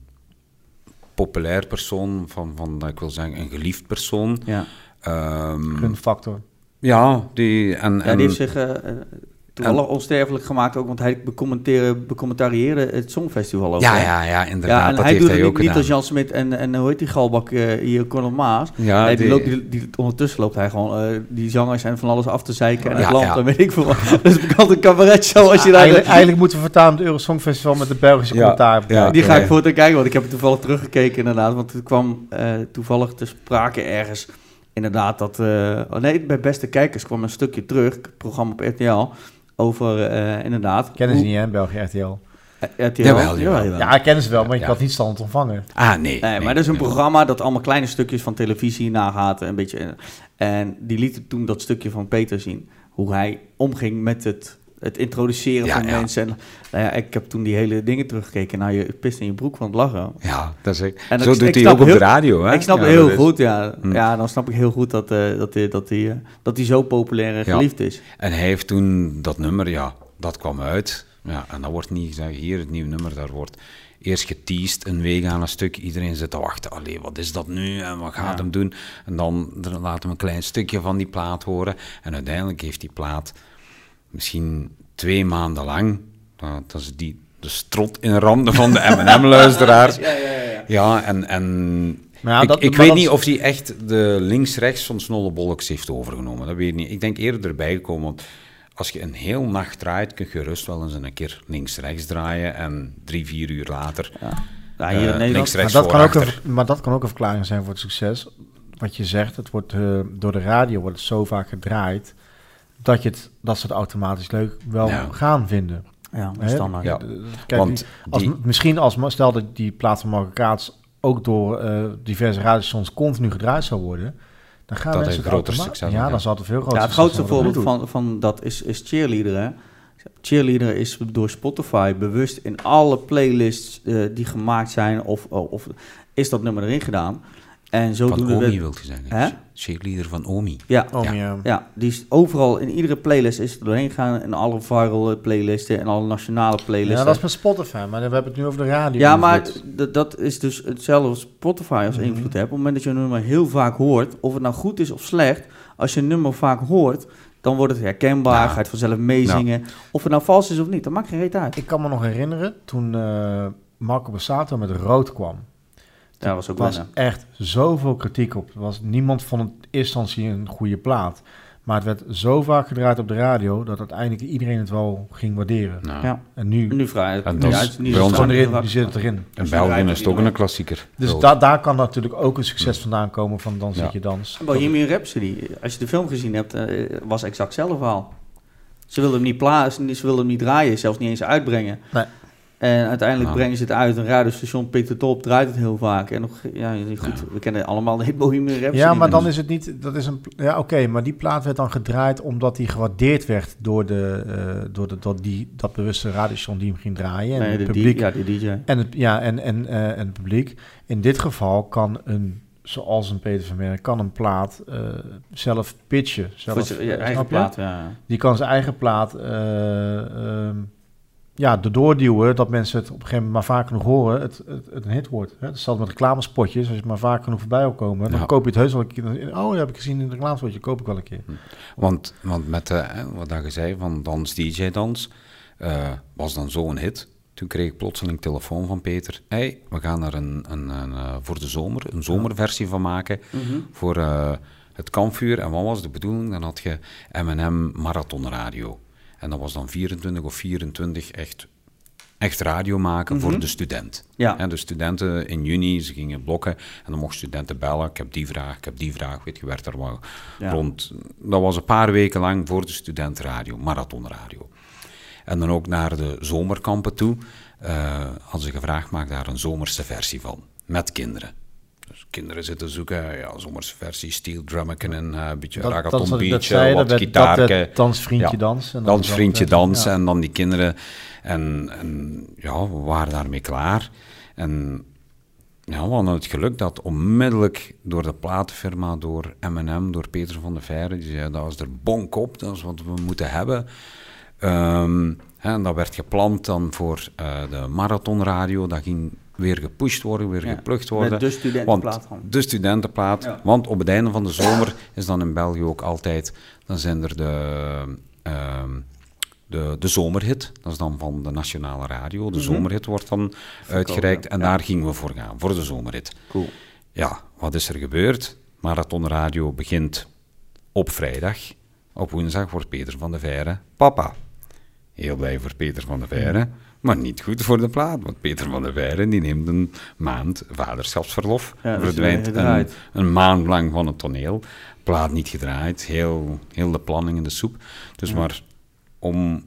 populair persoon, van, van, ik wil zeggen, een geliefd persoon. Ja. Ehm, Een factor. ja, die... En, Ja, en, die heeft zich eh, eh, toevallig onsterfelijk gemaakt ook, want hij becommentarieerde het Songfestival ook. ja, ja, ja, inderdaad. Ja, en dat hij heeft doet hij het ook niet, gedaan. als Jan Smit en, en hoe heet die galbak eh, hier, Conor Maas. Ja, nee, die, die- loopt, die, die- ondertussen loopt hij gewoon eh, die zangers en van alles af te zeiken en Ja, het land ja. weet ik veel wat. Dus bekend een cabaretshow als je daar... Eigenlijk, eigenlijk moeten we vertalen het Eurosong Festival met de Belgische Ja, commentaar. ja. die ga ik voor te kijken, want ik heb het toevallig teruggekeken inderdaad. Want het kwam eh, toevallig te sprake ergens. Inderdaad, dat... eh, oh nee, bij Beste Kijkers kwam een stukje terug. Het programma op RTL. Over eh, inderdaad... Kennen ze niet, hè, in België, RTL. Eh, RTL? Jawel, jawel. Ja, kennen ze wel, maar je Ja. kan het niet standaard ontvangen. Ah, nee. Nee, maar dat is een nee. programma dat allemaal kleine stukjes van televisie nagaat. Een beetje, en die lieten toen dat stukje van Peter zien. Hoe hij omging met het, het introduceren Ja, van ja. mensen. En, nou ja, ik heb toen die hele dingen teruggekeken. Nou, je pist in je broek van het lachen. Ja, dat is. En dat- Zo ik doet hij ook op de radio, hè? ik snap Ja, heel dat is- goed, ja. Hm. Ja, dan snap ik heel goed dat hij dat, die- dat, die, eh, dat die zo populair en geliefd is. En hij heeft toen dat nummer, ja, dat kwam uit. Ja, en dan wordt niet gezegd, hier het nieuwe nummer, daar wordt eerst geteased een week aan een stuk. Iedereen zit te wachten, allee, wat is dat nu en wat gaat Ja. hem doen? En dan, dan laten we een klein stukje van die plaat horen. En uiteindelijk heeft die plaat misschien twee maanden lang, nou, dat is die, de strot in randen van de M&M-luisteraars, Ja, ja, ja. Ja, en, en Maar ja, ik, dat- ik weet dat niet of hij echt de links-rechts van Snollebolleks heeft overgenomen. Dat weet ik niet. Ik denk eerder erbij gekomen, want als je een heel nacht draait, kun je gerust wel eens een keer links-rechts draaien en drie, vier uur later Ja, Ja, hier in eh, Nederland. Maar dat, kan ook een, maar dat kan ook een verklaring zijn voor het succes. Wat je zegt, het wordt, eh, door de radio wordt het zo vaak gedraaid... dat, je het, dat ze het automatisch leuk wel Ja. gaan vinden. Ja, standaard. Ja. Eh, Kijk, Want die- als, die- misschien als, stel dat die plaat van Marco Kaats... ook door eh, diverse radiostations continu gedraaid zou worden... dan gaan Dat mensen groter succes Ja, dan zal het een veel groter Ja, het grootste voorbeeld van, van dat is, is Cheerleader. Hè? Cheerleader is door Spotify bewust in alle playlists eh, die gemaakt zijn, of, of is dat nummer erin gedaan. En Van zodoende Omi werd- wil je zeggen. Hè? Cheerleader van Omi. Ja, Oh, Ja. ja. ja, die is overal in iedere playlist is er doorheen gegaan. In alle viral playlisten en alle nationale playlisten. Ja, dat is met Spotify, maar we hebben het nu over de radio. Ja, maar dat is dus hetzelfde als Spotify als Mhm. invloed hebt. Op het moment dat je een nummer heel vaak hoort, of het nou goed is of slecht, als je een nummer vaak hoort, dan wordt het herkenbaar, Ja. ga je het vanzelf meezingen. Of het nou vals is of niet, dat maakt geen reet uit. Ik kan me nog herinneren toen eh, Marco Bassato met Rood kwam. Ja, was ook Er was echt zoveel kritiek op. Was, niemand vond het in eerste instantie een goede plaat. Maar het werd zo vaak gedraaid op de radio dat uiteindelijk iedereen het wel ging waarderen. Nou, Ja. En nu, Nu vraag En uit, bij ons het gewoon vaak- erin, die zit erin. In Dus België dan is het ook een klassieker. Dus da- daar kan natuurlijk ook een succes vandaan komen van Dans Ja. dat je dans. Bohemian Rhapsody, als je de film gezien hebt, eh, was exact hetzelfde verhaal. Ze wilden hem niet plaatsen, ze wilden hem niet draaien, zelfs niet eens uitbrengen. Nee. En uiteindelijk brengen ze het uit, een radiostation pikt het op, draait het heel vaak. En nog, ja, goed, Ja. we kennen allemaal de hit Bohemian Rhapsody. Ja, maar dan Dus- is het niet. Dat is een. Ja, oké, maar die plaat werd dan gedraaid omdat die gewaardeerd werd door, de, eh, door, de, door die, dat bewuste radiostation die hem ging draaien. En Nee, het de publiek. Ja, de DJ. En het, ja, en, en, eh, en het publiek. In dit geval kan een, zoals een Peter van Merk, kan een plaat eh, zelf pitchen. Zelf, Voor zijn ja, eigen plaat, ja. Die kan zijn eigen plaat eh, ehm, ja, erdoor duwen dat mensen het op een gegeven moment maar vaak genoeg horen, het, het, het een hit wordt. Hè? Hetzelfde met reclamespotjes. Als je het maar vaak genoeg voorbij wil komen, dan Ja. koop je het heus wel een keer. Oh, dat heb ik gezien in het reclamespotje, koop ik wel een keer. Want, want met eh, wat je zei van Dans DJ Dans, eh, was dan zo'n hit. Toen kreeg ik plotseling telefoon van Peter. hey, we gaan er een, een, een, eh, voor de zomer een zomerversie van maken Mhm. voor het kampvuur. En wat was de bedoeling? Dan had je M&M Marathon Radio. En dat was dan 24 of 24 echt, echt radio maken Mhm. voor de student. Ja. En de studenten in juni, ze gingen blokken en dan mochten studenten bellen. Ik heb die vraag, ik heb die vraag. Weet je, werd er wel Ja. rond. Dat was een paar weken lang voor de studentenradio, marathonradio. En dan ook naar de zomerkampen toe eh, hadden ze gevraagd, maak daar een zomerse versie van. Met kinderen. Kinderen zitten zoeken, ja, zomerse versie, steel drummeken en eh, een beetje Dat, ragaton beach, zei, wat gitaarke. dansvriendje Ja. dans. En dan Dans, vriendje, is dat, dansen ja. en dan die kinderen. En, en ja, we waren daarmee klaar. En ja, we hadden het geluk dat onmiddellijk door de platenfirma, door M&M, door Peter van der Veire, die zei, dat is er bonk op, dat is wat we moeten hebben. Ehm, en dat werd gepland dan voor eh, de marathonradio, dat ging weer gepusht worden, weer Ja, geplukt worden. Met de studentenplaat Want de studentenplaat. Ja. Want op het einde van de zomer is dan in België ook altijd... Dan zijn er de, ehm, de, de zomerhit. Dat is dan van de nationale radio. De Mhm. zomerhit wordt dan uitgereikt. En ja. daar gingen we voor gaan, voor de zomerhit. Cool. Ja, wat is er gebeurd? Marathonradio begint op vrijdag. Op woensdag wordt Peter van der Veire papa. Heel blij voor Peter van der Veire, maar niet goed voor de plaat. Want Peter van der Veire die neemt een maand vaderschapsverlof. Ja, verdwijnt een, een maand lang van het toneel. Plaat niet gedraaid, heel, heel de planning in de soep. Dus Ja. maar om,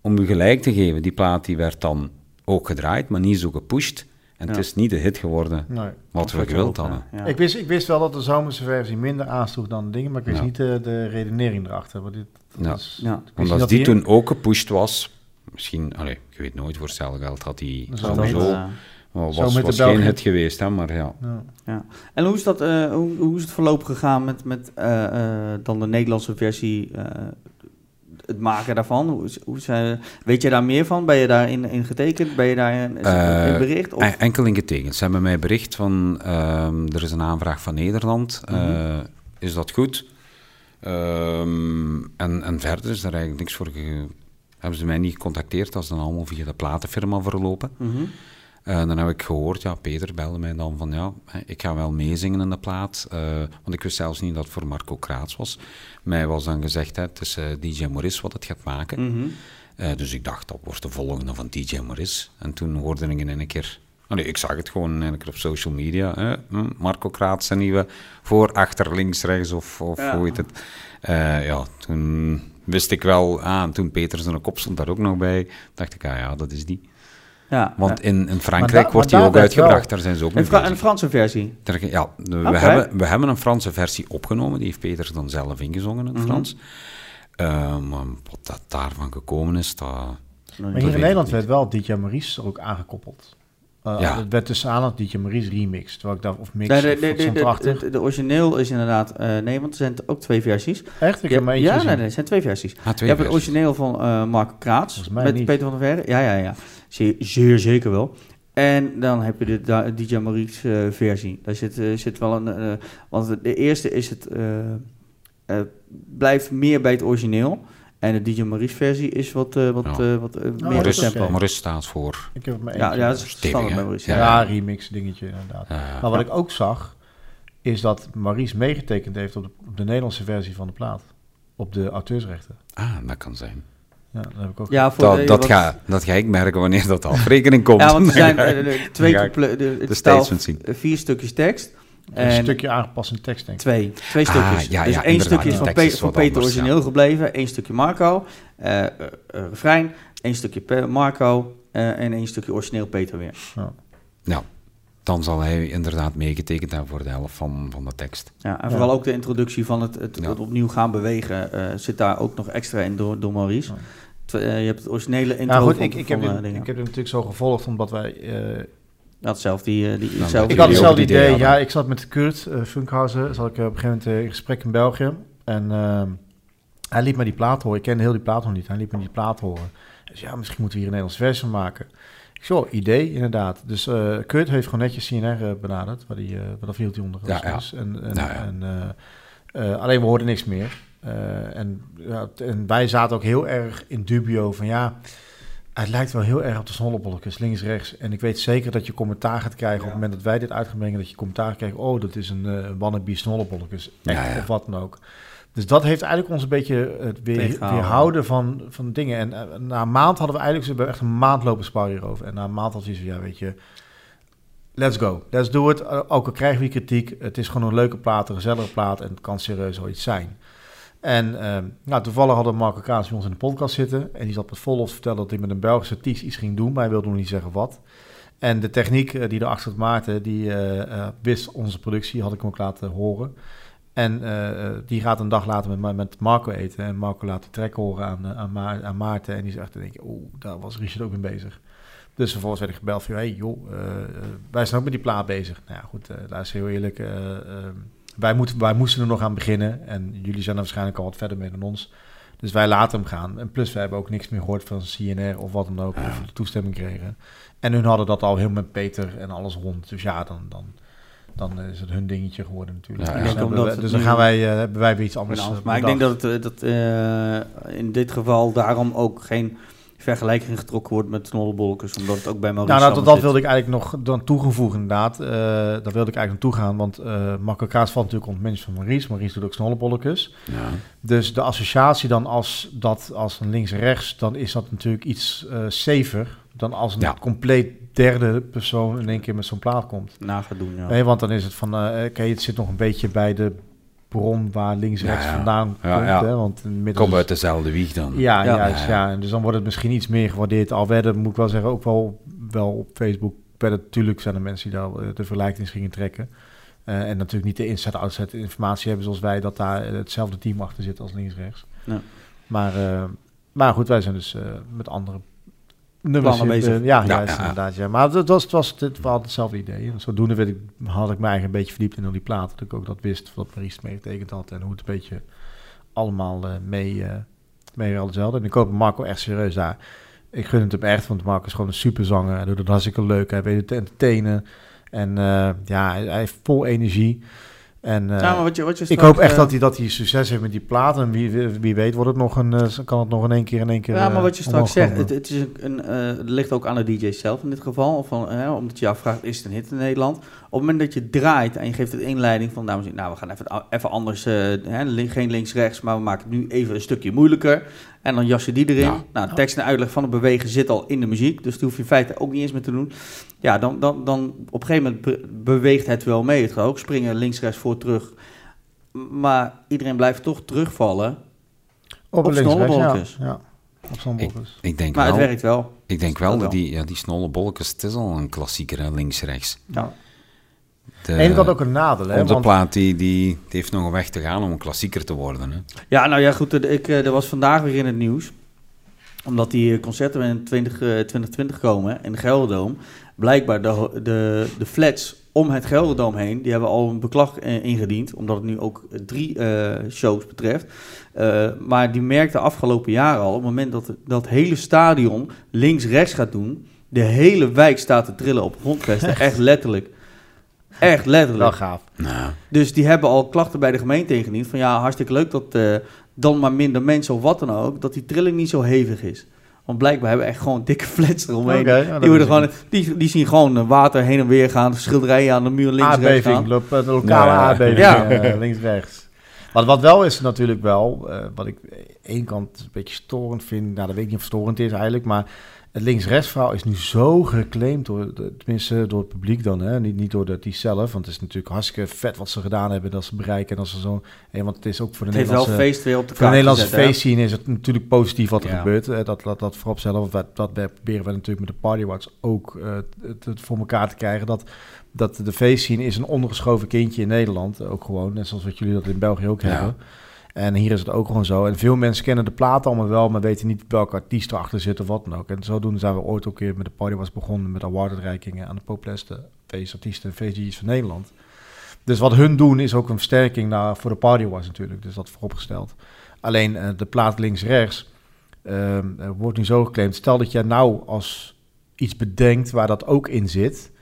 om u gelijk te geven, die plaat die werd dan ook gedraaid, maar niet zo gepusht. En het is niet de hit geworden Nee. wat we gewild hadden. ja. Ja. Ik, wist, ik wist wel dat de zomerse versie minder aansloeg dan de dingen, maar ik wist Ja. niet de, de redenering erachter. Maar dit, dat Ja. is- Ja. ik wist Want niet als dat die toen ook gepusht was, misschien, allee, je weet nooit, voor hetzelfde geld had die Zo sowieso, met, Ja. wel, zo was, de was geen hit geweest, hè, maar ja. Ja. En hoe is, dat, eh, hoe, hoe is het verloop gegaan met, met eh, eh, dan de Nederlandse versie, eh, het maken daarvan? Hoe, is- hoe zijn, weet je daar meer van? Ben je daarin in getekend? Ben je daarin het Eh, in bericht? Of? En- Enkel in getekend. Ze hebben mij bericht van, ehm, er is een aanvraag van Nederland. Mhm. Eh, is dat goed? Ehm, en, en verder is er eigenlijk niks voor... Ge... Hebben ze mij niet gecontacteerd, dat is dan allemaal via de platenfirma verlopen. Mhm. En dan heb ik gehoord, ja, Peter belde mij dan van, ja, ik ga wel meezingen in de plaat. eh, want ik wist zelfs niet dat het voor Marco Kraats was. Mij was dan gezegd, hè, het is eh, DJ Maurice wat het gaat maken. Mhm. Eh, dus ik dacht, dat wordt de volgende van DJ Maurice. En toen hoorde ik in een keer... Oh nee, ik zag het gewoon een keer op social media. Hè? Hm, Marco Kraats, een nieuwe voor, achter, links, rechts of, of Ja. hoe heet het. Eh, ja, toen wist ik wel... Ah, en toen Peter zijn kop stond daar ook nog bij. dacht ik, ah ja, dat is die. Ja, Want ja. in, in Frankrijk wordt die ook wel- uitgebracht. Daar zijn ze ook een, mee Fra- bezig. een Franse versie. Ter- Ja, we, hebben, we hebben een Franse versie opgenomen. Die heeft Peter dan zelf ingezongen in het Mhm. Frans. Maar wat dat daarvan gekomen is, dat... Maar hier in Nederland werd wel DJ Maurice er ook aangekoppeld. Eh, Ja. Het werd dus aan als DJ Maurice remix. Terwijl ik daar, of mix, Nee, of de, wat de, de, origineel is inderdaad... eh, nee, want er zijn ook twee versies. Echt? Ik Ja, heb maar eentje ja, gezien. nee, nee, er zijn twee versies. Ah, twee je hebt het origineel van eh Marco Kraats met niet. Peter van der Verre. Ja, ja, ja. Zeer, zeer zeker wel. En dan heb je de DJ Maurice eh, versie. Daar zit, eh, zit wel een... eh, want de eerste is het... eh, eh, blijft meer bij het origineel. En de DJ Maurice versie is wat, eh, wat, Ja. eh, wat eh, meer op Maurice- tempo. Maurice staat voor... Ik heb het maar Ja, ja, dat is standaard bij Maurice. ja, Ja. remix dingetje inderdaad. Maar wat ik ook zag, is dat Maurice meegetekend heeft op de, op de Nederlandse versie van de plaat. Op de auteursrechten. Ah, dat kan zijn. Ja, dat heb ik ook. Ja, voor Dat, de- dat, wat- ga, dat ga ik merken wanneer dat afrekening komt. Ja, want er zijn de- twee de, staal- vier stukjes tekst. Een En stukje aangepast in tekst, denk ik. Twee, twee Ah, stukjes. ja, dus ja, één stukje is van, tekst Pe- is van wat Peter anders, origineel ja. gebleven, één stukje Marco, eh, eh, eh, refrein, één stukje Pe- Marco eh, en één stukje origineel Peter weer. Ja, dan zal hij inderdaad meegetekend hebben voor de helft van, van de tekst. Ja, en vooral ook de introductie van het, het, Ja. het opnieuw gaan bewegen eh, zit daar ook nog extra in door, door Maurice. Je hebt het originele intro Ja, goed, van, ik, ik, van, heb ik heb dit natuurlijk zo gevolgd, omdat wij... had zelf die, eh, die, Nou, zelf ik had hetzelfde het idee. Ja, ik zat met Kurt uh, Funkhausen. Zat ik eh, op een gegeven moment in gesprek in België. En ehm, hij liet me die plaat horen. Ik kende heel die plaat nog niet. Hij liet me die plaat horen. Dus ja, misschien moeten we hier een Nederlands versie van maken. Ik zo, idee, inderdaad. Dus eh, Kurt heeft gewoon netjes CNR benaderd. Waar, die, eh waar dat viel hij onder Ja. En, en, Ja, ja. en, eh, eh, alleen we hoorden niks meer. Eh, en, en wij zaten ook heel erg in dubio van ja... Het lijkt wel heel erg op de snollebolletjes, links-rechts. En ik weet zeker dat je commentaar gaat krijgen op het moment dat wij dit uit gaan brengen. Dat je commentaar krijgt, oh, dat is een uh, wannabe snollebolletjes. Ja, ja. of wat dan ook. Dus dat heeft eigenlijk ons een beetje het weer, weerhouden van, van dingen. En eh, na een maand hadden we eigenlijk, we hebben echt een maand lopen sparren hierover. En na een maand we zoiets van, ja, weet je, let's go. Let's do it. Uh, ook al krijgen we kritiek, het is gewoon een leuke plaat, een gezellige plaat en het kan serieus wel iets zijn. En uh, nou, toevallig hadden Marco Kaas ons in de podcast zitten. En die zat met vol te vertellen dat hij met een Belgische artiest iets ging doen. Maar hij wilde nog niet zeggen wat. En de techniek uh, die erachter zat, Maarten, die uh, wist onze productie, had ik hem ook laten horen. En die gaat een dag later met, met Marco eten. En Marco laat de track horen aan, aan, Ma aan Maarten. En die zegt, denk ik, oeh, daar was Richard ook mee bezig. Dus vervolgens werd ik gebeld van, hey joh, wij zijn ook met die plaat bezig. Nou ja, goed, luister heel eerlijk. Wij, moeten, wij moesten er nog aan beginnen. En jullie zijn er waarschijnlijk al wat verder mee dan ons. Dus wij laten hem gaan. En plus, we hebben ook niks meer gehoord van CNR of wat dan ook. Of we de toestemming kregen. En hun hadden dat al heel met Peter en alles rond. Dus ja, dan... dan dan is het hun dingetje geworden natuurlijk. Ja, dus, we, dus dan gaan wij, uh, hebben wij weer iets anders. anders. Maar ik denk dat, het, dat uh, in dit geval daarom ook geen vergelijking getrokken wordt met snollebolkers, omdat het ook bij Maurice Nou, nou dat, dat wilde ik eigenlijk nog dan toegevoegen inderdaad. Uh, daar wilde ik eigenlijk naartoe gaan, want uh, Marco Kraas valt natuurlijk onder het van Maurice. Maurice doet ook snollebolletjes. Ja. Dus de associatie dan als dat als een links-rechts, dan is dat natuurlijk iets uh, safer dan als een Ja. compleet derde persoon in één keer met zo'n plaat komt. Na gaat doen, ja. Nee, want dan is het van, uh, oké, okay, het zit nog een beetje bij de bron waar links-rechts Ja, ja. vandaan Ja, komt. ja. Hè? Want inmiddels Kom is- uit dezelfde wieg dan. ja, Ja. juist, Ja. En dus dan wordt het misschien iets meer gewaardeerd. Al werden, moet ik wel zeggen, ook wel, wel op Facebook. werden natuurlijk zijn er mensen die daar eh, de vergelijking gingen trekken. Eh, en natuurlijk niet de inside-outside informatie hebben zoals wij, dat daar eh, hetzelfde team achter zit als links-rechts. Ja. Maar, eh, maar goed, wij zijn dus eh, met andere nummers Plannen de- bezig. ja, Ja, juist, ja, inderdaad. Ja. Maar het was, het was, het was hetzelfde idee. En zodoende werd ik, had ik mij eigenlijk een beetje verdiept in al die platen. Dat ik ook dat wist, wat Maurice meegetekend had. En hoe het een beetje allemaal eh, mee, eh mee al hetzelfde. En ik hoop Marco echt serieus daar. Ik gun het hem echt, want Marco is gewoon een superzanger. Hij doet het hartstikke leuk. Hij weet het te entertainen. En eh, ja, hij, hij heeft vol energie. En uh, ja, maar wat je, wat je ik hoop echt eh, dat hij dat hij succes heeft met die plaat. En wie, wie- weet wordt het nog een, eh, kan het nog in één keer in één keer. Ja, maar eh, wat je straks zegt, het, het, is een, eh, het ligt ook aan de DJ zelf in dit geval. Of van, eh, omdat je afvraagt, is het een hit in Nederland? Op het moment dat je draait en je geeft het inleiding van, dames en heren, nou, we gaan even, even anders, eh, hè, geen links-rechts, maar we maken het nu even een stukje moeilijker. En dan jas je die erin. Ja. Nou, tekst en uitleg van het bewegen zit al in de muziek, dus daar hoef je in feite ook niet eens meer te doen. Ja, dan, dan, dan op een gegeven moment be- beweegt het wel mee. Het gaat ook springen, links-rechts, voor, terug. Maar iedereen blijft toch terugvallen. op, op links, rechts, snollebolletjes. Ja, ja, op snollebolletjes. Ik denk Maar wel, het werkt wel. ik denk wel Dat dat wel. die, ja, die snolle bolletjes, het is al een klassieker, links-rechts. Ja. De, En dat had ook een nadeel, hè? onze Want, plaat die, die, die heeft nog een weg te gaan om een klassieker te worden. Hè. Ja, nou ja, goed. Ik, eh, er was vandaag weer in het nieuws. Omdat die eh, concerten in 20, eh, 2020 komen in de Gelderdoom. Blijkbaar de, de, de flats om het Gelderdoom heen, die hebben al een beklag eh, ingediend. Omdat het nu ook eh, drie eh, shows betreft. Eh, maar die merkte afgelopen jaren al, op het moment dat dat hele stadion links-rechts gaat doen. De hele wijk staat te trillen op grondvesten. Echt letterlijk. Echt letterlijk. wel gaaf. Nou, Dus die hebben al klachten bij de gemeente ingediend. Van ja, hartstikke leuk dat eh, dan maar minder mensen of wat dan ook. Dat die trilling niet zo hevig is. Want blijkbaar hebben we echt gewoon dikke flats eromheen. Ja, dat die, worden gewoon, die, die zien gewoon eh, water heen en weer gaan. Schilderijen aan de muur links en rechts aardbeving, gaan. lo- de lokale Ja, aardbeving, Ja. eh, links-rechts. Wat, wat wel is natuurlijk wel, eh, wat ik aan de ene kant een beetje storend vind, nou dat weet ik niet of het storend is eigenlijk, maar het links-rechts verhaal is nu zo geclaimd, door, de- tenminste door het publiek dan, hè? Niet, niet door de die zelf, want het is natuurlijk hartstikke vet wat ze gedaan hebben, dat ze bereiken, en dat ze zo, eh, want het is ook voor de Het heeft wel Nederlandse... feest weer op de Voor de Nederlandse feestscene is het natuurlijk positief wat er Ja. gebeurt. eh, Dat, dat, dat voorop. Want dat, dat proberen we natuurlijk met de Party Watch ook eh, het, het voor elkaar te krijgen. Dat, dat de feestscene is een ondergeschoven kindje in Nederland. Ook gewoon, net zoals wat jullie dat in België ook Ja. hebben. En hier is het ook gewoon zo. En veel mensen kennen de plaat allemaal wel, maar weten niet welke artiest erachter zit of wat dan ook. En zodoende zijn we ooit ook weer met de Party Watch begonnen met awarduitreikingen aan de populairste feestartiesten en feestdj's van Nederland. Dus wat hun doen is ook een versterking naar, voor de Party Watch natuurlijk. Dus dat vooropgesteld. Alleen eh, de plaat links-rechts ehm, eh, wordt nu zo geclaimd. Stel dat jij nou als iets bedenkt waar dat ook in zit,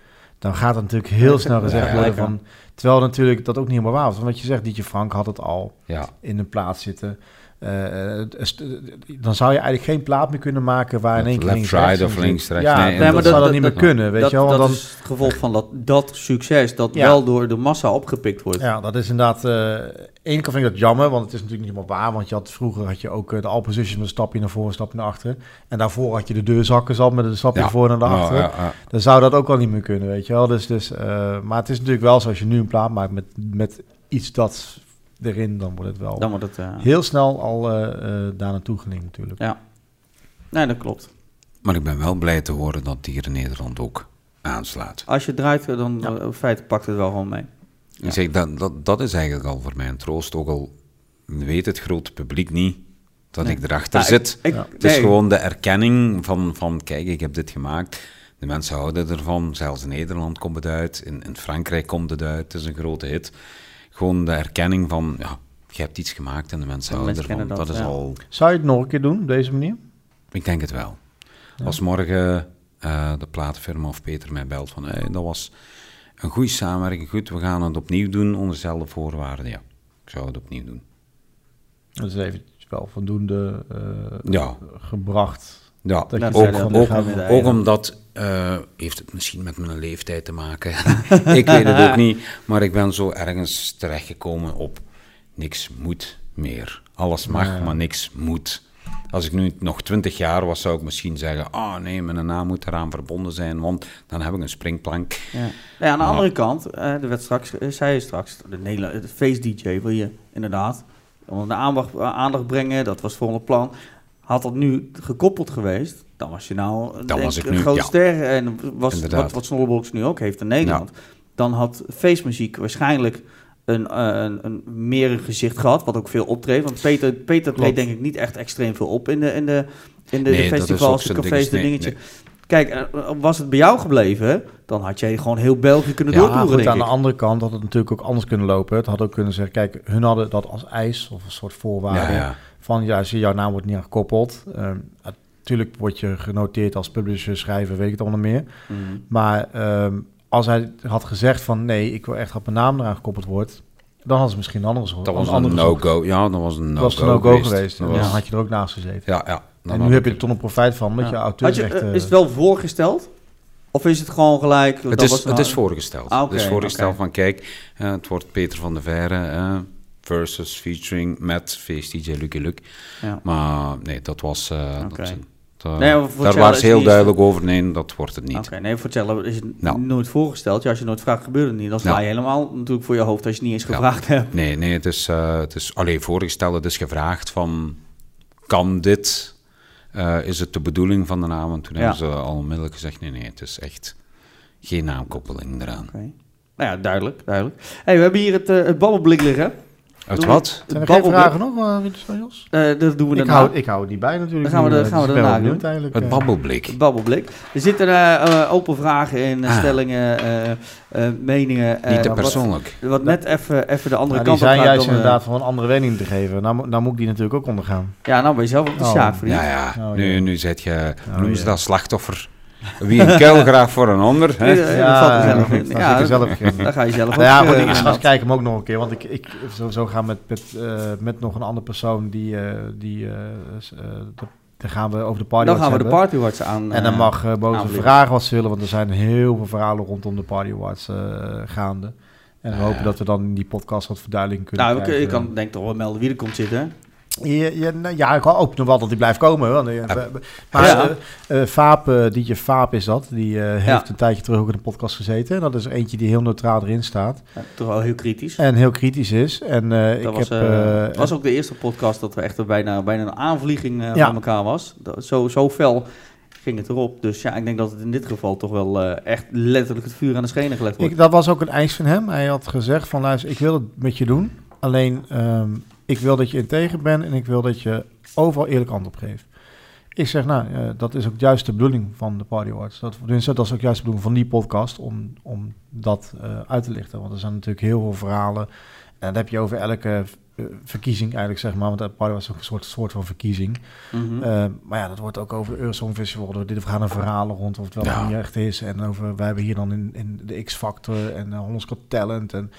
dan gaat het natuurlijk heel snel gezegd ja, worden van... Terwijl natuurlijk dat ook niet helemaal waar was. Want wat je zegt, DJ Frank had het al ja. in een plaat zitten. Eh, eh, st- dan zou je eigenlijk geen plaat meer kunnen maken waar in één keer links right rechts of links, rechts. Ja, Nee, maar dat- zou dat- dan niet meer kunnen, weet je wel. dat is het gevolg van dat, dat succes dat wel door de massa opgepikt wordt. Ja, dat is inderdaad. eh één kant vind ik dat jammer, want het is natuurlijk niet helemaal waar. Want je had, vroeger had je ook eh, de all positions met een stapje naar voren, een stapje naar achteren. En daarvoor had je de deurzakken zat met een stapje naar voren en naar Ja, achteren. Dan zou dat ook al niet meer kunnen, weet je wel. Dus, dus, eh, maar het is natuurlijk wel zoals je nu een plaat maakt met, met iets dat erin, dan wordt het wel Dan wordt het... eh, heel snel al eh, eh, daar naartoe gelinkt natuurlijk. Ja. Nee, dat klopt. Maar ik ben wel blij te horen dat die hier in Nederland ook aanslaat. Als je draait, dan Ja. in feite pakt het wel gewoon mee. Ik zeg, dat, dat, dat is eigenlijk al voor mij een troost. Ook al weet het grote publiek niet dat Nee. ik erachter Nou, ik- zit. ik- Ja. Het is nee, gewoon de erkenning van, van, kijk, ik heb dit gemaakt. De mensen houden ervan. Zelfs in Nederland komt het uit. In, in Frankrijk komt het uit. Het is een grote hit. Gewoon de erkenning van, ja, je hebt iets gemaakt en de mensen De houden mensen ervan. Dat, is ja. al, Zou je het nog een keer doen op deze manier? ik denk het wel. Ja. Als morgen eh, de platenfirma of Peter mij belt van, hey, dat was een goede samenwerking, goed, we gaan het opnieuw doen onder dezelfde voorwaarden. Ja, ik zou het opnieuw doen. Dat is even wel voldoende eh, Ja. gebracht. Ja, Dat ook, ook, ook omdat, eh, heeft het misschien met mijn leeftijd te maken, ik weet het ook niet, maar ik ben zo ergens terechtgekomen op niks moet meer. Alles mag, Ja. maar niks moet. Als ik nu nog twintig jaar was, zou ik misschien zeggen, ah nee, mijn naam moet eraan verbonden zijn, want dan heb ik een springplank. Ja. Nou ja, aan de andere kant, eh, er werd straks, eh, zei je straks, de, de face-dj wil je inderdaad onder de aandacht, aandacht brengen, dat was het volgende plan. Had dat nu gekoppeld geweest, dan was je nou Dan denk was ik een nu, grote ja. ster. En was Inderdaad. wat, wat Snollebox nu ook heeft in Nederland. Dan had feestmuziek waarschijnlijk een, eh, een, een meer een gezicht gehad, wat ook veel optreedt. Want Peter, Peter treedt denk ik niet echt extreem veel op in de, in de, in de, Nee, festivals, de cafés, de dingetje. dingetje. Nee, Kijk, eh, was het bij jou gebleven, dan had jij gewoon heel België kunnen Ja, goed, denk aan ik. de andere kant had het natuurlijk ook anders kunnen lopen. Het had ook kunnen zeggen, kijk, hun hadden dat als eis of een soort voorwaarde. Ja, ja. Van, ja, zie, jouw naam wordt niet aan gekoppeld. Ehm, natuurlijk word je genoteerd als publisher, schrijver, weet ik het allemaal meer. Mm. Maar ehm, als hij had gezegd van, nee, ik wil echt dat mijn naam eraan gekoppeld wordt. Dan hadden ze misschien een andere soort. Dat was een no-go. Ja, dat was een Dat no-go was een no-go geweest. Was- Dan had je er ook naast gezeten. Ja, ja. Dan en had nu heb ik- je er toch een profijt van, Ja. je Had echt... eh, eh, is het wel voorgesteld? Of is het gewoon gelijk... Het dat is, was het nou- is voorgesteld. Ah, oké, het is voorgesteld van, kijk, eh, het wordt Peter van der Veire eh, versus featuring met Face DJ Lucky Luke. Ja. Maar nee, dat was... eh, dat, dat- Nee, daar waren ze heel duidelijk over. Nee, dat wordt het niet. Oké, nee, voor is het Nou. nooit voorgesteld. Ja, als je nooit vraagt, gebeurt het niet. Dan sla Ja. je helemaal natuurlijk voor je hoofd als je het niet eens Ja. gevraagd hebt. Nee, nee, het is, eh, het is alleen voorgesteld. Het is gevraagd van, kan dit? Is het de bedoeling van de naam? En toen Ja. hebben ze al onmiddellijk gezegd, nee, nee, het is echt geen naamkoppeling eraan. Nou ja, duidelijk, duidelijk. hey, we hebben hier het, het babbelblik liggen. Uit wat? Zijn er het geen babbelblik. vragen nog, uh, Jos? Eh, dat doen we Ik hou, ik hou het niet bij natuurlijk. Dan gaan we de- eh, gaan we dus daarna doen. eigenlijk. Het eh. babbelblik. Het babbelblik. Er zitten eh, eh, open vragen in, eh, Ah. stellingen, eh, eh, meningen. eh, Niet te persoonlijk. Wat, net even even de andere Ja, die kant op zijn gaat juist dan, eh, inderdaad voor een andere wending te geven. Nou, nou moet ik die natuurlijk ook ondergaan. Ja, nou ben je zelf op de Oh. vriend. Ja, ja. Oh, nu, ja. nu zit je, Oh, noemen ze dat, slachtoffer. Wie een kuil graag voor een ander. Hè? Ja, ja, dat valt er zelf in. dan Ja, ik zelf in. Ga je zelf Nou ja, goed, eh, ik aan straks dat. kijk hem ook nog een keer. Want ik, ik sowieso ga met, met, eh, met nog een andere persoon die... eh, die eh, eh, de- dan gaan we over de party Dan gaan we de hebben. Party Awards aan. En dan eh, mag uh, aanvliegen. vragen wat ze willen, want er zijn heel veel verhalen rondom de Party Awards eh, gaande. En we Ja, hopen dat we dan in die podcast wat verduidelijking kunnen Nou, we kun- je krijgen. kan denk ik toch wel melden wie er komt zitten. Ja, ja, nou, ja, ik hoop nog wel dat hij blijft komen. Want, eh, we- maar Ja. eh, Vaap, DJ Vaap is dat. Die heeft Ja. een tijdje terug ook in de podcast gezeten. En dat is eentje die heel neutraal erin staat. Ja, toch wel heel kritisch. En heel kritisch is. En ik was, heb... eh, was ook de eerste podcast dat er echt bijna, bijna een aanvlieging Ja. van elkaar was. Dat, zo, zo fel ging het erop. Dus ja, ik denk dat het in dit geval toch wel echt letterlijk het vuur aan de schenen gelegd wordt. Ik, dat was ook een eis van hem. Hij had gezegd van luister, ik wil het met je doen. Alleen ehm, ik wil dat je integer bent en ik wil dat je overal eerlijk antwoord geeft. Ik zeg, nou, eh, dat is ook juist de bedoeling van de Party Awards. Dat, dat is ook juist de bedoeling van die podcast om, om dat eh, uit te lichten. Want er zijn natuurlijk heel veel verhalen. En dat heb je over elke eh, verkiezing eigenlijk, zeg maar. Want de Party is ook een soort, soort van verkiezing. Mhm. Maar ja, dat wordt ook over Eurosong Festival. Er dit- gaan er verhalen rond of het wel Ja. niet echt is. En over, wij hebben hier dan in, in de X-Factor en uh, Hollands Talent. En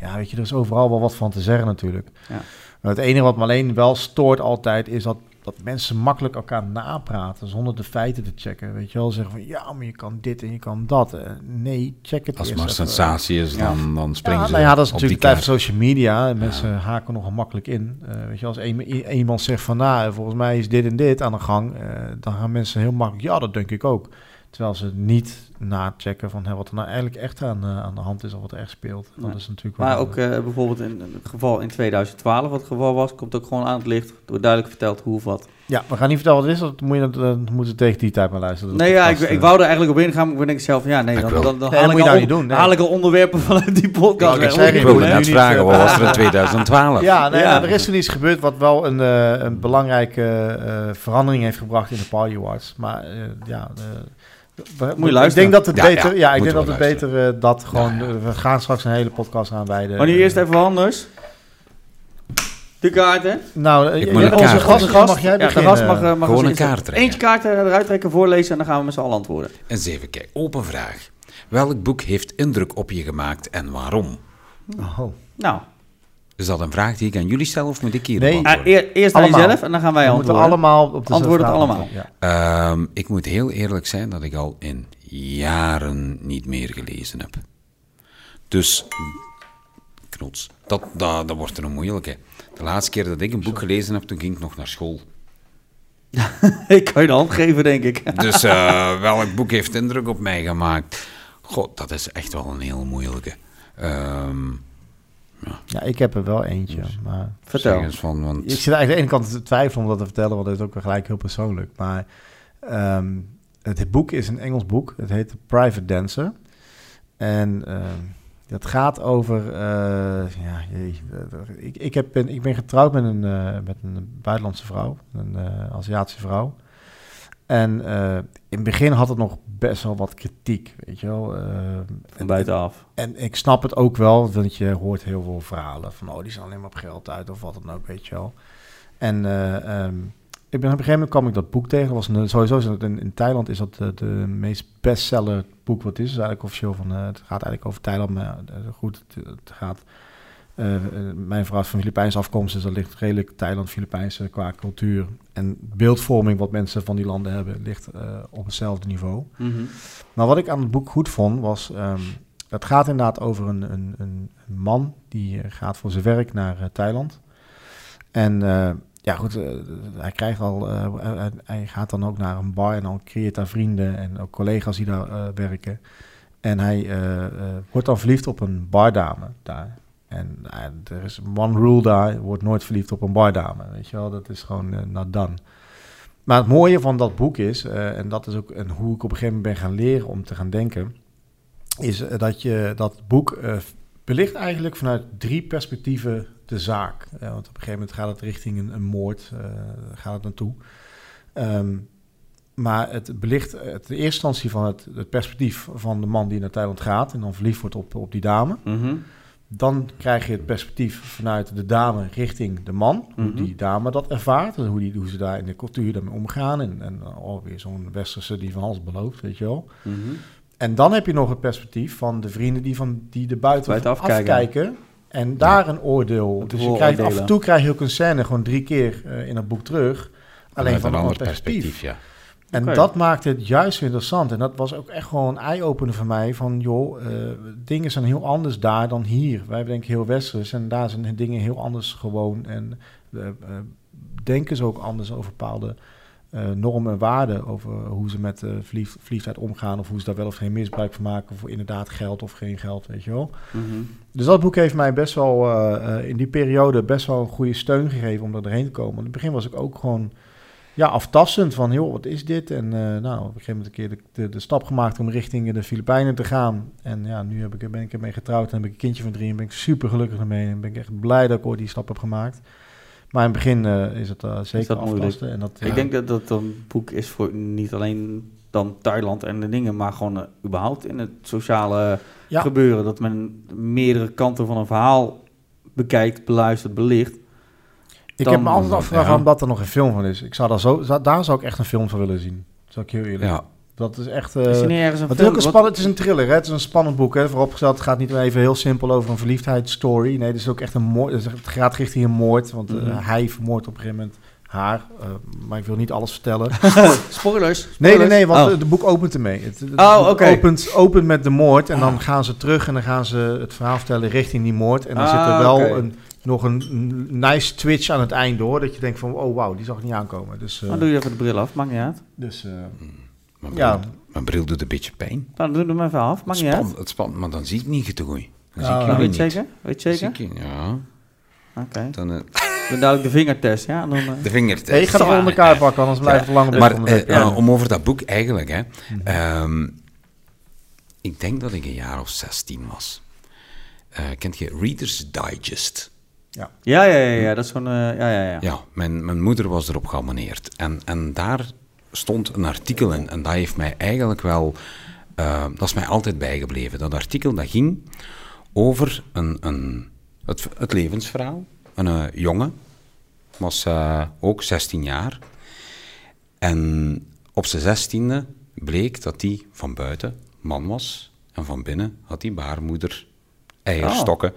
ja, weet je, er is overal wel wat van te zeggen natuurlijk. Ja. Maar het enige wat me alleen wel stoort altijd is dat, dat mensen makkelijk elkaar napraten zonder de feiten te checken. Weet je wel, zeggen van ja, maar je kan dit en je kan dat. Eh, nee, check het Als het maar sensatie is, dan, dan springen Ja, ze nou ja, dat is natuurlijk tijd social media. En mensen haken nogal makkelijk in. Eh, weet je, als een, iemand zegt van, nou, volgens mij is dit en dit aan de gang, eh, dan gaan mensen heel makkelijk, ja, dat denk ik ook. Terwijl ze niet nachecken van hè, wat er nou eigenlijk echt aan, eh, aan de hand is of wat er echt speelt. Dat is natuurlijk Maar wel, ook eh, bijvoorbeeld in het geval in 2012, wat het geval was, komt ook gewoon aan het licht. Er wordt duidelijk verteld hoe of wat. Ja, we gaan niet vertellen wat het is. Dat moet je, dat moeten we tegen die tijd maar luisteren. Nee, ja, ik, ik eh. wou er eigenlijk op ingaan, maar ik denk zelf van ja, nee, dan, wil- dan, dan, Nee, haal, ik moet je al, nou doen, nee. haal ik al onderwerpen vanuit die podcast. Nou, ik zeg, Ik je wilde doen, net vragen, wat was er in 2012? Ja, nee, Ja. nou, er is toen iets gebeurd wat wel een, eh, een belangrijke eh, verandering heeft gebracht in de Party Awards. Maar eh, ja, eh, Moet je luisteren. Ik denk dat het Ja, beter, ja, ja, ik denk dat we het beter eh, dat gewoon. Ja, ja. we gaan straks een hele podcast aanwijden. Maar nu eerst even wat anders. De kaarten. Nou, eh, Ik jij moet bent een onze kaart gast, mag jij ja, de gast mag, eh, mag Gewoon een kaart trekken. Eentje kaart eruit trekken, voorlezen en dan gaan we met z'n allen antwoorden. Eens even kijken, open vraag. Welk boek heeft indruk op je gemaakt en waarom? Oh. Nou, Is dat een vraag die ik aan jullie stel of moet ik hier Nee. ah, eer- eerst aan Allemaal. jezelf en dan gaan wij We moeten antwoorden. allemaal op de Antwoord het allemaal. Ja. Ehm, ik moet heel eerlijk zijn dat ik al in jaren niet meer gelezen heb. Dus, knots, dat, dat, dat wordt er een moeilijke. De laatste keer dat ik een boek gelezen heb, toen ging ik nog naar school. ik kan je de hand geven, denk ik. Dus eh, welk boek heeft indruk op mij gemaakt? God, dat is echt wel een heel moeilijke. Ehm, ja, ik heb er wel eentje. Maar Vertel. eens van, want ik zit eigenlijk aan de ene kant te twijfelen om dat te vertellen, want het is ook wel gelijk heel persoonlijk. Maar ehm, het boek is een Engels boek. Het heet Private Dancer. En ehm, dat gaat over. eh, ja, jee, ik, ik, heb, ben, ik ben getrouwd met een, eh, met een buitenlandse vrouw, een eh, Aziatische vrouw. En eh, in het begin had het nog best wel wat kritiek, weet je wel. eh, Van buitenaf. en ik snap het ook wel, want je hoort heel veel verhalen van, oh, die zijn alleen maar op geld uit of wat dan ook, weet je wel. En eh, ehm, ik ben op een gegeven moment kwam ik dat boek tegen. Was een, sowieso is dat in, in Thailand is dat de, de meest bestseller boek wat is. Het is eigenlijk officieel van, eh, het gaat eigenlijk over Thailand, maar eh, goed, het, het gaat. Eh, eh, mijn vrouw is van Filipijnse afkomst, dus dat ligt redelijk Thailand, Filipijnse qua cultuur. En beeldvorming, wat mensen van die landen hebben, ligt eh, op hetzelfde niveau. Mhm. Maar wat ik aan het boek goed vond, was... ehm het gaat inderdaad over een, een, een man die gaat voor zijn werk naar Thailand. En ja, goed, hij krijgt al... hij- hij gaat dan ook naar een bar en dan creëert daar vrienden en ook collega's die daar werken. En hij wordt dan verliefd op een bardame daar. En eh, er is one rule daar, wordt nooit verliefd op een bardame. Weet je wel, dat is gewoon uh, not done. Maar het mooie van dat boek is, eh, en dat is ook hoe ik op een gegeven moment ben gaan leren om te gaan denken, is dat je dat boek belicht eigenlijk vanuit drie perspectieven de zaak. Want op een gegeven moment gaat het richting een, een moord, gaat het naartoe. Ehm, maar het belicht het in eerste instantie van het, het perspectief van de man die naar Thailand gaat en dan verliefd wordt op, op die dame. Mhm. Dan krijg je het perspectief vanuit de dame richting de man. Hoe Mhm. die dame dat ervaart. En hoe, die, hoe ze daar in de cultuur daarmee omgaan. En, en oh, weer zo'n westerse die van alles belooft, weet je wel. Mhm. En dan heb je nog het perspectief van de vrienden die, van, die er buiten Buiten afkijken. afkijken. En daar een oordeel. Te Dus je krijgt, af en toe krijg je ook een scène gewoon drie keer eh, in het boek terug. Alleen van een ander perspectief, perspectief. ja. En dat maakt het juist interessant. En dat was ook echt gewoon een eye-opener voor mij. Van joh, eh, dingen zijn heel anders daar dan hier. Wij denken heel westers en daar zijn dingen heel anders gewoon. En denken ze ook anders over bepaalde eh, normen en waarden. Over hoe ze met eh verliefd, verliefdheid omgaan. Of hoe ze daar wel of geen misbruik van maken. Of inderdaad geld of geen geld, weet je wel. Mhm. Dus dat boek heeft mij best wel in die periode best wel een goede steun gegeven om er doorheen te komen. In het begin was ik ook gewoon ja, aftastend van, joh, wat is dit? En eh, nou, op een gegeven moment een keer de, de, de stap gemaakt om richting de Filipijnen te gaan. En ja, nu heb ik, ben ik ermee getrouwd en heb ik een kindje van drie en ben ik super gelukkig ermee. En ben ik echt blij dat ik ooit die stap heb gemaakt. Maar in het begin eh, is het eh, zeker aftasten. En dat, Ik denk dat dat een boek is voor niet alleen dan Thailand en de dingen, maar gewoon überhaupt in het sociale Ja. gebeuren. Dat men meerdere kanten van een verhaal bekijkt, beluistert, belicht. Ik dan- heb me altijd afgevraagd ja. waarom dat er nog een film van is. Ik zou daar, zo, daar zou ik echt een film van willen zien. Zou ik heel eerlijk. Ja, Dat is echt... is er eh, niet ergens een Het is, wat- spannend, het is een thriller, hè? het is een spannend boek. Hè? Vooropgesteld, het gaat niet even heel simpel over een verliefdheidsstory. Nee, het is ook echt een moord. Het gaat richting een moord, want eh, Mhm. hij vermoordt op een gegeven moment haar. eh, maar ik wil niet alles vertellen. Spoilers. Nee, nee, nee, want Oh. het boek opent ermee. Het, het Oh, oké. opent, opent met de moord en dan gaan ze terug en dan gaan ze het verhaal vertellen richting die moord. En dan Ah, zit er wel oké. een, nog een nice twitch aan het eind door, dat je denkt van, oh wauw, die zag ik niet aankomen. Dus, eh, Dan doe je even de bril af, maakt niet uit. dus eh, mijn, Ja. bril, mijn bril doet een beetje pijn. Dan doe hem even af, maakt niet uit. Het spant, maar dan zie ik niet te goed. Dan Ah, zie ik nou, Weet je niet. zeker? Weet je zeker? Ik ja, Oké. dan eh, Dan dadelijk de vingertest, ja? Dan, de vinger. hey, ik ga er onder elkaar pakken, anders blijf ik te lang op Maar om over dat boek eigenlijk, hè. Mhm. ehm, ik denk dat ik een jaar of 16 was. Eh, kent je Reader's Digest? Ja, ja, ja, ja, dat is gewoon... eh, ja, ja, ja. Ja, mijn, mijn moeder was erop geabonneerd. En, en daar stond een artikel in. En dat heeft mij eigenlijk wel... eh, dat is mij altijd bijgebleven. Dat artikel dat ging over een, een, het, het levensverhaal. Een eh, jongen. Was eh, ook 16 jaar. En op zijn zestiende bleek dat hij van buiten man was. En van binnen had hij baarmoeder eierstokken.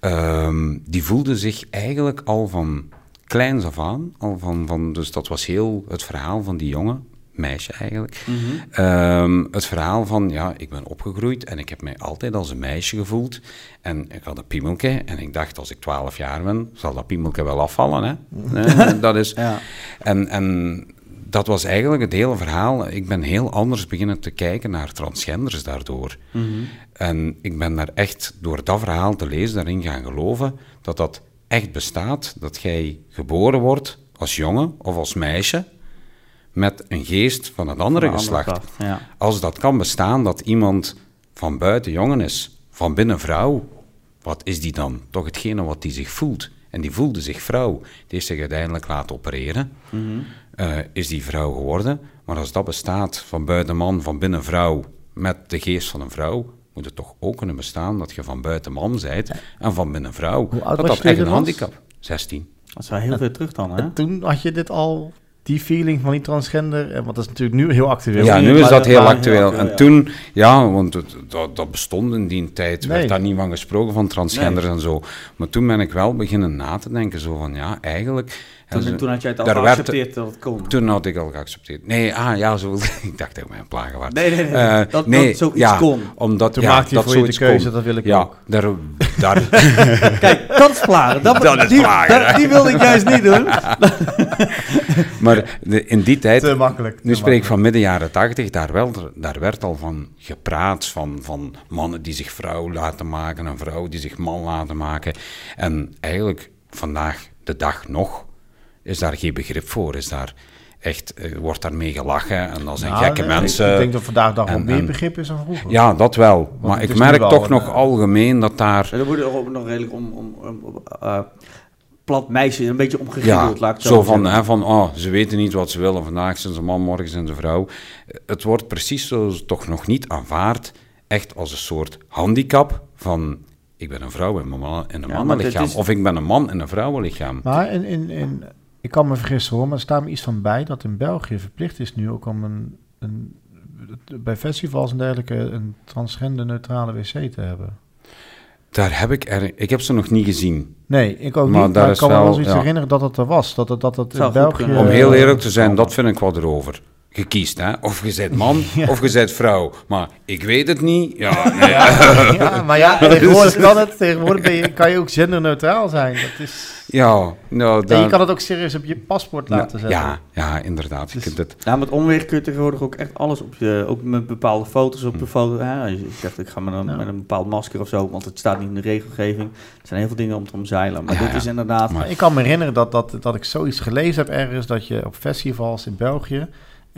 Ehm, die voelde zich eigenlijk al van kleins af aan, al van, van, dus dat was heel het verhaal van die jongen, meisje eigenlijk. Mhm. Ehm, het verhaal van, ja, ik ben opgegroeid en ik heb mij altijd als een meisje gevoeld. En ik had een piemelke en ik dacht, als ik 12 jaar ben, zal dat piemelke wel afvallen. Hè? Dat is, Ja. en, en dat was eigenlijk het hele verhaal. Ik ben heel anders beginnen te kijken naar transgenders daardoor. Mhm. En ik ben daar echt door dat verhaal te lezen, daarin gaan geloven dat dat echt bestaat. Dat jij geboren wordt als jongen of als meisje met een geest van het andere Van een geslacht. Ja. Als dat kan bestaan dat iemand van buiten jongen is, van binnen vrouw, wat is die dan? Toch hetgene wat die zich voelt. En die voelde zich vrouw. Die heeft zich uiteindelijk laten opereren. Mhm. Eh, is die vrouw geworden. Maar als dat bestaat van buiten man, van binnen vrouw, met de geest van een vrouw, moet het toch ook kunnen bestaan dat je van buiten man bent en van binnen vrouw. Hoe oud dat was dat je echt een handicap. 16. Dat is wel heel veel terug dan, hè? En toen had je dit al die feeling van die transgender, eh, want dat is natuurlijk nu heel actueel. Ja, nu is dat heel actueel. En toen, ja, want het- dat, dat bestond in die tijd, Nee. werd daar niet van gesproken, van transgenders Nee. en zo. Maar toen ben ik wel beginnen na te denken, zo van, ja, eigenlijk... Toen, zo- toen had jij het al daar werd- geaccepteerd dat het kon. Toen had ik al geaccepteerd. Nee, ah ja, zo. ik dacht dat ik mij een plagen was. Nee, nee, nee. Eh, dat, nee, dat zoiets ja, kon. Omdat, Toen ja, maakte je dat voor je de keuze, kon. dat wil ik Ja, ook. daar, daar, Kijk, dat is plagen. Dat, Dat is die, plagen, dat- hè. die wilde ik juist niet doen. maar de- in die tijd, Te makkelijk. nu spreek ik van midden jaren tachtig, daar, wel- daar werd al van gepraat, van, van mannen die zich vrouw laten maken en vrouwen die zich man laten maken. En eigenlijk vandaag de dag nog is daar geen begrip voor, is daar echt, eh, wordt daarmee gelachen en dat zijn Nou, gekke nee, mensen. Ik denk dat vandaag dag wel meer begrip is dan vroeger. Ja, dat wel. Maar ik merk toch een, nog eh, algemeen dat daar... En dan wordt er ook nog redelijk om, om, om eh, plat meisje, een beetje Ja, omgegiddeld, laat ik het zo van, hè, van oh, ze weten niet wat ze willen. Vandaag zijn ze man, morgen zijn ze vrouw. Het wordt precies zo toch nog niet aanvaard, echt als een soort handicap van... Ik ben een vrouw in een, Ja, mannenlichaam. is- Of ik ben een man in een vrouwenlichaam. Maar in, in, in, ik kan me vergissen hoor, maar er staat me iets van bij dat in België verplicht is nu ook om een, een bij festivals en dergelijke een transgender-neutrale wc te hebben. Daar heb ik er... Ik heb ze nog niet gezien. Nee, ik ook Maar niet, daar maar ik kan me wel- zoiets ja. herinneren dat het er was. Dat het, dat het in België... Om Eh, heel eerlijk te zijn, dat vind ik wel erover. Je kiest, hè. Of je bent man, of je bent vrouw. Maar ik weet het niet. Ja, nee. ja, maar ja, tegenwoordig kan het. Tegenwoordig ben je, kan je ook genderneutraal zijn. Dat is, ja nou, en dan- je kan het ook serieus op je paspoort laten zetten. ja, ja, inderdaad. Je Dus- kunt het... Ja, met omweg kun je tegenwoordig ook echt alles op je, ook met bepaalde foto's Hm. op je foto. Ja, je zegt ik ga met een, Ja. met een bepaald masker of zo, want het staat niet in de regelgeving. Er zijn heel veel dingen om te omzeilen. Maar Ja, dit ja. is inderdaad. Maar ik kan me herinneren dat, dat, dat ik zoiets gelezen heb ergens, dat je op festivals in België,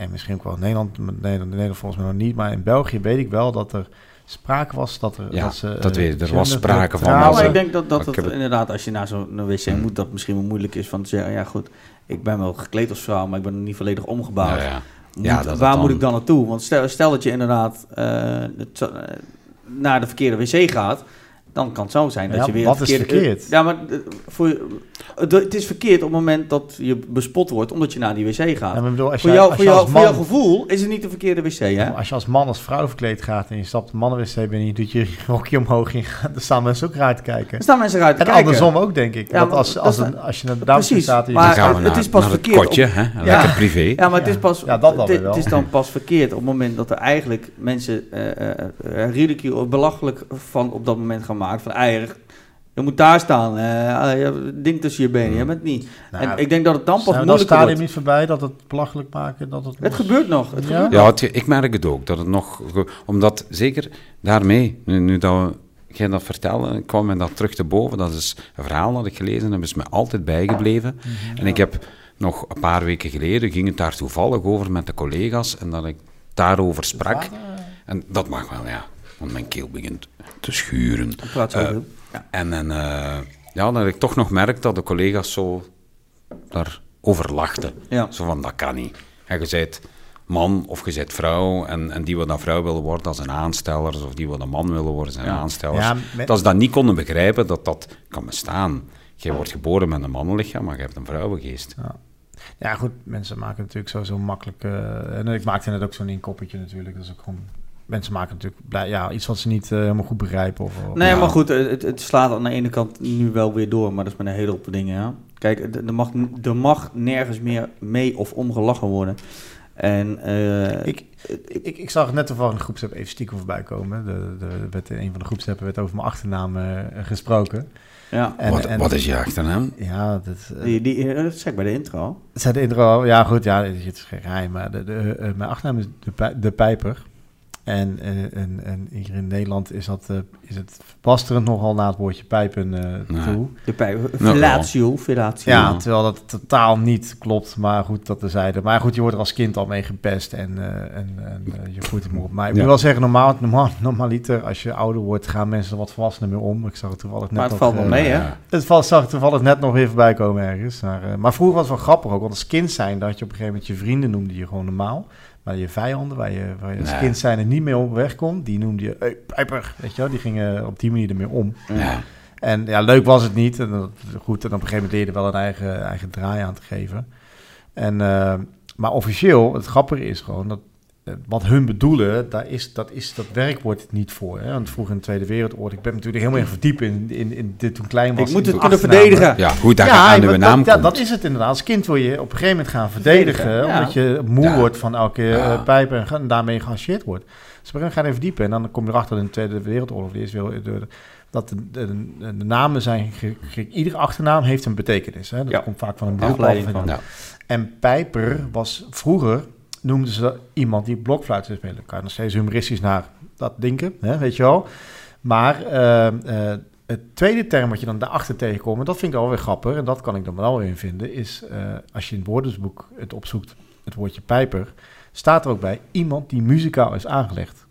en misschien ook wel in Nederland, Nederland, Nederland volgens mij nog niet, maar in België weet ik wel dat er sprake was dat er... Ja, dat, ze, dat eh, weet ik. Er was sprake van, als maar ik denk dat, dat het inderdaad, als je naar zo'n wc moet, dat misschien wel moeilijk is van te zeggen, ja goed, ik ben wel gekleed als vrouw, maar ik ben nog niet volledig omgebouwd. Ja, ja. Moet- Ja, dat het waar dan- moet ik dan naartoe? Want stel, stel dat je inderdaad eh, het, eh, naar de verkeerde wc gaat, dan kan het zo zijn dat Ja, je weer... wat het is verkeerde- verkeerd? Ja, maar eh, voor, het- is verkeerd op het moment dat je bespot wordt omdat je naar die wc gaat. Ja, bedoel, als voor jij- jou, als voor, jou, als voor jouw man- gevoel is het niet de verkeerde wc, hè? Als je als man als vrouw verkleed gaat en je stapt de mannenwc binnen en je doet je rokje omhoog en je gaat- dan staan mensen ook raar te kijken. Er staan mensen eruit te En kijken. andersom ook, denk ik. Ja, dat maar als, dat als, een, als je naar de dames staat... en je maar- Dan gaan we het naar, is pas verkeerd kotje, hè? Lekker privé. Ja, maar het is pas, Ja, dat dan het, het is dan pas verkeerd op het moment dat er eigenlijk mensen eh eh, eh, ridicule, belachelijk van op dat moment gaan maken. Van eieren, je moet daar staan, een ding tussen je benen, je bent niet. Nou, en ik denk dat het dan pas stadium wordt. niet voorbij dat het belachelijk maken? Dat het, Het gebeurt nog. Het Ja? gebeurt Ja, het- ik merk het ook, dat het nog... Omdat, zeker daarmee, nu, nu dat we- jij dat vertelde, kwam me dat terug te boven. Dat is een verhaal dat ik gelezen heb, is me altijd bijgebleven. Mhm. En ik heb nog een paar weken geleden, ging het daar toevallig over met de collega's, en dat ik daarover sprak. En dat mag wel, ja. Want mijn keel begint te schuren. Praat zo veel. Ja. En, en eh, ja, dat ik toch nog merk dat de collega's zo daarover lachten. Ja. Zo van, dat kan niet. En je bent man of je bent vrouw en, en die wat dan vrouw willen worden, dat zijn aanstellers. Of die wat een man willen worden, zijn Ja. aanstellers. Ja, met- Dat ze dat niet konden begrijpen, dat dat kan bestaan. Je wordt geboren met een mannenlichaam, maar je hebt een vrouwengeest. Ja, goed, mensen maken natuurlijk sowieso makkelijk... eh, en ik maakte net ook zo'n inkoppertje natuurlijk. Dat is ook gewoon... Mensen maken natuurlijk blij, ja, iets wat ze niet eh, helemaal goed begrijpen. Of, of- Nee, Ja. maar goed, het, het slaat aan de ene kant nu wel weer door, maar dat is met een hele hoop dingen, ja. Kijk, er mag, er mag nergens meer mee of om gelachen worden. En eh, Ik, ik, ik zag net toevallig de groepsapp even stiekem voorbij komen. De, de, werd in een van de groepsappen werd over mijn achternaam eh, gesproken. ja, En, wat, en- wat is je achternaam? Ja, dat, eh, die, die, dat zeg ik bij de intro. het zei de intro. Ja, goed, ja, het is geen geheim. Maar de, de, mijn achternaam is de, de Pijper. En, eh, en, en hier in Nederland is, dat, eh, is het verpasterend nogal naar het woordje pijpen eh, Nee. toe. De pij- Nou, fellatio, fellatio. Ja, terwijl dat totaal niet klopt. Maar goed, dat terzijde. Maar goed, je wordt er als kind al mee gepest en, eh, en, en eh, je groeit hem op. Maar ik Ja. moet wel zeggen, normaal, normaal, normaliter, als je ouder wordt, gaan mensen er wat volwassener mee om. Ik zag het toevallig net Maar het nog, valt wel mee, hè? Het valt, zag ik toevallig net nog weer voorbij komen ergens. Maar, eh, maar vroeger was het wel grappig ook, want als kind zijn, dat je op een gegeven moment je vrienden noemde je gewoon normaal. Maar je vijanden, waar je, waar je als Nee. kind zijn er niet mee op weg kon, die noemde je, hey, Pijper, weet je wel. Die gingen op die manier ermee om. Ja. En ja, leuk was het niet. En goed, en op een gegeven moment leerde wel een eigen, eigen draai aan te geven. En, eh, maar officieel, het grappige is gewoon dat wat hun bedoelen, daar is, dat, is, dat werkwoord niet voor. Hè? Want vroeger in de Tweede Wereldoorlog, ik ben natuurlijk helemaal in verdiept in, in, in dit toen klein was. Ik moet het de kunnen verdedigen. Ja, hoe dat Ja, aan uw naam dat, ja, dat is het inderdaad. Als kind wil je op een gegeven moment gaan verdedigen. Verdedigen, ja. Omdat je moe Ja. wordt van elke Ja. eh, pijp en, daarmee geassocieerd wordt. Dus op een gegeven moment ga je even verdiepen. En dan kom je erachter dat in de Tweede Wereldoorlog, de Eerste Wereldoorlog, dat de, de, de- de namen zijn... ge- ge- iedere achternaam heeft een betekenis. Hè? Dat Ja. komt vaak van een beroep af. Afleiding en van. dan- Ja. En Pijper was vroeger, noemden ze iemand die blokfluit zou spelen. Kan je nog steeds humoristisch naar dat denken, hè, weet je wel. Maar eh, eh, het tweede term wat je dan daarachter tegenkomt, en dat vind ik alweer grappig, en dat kan ik dan wel weer in vinden, is eh, als je in het woordenboek het opzoekt, het woordje Pijper, staat er ook bij iemand die muzikaal is aangelegd.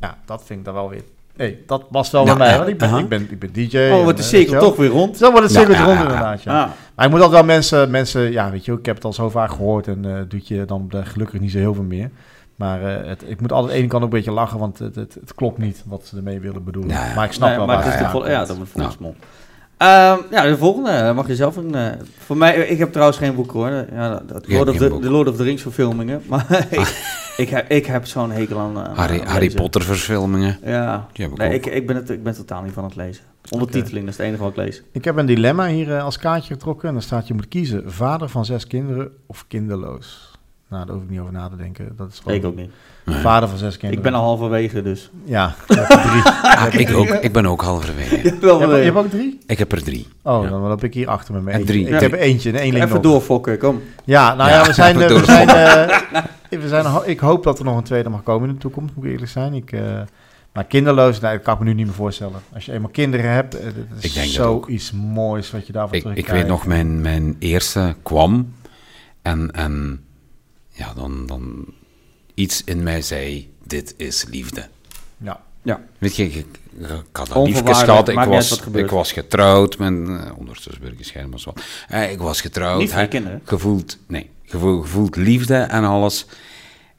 Ja, dat vind ik dan wel weer... Nee, dat was wel Nou, bij mij, want ik ben, ik ben, ik ben DJ. Oh, en, wordt de eh, cirkel toch weer rond. Zo wordt cirkeltje ja, rond inderdaad, ja. Ah. Maar je moet altijd wel mensen, mensen, ja, weet je, ik heb het al zo vaak gehoord en eh doet je dan eh, gelukkig niet zo heel veel meer. Maar eh, het, ik moet altijd aan de ene kant ook een beetje lachen, want het, het, het klopt niet wat ze ermee willen bedoelen. Ja. Maar ik snap Nee, wel maar waar het is het de vol- ja, dat wordt volksmond. Ehm, ja, de volgende eh, mag je zelf een. eh, voor mij, ik heb trouwens geen boek hoor. Ja, dat- dat hebt Lord of geen the, boek. de Lord of the Rings verfilmingen. Maar ik, ik, heb, ik heb zo'n hekel aan. eh, Harry, aan Harry. Potter verfilmingen. Ja. Die heb ik Nee, ook. ik, ik, ben het, ik ben totaal niet van het lezen. Ondertiteling, dat is het enige wat ik lees. Ik heb een dilemma hier als kaartje getrokken en dan staat je moet kiezen vader van zes kinderen of kinderloos. Nou, daar hoef ik niet over na te denken. Dat is gewoon Ik ook niet. Nee. vader van zes kinderen. Ik ben al halverwege, dus. Ja, er drie. Ah, ik, ook, ik ben ook halverwege. Je hebt, je hebt ook drie? Ik heb er drie. Oh, Ja. dan loop ik hier achter met mijn En eentje. drie. Ik Ja. heb eentje, een eenling Even nog. doorfokken, kom. Ja, nou ja, Ja, we zijn, eh, we zijn, eh, we zijn, ik hoop dat er nog een tweede mag komen in de toekomst, moet ik eerlijk zijn. Ik, eh, maar kinderloos, nee, dat kan ik me nu niet meer voorstellen. Als je eenmaal kinderen hebt, dat is Ik denk dat ook. zoiets moois wat je daarvan Ik, terugkrijgt. ik weet nog, mijn, mijn eerste kwam en, en ja, dan, dan iets in mij zei, dit is liefde. Ja, Weet je, ik, had Onvoorwaardelijk, liefjes gehad, ik was, ik was getrouwd, mijn, eh, ondertussen ben ik gescheiden, maar zo. Eh, ik was getrouwd, je hè, kinderen. gevoeld, nee, gevoel, gevoeld liefde en alles.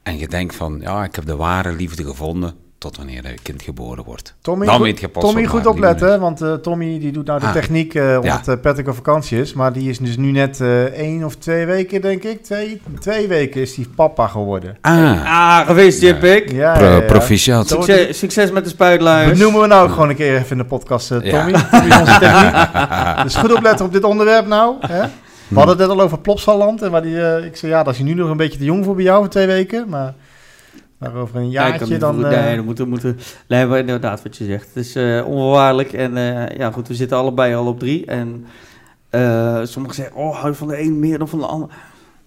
En je denkt van, ja, ik heb de ware liefde gevonden, tot wanneer je kind geboren wordt. Tommy, Dan goed, weet je pas Tommy goed opletten, want eh, Tommy die doet nou de Ah. techniek eh omdat Ja. eh, Patrick op vakantie is. Maar die is dus nu net eh één of twee weken, denk ik. Twee, twee weken is die papa geworden. Ah, Ah, gefeliciteerd, Ja. Pik. Ja, pro, ja, ja. proficiat. Succes, succes met de spuitluis. Benoemen we nou ook gewoon een keer even in de podcast, Ja. Tommy. Onze techniek. Dus goed opletten op dit onderwerp nou. Hè? We hadden het net al over Plopsaland. En waar die, eh, ik zei, ja, dat is nu nog een beetje te jong voor bij jou voor twee weken. Maar, maar over een jaartje dan... eh, nee, dan moeten, moeten, nee, maar inderdaad wat je zegt. Het is eh, onvoorwaardelijk. En eh, ja, goed, we zitten allebei al op drie. En eh, sommigen zeggen, oh, hou je van de een meer dan van de ander.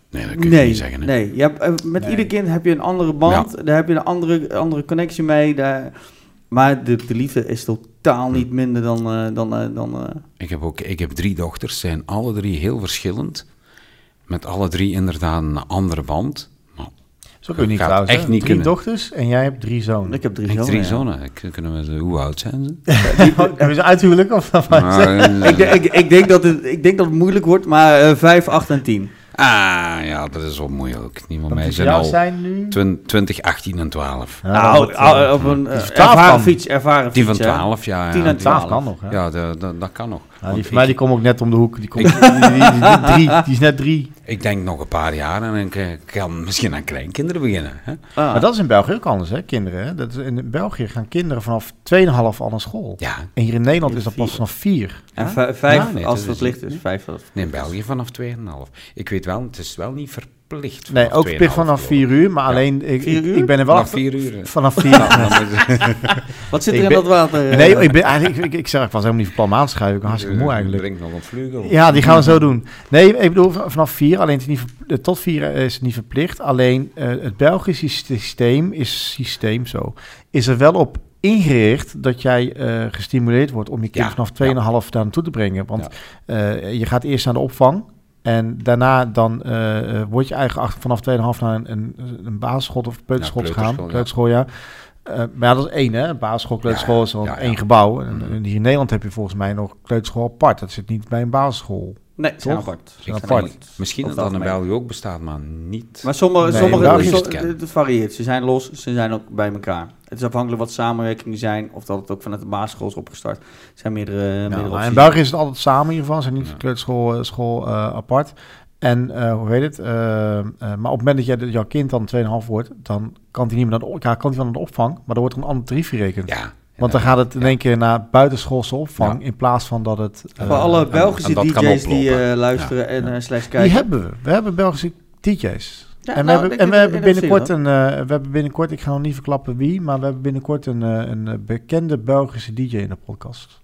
Nee, dat kun je nee, niet zeggen. hè. nee. Je hebt, eh, met Nee. ieder kind heb je een andere band. Daar heb je een andere, andere connectie mee. Daar, maar de, de liefde is totaal Hm. niet minder dan... eh, dan, eh, dan eh, Ik heb ook ik heb drie dochters, zijn alle drie heel verschillend. Met alle drie inderdaad een andere band. Zo kun je niet trouwens. echt niet drie kunnen. dochters en jij hebt drie zonen. ik heb drie ik zonen. drie ja. zonen. Ik, kunnen we ze, hoe oud zijn ze? Hebben ze uithuwelijk of? Maar, eh, Ik, denk- ik, ik, denk dat het, ik denk dat het moeilijk wordt, maar eh 5, 8 en 10. ah, ja, dat is wel moeilijk. Mij die zijn al zijn nu... twin- 20, 18 en 12. Ja, Nou, dat, eh, op een 12 ervaren kan. fiets, ervaren Die van fiets, hè. 12, ja. ja, 10 en die- 12 12. kan nog, hè? Ja, de- de- dat kan nog. Ja, die Want van mij ik, die komt ook net om de hoek. Die, komt, die, die, die is net drie, die is net drie. ik denk nog een paar jaar en ik eh, kan misschien aan kleinkinderen beginnen. Hè? Ah. Maar dat is in België ook anders, hè, kinderen. Hè? Dat is, in België gaan kinderen vanaf 2,5 al naar school. Ja, En hier in Nederland is dat pas vanaf 4. En vij- vijf Ja, nee, als dat het is- verplicht is. Vijf nee, in. België vanaf 2,5. Ik weet wel, het is wel niet verplicht. Nee, vanaf ook verplicht 2,5 vanaf geloof 4 uur. Maar Ja. alleen, ik, Vier ik, uur? ik ben er wel Vanaf achter- 4 uur. Vanaf 4 Ja, dan moet- Wat zit Ik er in ben- dat water? eh? Nee, ik, ben, eigenlijk, ik, ik zeg, ik was helemaal niet van plan om aan te schuiven. Ik ben hartstikke moe eigenlijk. Drink nog een vleugel. Ja, die gaan we zo doen. Nee, ik bedoel vanaf 4. Alleen het is niet eh, tot 4 is het niet verplicht. Alleen eh, het Belgische systeem is systeem zo. Is er wel op ingericht dat jij eh, gestimuleerd wordt om je kind Ja, vanaf 2,5 daar naartoe te brengen. Want eh, je gaat eerst naar de opvang. En daarna dan eh, eh, word je eigenlijk achter, vanaf 2,5 naar een, een, een basisschool of peuterschool Ja, gaan. kleuterschool, ja. Eh, maar ja, dat is één, hè? Basisschool, kleuterschool is ja. één gebouw. En, Mhm. en hier in Nederland heb je volgens mij nog kleuterschool apart. Dat zit niet bij een basisschool. Nee, het zijn Toch? apart. Zijn apart. Misschien Of dat dat in algemeen. België ook bestaat, maar niet. Maar sommige, Nee, sommige so- het varieert. Ze zijn los, ze zijn ook bij elkaar. Het is afhankelijk wat samenwerkingen zijn, of dat het ook vanuit de basisschool is opgestart. Er zijn meerdere, Ja, meerdere maar opties. in België is het altijd samen. Ze zijn niet Ja. kleuterschool eh, school, eh, apart. En eh, hoe heet het? Eh, eh, maar op het moment dat jij, dat jouw kind dan 2,5 wordt, dan kan hij niet meer naar de, ja, kan hij wel naar de opvang, maar dan wordt er een ander tarief gerekend. Ja. Want dan gaat het in één keer naar buitenschoolse opvang in plaats van dat het... eh, Voor alle en Belgische DJ's die eh, luisteren en eh, slash kijken. die hebben we. We hebben Belgische DJ's. Ja, en we nou, hebben, en we heb- hebben binnenkort een, eh, we hebben binnenkort, ik ga nog niet verklappen wie, maar we hebben binnenkort een, eh, een eh, bekende Belgische DJ in de podcast.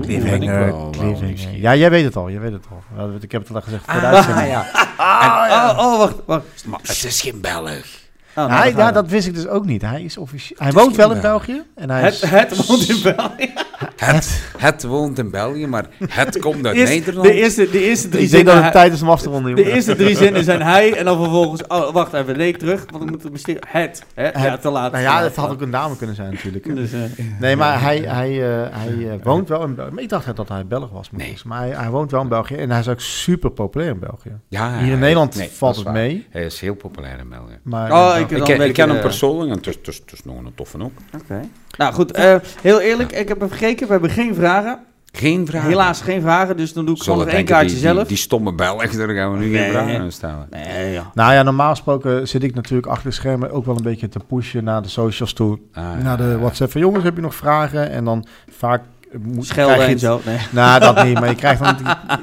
Cliffhanger. nieuwsgierig. Ja, jij weet het al, jij weet het al. Ja, Ik heb het al gezegd voor de Ah, uitzending. ja. Oh, oh, wacht, wacht. Maar het is geen Belg. Oh, nou, hij, gaan ja, dat wist ik dus ook niet. Hij is officieel. Hij woont wel in Belg. België. En hij Het, is, het woont in België. Het, het woont in België, maar het komt uit Eerst- Nederland. de, eerste, de eerste drie ik denk zinnen... dat het tijd is om af te ronden. De eerste drie zinnen zijn hij en dan vervolgens... Oh, wacht even, nee, terug. Want ik moet het besteden. Het. Hè? Ja, Het. te laat. Nou ja, het had ook een dame kunnen zijn natuurlijk. Dus, eh, Nee, maar hij, hij, eh, hij eh, woont wel in België. Maar ik dacht dat hij Belg was. Nee. Nee. Maar hij, hij woont wel in België. En hij is ook super populair in België. Ja, Hier in Nederland nee, valt dat het waar. mee. Hij is heel populair in België. Maar Oh, ik- Ik, ken- ik hem eh, persoonlijk en het is, het is- het is nog een toffe ook. Oké. Nou goed, eh, heel eerlijk, ik heb even gekeken. We hebben geen vragen. Geen vraag. Helaas geen vragen, dus dan doe ik gewoon nog één kaartje die, zelf. Die, die stomme Belg, daar gaan we nu Nee. geen vragen aan stellen. Nee, ja. Nou ja, normaal gesproken zit ik natuurlijk achter de schermen ook wel een beetje te pushen naar de socials toe. Ah, naar de WhatsApp van jongens, heb je nog vragen? En dan vaak moet Schelden en zo. Nee. Nou, dat niet. Maar je krijgt dan...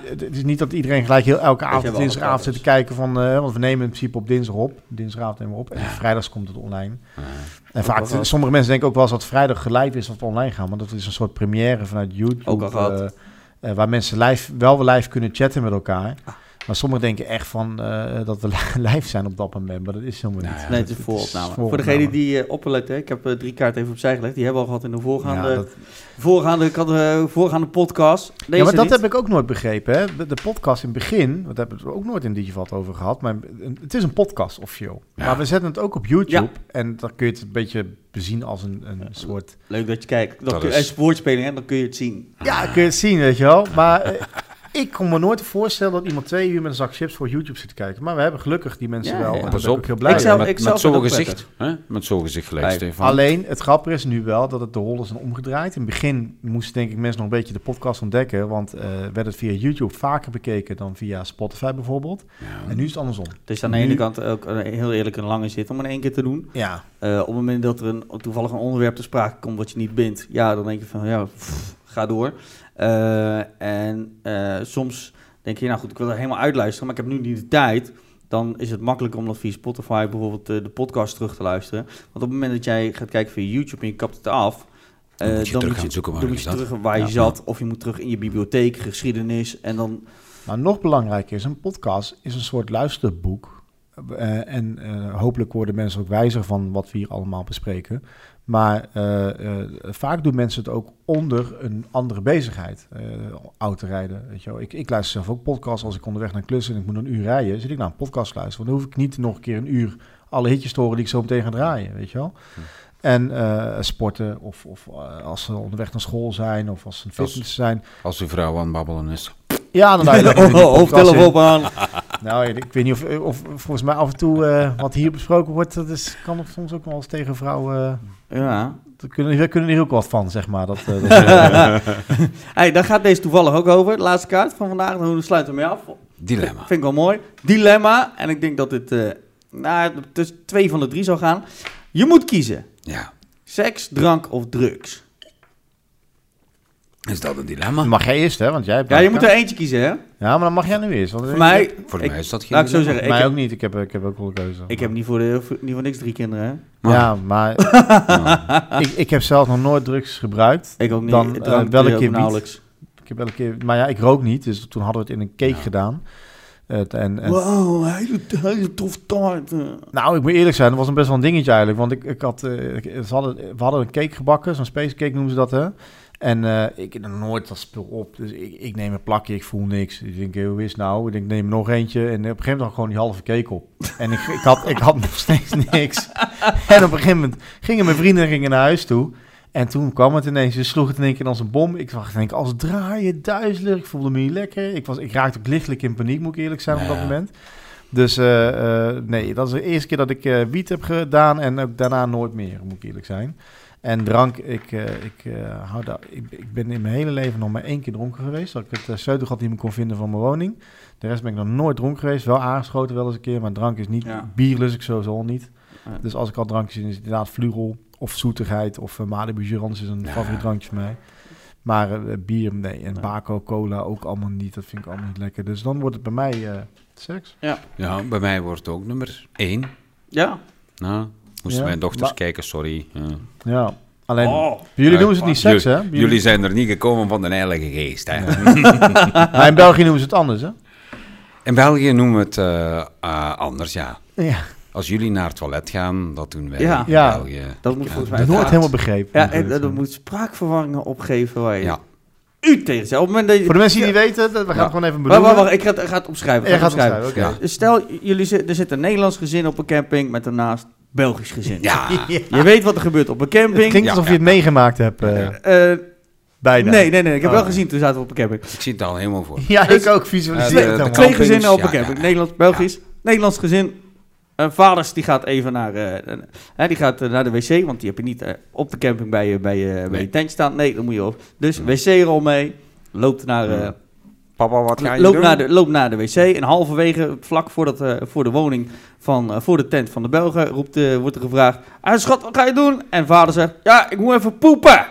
Het is niet dat iedereen gelijk heel elke avond, dinsdagavond zit te kijken van... eh, want we nemen in principe op dinsdag op. Dinsdagavond nemen we op. En vrijdags komt het online. En vaak, sommige mensen denken ook wel eens dat vrijdag gelijk is dat we online gaan. Maar dat is een soort première vanuit YouTube. Ook al gehad. eh, eh, waar mensen live, wel live kunnen chatten met elkaar. Ah. Maar sommigen denken echt van eh, dat we live zijn op dat moment. Maar dat is helemaal Nou niet. ja, Nee, het is vooropname. Voor degene die eh opletten, ik heb eh, drie kaarten even opzij gelegd. Die hebben we al gehad in de voorgaande, Ja, dat, voorgaande, ik had, voorgaande podcast. Deze ja, maar dat niet. heb ik ook nooit begrepen. Hè? De, de podcast in het begin, dat hebben we ook nooit in Digivat over gehad. Maar het is een podcast officieel. Ja. Maar we zetten het ook op YouTube. Ja. En dan kun je het een beetje bezien als een, een soort... Leuk dat je kijkt. Dan Dat kun, is- En sportspeling, hè, dan kun je het zien. Ja, kun je het zien, weet je wel. Maar ik kon me nooit voorstellen dat iemand twee uur met een zak chips voor YouTube zit te kijken. Maar we hebben gelukkig die mensen Ja, wel. ja. En Pas op. ook heel blij Ik met, ik met zou zo'n gezicht. Hè? Met zo'n gezicht gelijk. Alleen, het grappige is nu wel dat het de rollen zijn omgedraaid. In het begin moesten denk ik mensen nog een beetje de podcast ontdekken. Want eh, werd het via YouTube vaker bekeken dan via Spotify bijvoorbeeld. Ja. En nu is het andersom. Het is aan de Nu- ene kant ook heel eerlijk een lange zit om in één keer te doen. Ja, Eh, op het moment dat er een, toevallig een onderwerp te sprake komt wat je niet bindt, ja, dan denk je van, ja, pff, ga door. Eh, en eh, soms denk je, nou goed, ik wil er helemaal uitluisteren, maar ik heb nu niet de tijd. Dan is het makkelijker om dat via Spotify bijvoorbeeld eh, de podcast terug te luisteren. Want op het moment dat jij gaat kijken via YouTube en je kapt het af, eh, Dan moet je terug gaan zoeken waar dan je moet je zat. terug waar je Ja. zat. Of je moet terug in je bibliotheek, geschiedenis. En dan, maar nog belangrijker is, een podcast is een soort luisterboek. Eh, en eh, hopelijk worden mensen ook wijzer van wat we hier allemaal bespreken. Maar eh, eh, vaak doen mensen het ook onder een andere bezigheid. eh autorijden, weet je wel. Ik, ik luister zelf ook podcasts als ik onderweg naar klussen en ik moet een uur rijden. Zit ik naar een podcast luisteren. Want dan hoef ik niet nog een keer een uur alle hitjes te horen die ik zo meteen ga draaien, weet je wel. En eh, sporten of, of als ze onderweg naar school zijn of als ze Als- fitness zijn. Als uw vrouw aan het babbelen is. Ja, dan hoofdtelefoon aan. Nou, ik weet niet of, of volgens mij af en toe eh, wat hier besproken wordt, dat is, kan er soms ook wel eens tegen vrouwen. eh Ja. daar kunnen, we kunnen hier ook wat van, zeg maar. Dat, eh, dat hey, daar gaat deze toevallig ook over. De laatste kaart van vandaag. Dan sluiten we mee af. Dilemma. Vind ik wel mooi. Dilemma. En ik denk dat dit eh nou, tussen twee van de drie zal gaan. Je moet kiezen. Ja. Seks, drank of drugs. Is dat een dilemma? mag jij eerst, hè? Want jij hebt Ja, je moet er eentje kiezen, hè? Ja, maar dan mag jij nu eerst. Want Voor mij... Voor ik, mij is dat geen laat ik zo zeggen. Ik mij heb, ook niet. Ik heb, ik heb ook wel een keuze. ik heb niet voor, de, voor- niet voor niks drie kinderen, hè? Maar- Ja, maar ik, ik heb zelf nog nooit drugs gebruikt. Ik ook niet. Dan, eh, je ook keer niet? nauwelijks. Ik heb wel een keer, maar ja, ik rook niet. Dus toen hadden we het in een cake Ja. gedaan. Het en, en, Wow, hele, hele tof taart. eh. Nou, ik moet eerlijk zijn, dat was een best wel een dingetje eigenlijk. Want ik, ik had, eh, ik- ze hadden, we hadden een cake gebakken, zo'n space cake noemen ze dat, hè. En eh, ik heb nooit dat spul op. Dus ik, ik neem een plakje, ik voel niks. Ik denk, hoe is het nou? Ik denk, neem nog eentje. En op een gegeven moment had ik gewoon die halve cake op. En ik, ik, had, ik had nog steeds niks. En op een gegeven moment gingen mijn vrienden gingen naar huis toe. En toen kwam het ineens, ze sloeg het in één keer als een bom. Ik dacht, denk, als draaien, duizelig. Ik voelde me niet lekker. Ik, was, ik raakte ook lichtelijk in paniek, moet ik eerlijk zijn, op dat Ja. moment. Dus eh, eh, nee, dat is de eerste keer dat ik wiet heb gedaan en ook daarna nooit meer, moet ik eerlijk zijn. En drank, ik, eh, ik, eh, hou daar, ik, ik ben in mijn hele leven nog maar één keer dronken geweest. Dat ik het uh, sleutelgat niet meer kon vinden van mijn woning. De rest ben ik nog nooit dronken geweest. Wel aangeschoten wel eens een keer, maar drank is niet. Ja. Bier lust ik sowieso al niet. Ja. Dus als ik al drankjes in is het inderdaad Vlugel of zoetigheid of uh, Malibu Girans is een Ja. favoriet drankje van mij. Maar eh, bier, nee. En Ja. Baco, cola ook allemaal niet. Dat vind ik allemaal niet lekker. Dus dan wordt het bij mij eh, seks. Ja, bij mij wordt het ook nummer één. Ja. Nou, moesten Ja, mijn dochters maar- kijken, sorry. Ja. Ja, alleen... Oh. jullie noemen ze het niet seks, hè? Jullie, jullie- zijn er niet gekomen van de Heilige Geest. Hè? Maar in België noemen ze het anders, hè? In België noemen we het eh, eh, anders, ja. Ja, Als jullie naar het toilet gaan, dat doen wij Ja. in Ja. België. Dat moet volgens mij... nooit helemaal begrepen. Ja, en, dat moet spraakverwarringen opgeven waar je Ja. u tegen zegt. Op het moment dat je... Voor de mensen die niet weten, dat- we gaan Ja. het gewoon even Wacht, bedoelen. wacht, wacht, ik ga het, ga het opschrijven. Ga gaat het opschrijven. Ja. Stel, jullie zit, er zit een Nederlands gezin op een camping met daarnaast Belgisch gezin. Ja. Je weet wat er gebeurt op een Het camping. klinkt Ja, alsof ja. je het meegemaakt hebt, eh. Eh, bijna. nee, nee, nee. Ik heb Oh. wel gezien toen zaten we op een camping. Ik zie het al helemaal voor. Ja, Dus- ik ook visualiseer Eh, het de-. Twee gezinnen op een camping. ja. Nederlands, Belgisch. Nederlands gezin. Eh, vaders die gaat even naar, hè, die gaat, naar de wc, want die heb je niet op de camping bij je, bij je, bij je tent staan. Nee, dan moet je op. Dus Ja. wc-rol mee. Loopt naar, eh. Papa, wat ga je doen? naar, de, loopt naar de wc. En halverwege, vlak voordat, eh, voor de woning van, eh, voor de tent van de Belgen, roept, eh, wordt er gevraagd: ah, Schat, wat ga je doen? En vader zegt: Ja, ik moet even poepen.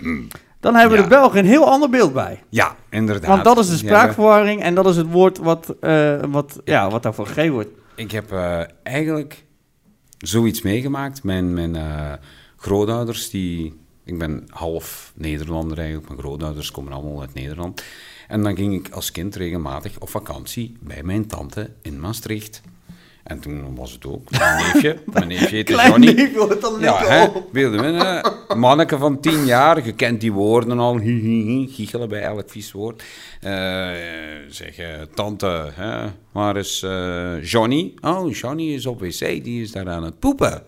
Dan hebben Ja. de Belgen een heel ander beeld bij. Ja, inderdaad. Want dat is de spraakverwarring en dat is het woord wat, wat, ja, wat daarvoor gegeven wordt. Ik heb eigenlijk zoiets meegemaakt. Mijn, mijn grootouders, die, ik ben half Nederlander eigenlijk, mijn grootouders komen allemaal uit Nederland. En dan ging ik als kind regelmatig op vakantie bij mijn tante in Maastricht. En toen was het ook mijn neefje, mijn neefje heette Klein Johnny. wordt dan Ja, hè, we, hè? Manneke van tien jaar, je kent die woorden al, giechelen bij elk vies woord. Eh, zeg, eh, tante, hè, waar is eh, Johnny? Oh, Johnny is op wc, die is daar aan het poepen.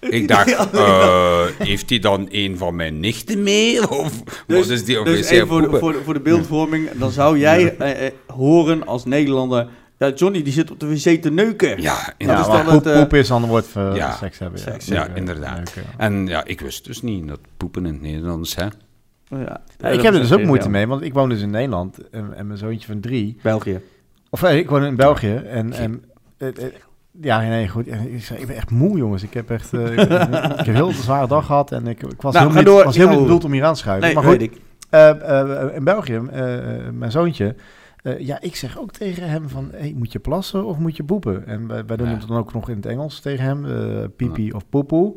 Ik dacht, eh, heeft hij dan een van mijn nichten mee? Of wat is die dus even voor de, poepen? voor, de, voor de beeldvorming, dan zou jij eh, eh, horen als Nederlander... Ja, Johnny die zit op de wc te neuken. Ja, Ja, inderdaad. is maar dan poep, het, poep is een ander woord voor Ja, seks hebben. seks, ja, inderdaad. ja. En ja, ik wist dus niet dat poepen in het Nederlands, hè? Ja. Ja, ik heb er dus ook moeite mee, want ik woon dus in Nederland en, en mijn zoontje van drie. België. Of ik woon in België en... en ja, nee, goed. Ik, ben echt moe, jongens. Ik heb echt ik, ik heb een heel zware dag gehad en ik, ik was Nou, heel niet, was Ik heel niet bedoeld om hier aan te schuiven. Nee, maar goed, ik. Eh, eh, in België, mijn zoontje, ja, ik zeg ook tegen hem van, hey, moet je plassen of moet je poepen? En wij, wij doen Ja. het dan ook nog in het Engels tegen hem, pipi of poepoe.